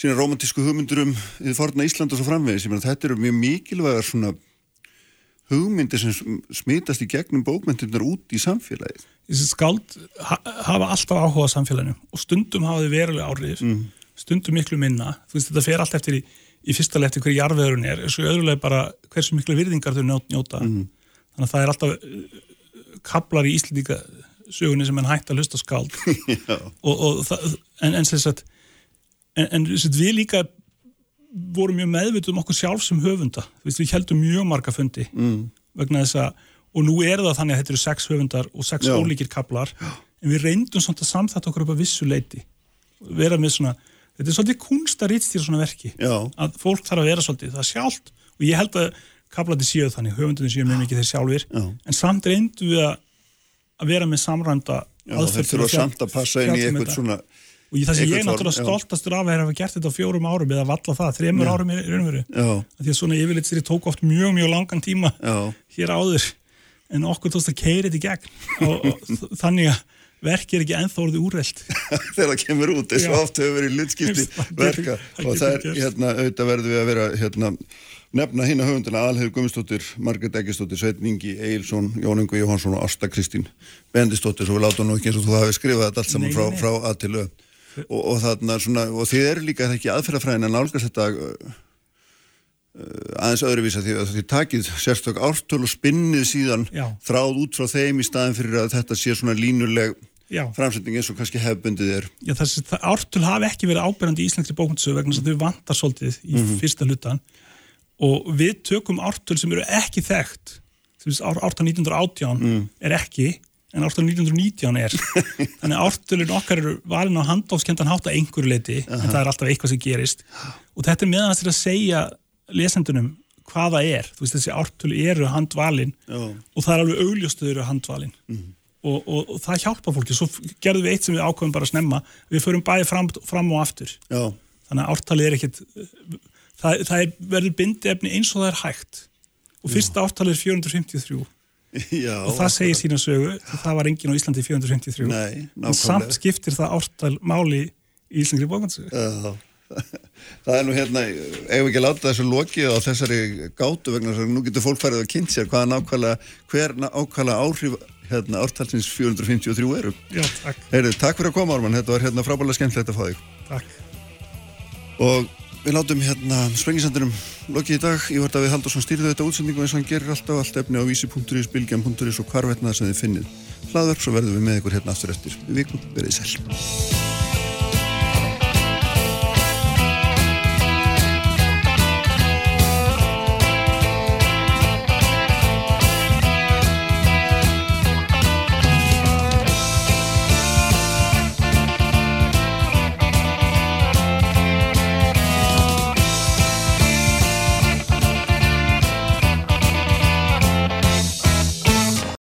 sína romantísku hugmyndur um í forna Ísland og svo framvegis, ég meina þetta eru mjög mikilvægar svona hugmyndir sem sm- smitast í gegnum bókmyndirnar út í samfélagið. þessi skáld ha hafa alltaf áhuga á samfélaginu og stundum hafa þau verulega áhrif Mm. stundum miklu minna þú veist þetta fer allt eftir í, í fyrsta lefti hver jarðveðurinn er, svo öðrulega bara hversu miklu virðingar þau njóta, njóta. þannig að það er alltaf kaplar í Íslendinga sögunni sem en hægt að hlusta skáld. Og, og það, en, en sem sagt en, en sem við líka vorum mjög meðvituð um okkur sjálf sem höfunda. Við heldum mjög marga fundi mm. vegna þess að, og nú er það þannig að þetta eru sex höfundar og sex Já. ólíkir kaplar. En við reyndum samt að samþætta okkur upp að vissu leiti vera með svona, þetta er svolítið kunst að rítstýra svona verki. Já. að fólk þarf að vera svolítið það sjálft. Og ég held að kaplandi séu þannig, höfundunni séu mjög mikið þeir sjálfir. Já. en samt reyndum við að, að vera með samrænda Já, þeir þurfa samt að passa inn í um eitthvað svona og það sem ég er náttúrulega stoltastur af að hafa gert þetta á fjórum árum eða valla það, þremur árum í raunveru því að svona yfirleitt sér tók oft mjög mjög langan tíma já, hér áður. En okkur tókst að keira þetta í gegn. Og, og þannig að verki er ekki ennþá orðið úrreld þegar það kemur út Já. oft hefur verið getur- verka og það er hérna auðvitað verður við að vera hérna nefna hinn að höfundina Alhefur Gummistóttir, Margrét Eggestóttir, Sveit Ingi, Eilsson, Jón Ingo Jóhansson og Ásta Kristín Bendistóttir, svo við látum nú ekki eins og þú hafi skrifað þetta allt saman Nei, frá, nei. frá að til ö og, og þarna svona, og þið eru líka ekki aðferðafræðin að nálgast þetta uh, uh, aðeins öðruvísa því að þið takið sérstök ártöl og spinnið síðan Já. þráð út frá þeim í staðin fyrir að þetta sé svona línuleg Já. framsetning eins og kannski hefbundið er Já, þessi, ártöl hafi ekki verið ábyrjandi í íslenskri bókmyndasögu vegna þess að þau vantar svolítið í Mhm. fyrsta hlutan og við tökum ártöl sem eru ekki þekkt. Ártöl 1918 Mm. er ekki en ártöl 1919 er. Þannig að ártölun okkar eru valin á handófskendan hátt að einhverju leiti en það er alltaf eitthvað sem gerist. Og þetta er meðan þess að segja lesendunum hvað það er. Þú veist, þessi ártöl eru handvalin Já. og það er alveg augljóst að þau eru handvalin. Og, og, og það hjálpa fólki. Svo gerðum við eitt sem við ákveðum bara að snemma. Við förum bæði fram, fram og aftur. Já, þannig að ártalið er ekkit það, það er, verður bindefni eins og það er hægt. Og fyrsta ártalið er 453 já og það segir sína sögu það var enginn á Íslandi 453 Nei, en samt skiptir það ártal máli í Íslandri bókansögu Já, Það er nú hérna, eigum við ekki láta þessu lokið á þessari gátu vegna þess að nú getur fólk farið að kynnt sér hvaða nákvæmlega, hver nákvæmlega áhrif hérna ártalsins 453 eru. Já, takk, Heyrðu, takk fyrir að koma Ármann, þetta var hérna frábæðilega skemmtilegt að fá þig. takk. Og við látum hérna sprengisandurum lokið í dag. Ég vart að við haldur svona stýrðu þetta útsendingu eins og hann gerir alltaf allt efni á vísi.is, bilgjan.is og hvarvetna sem þið finnið. Hlaðverk, svo verðum við með ykkur hérna aftur eftir. Vikum, verið sæl.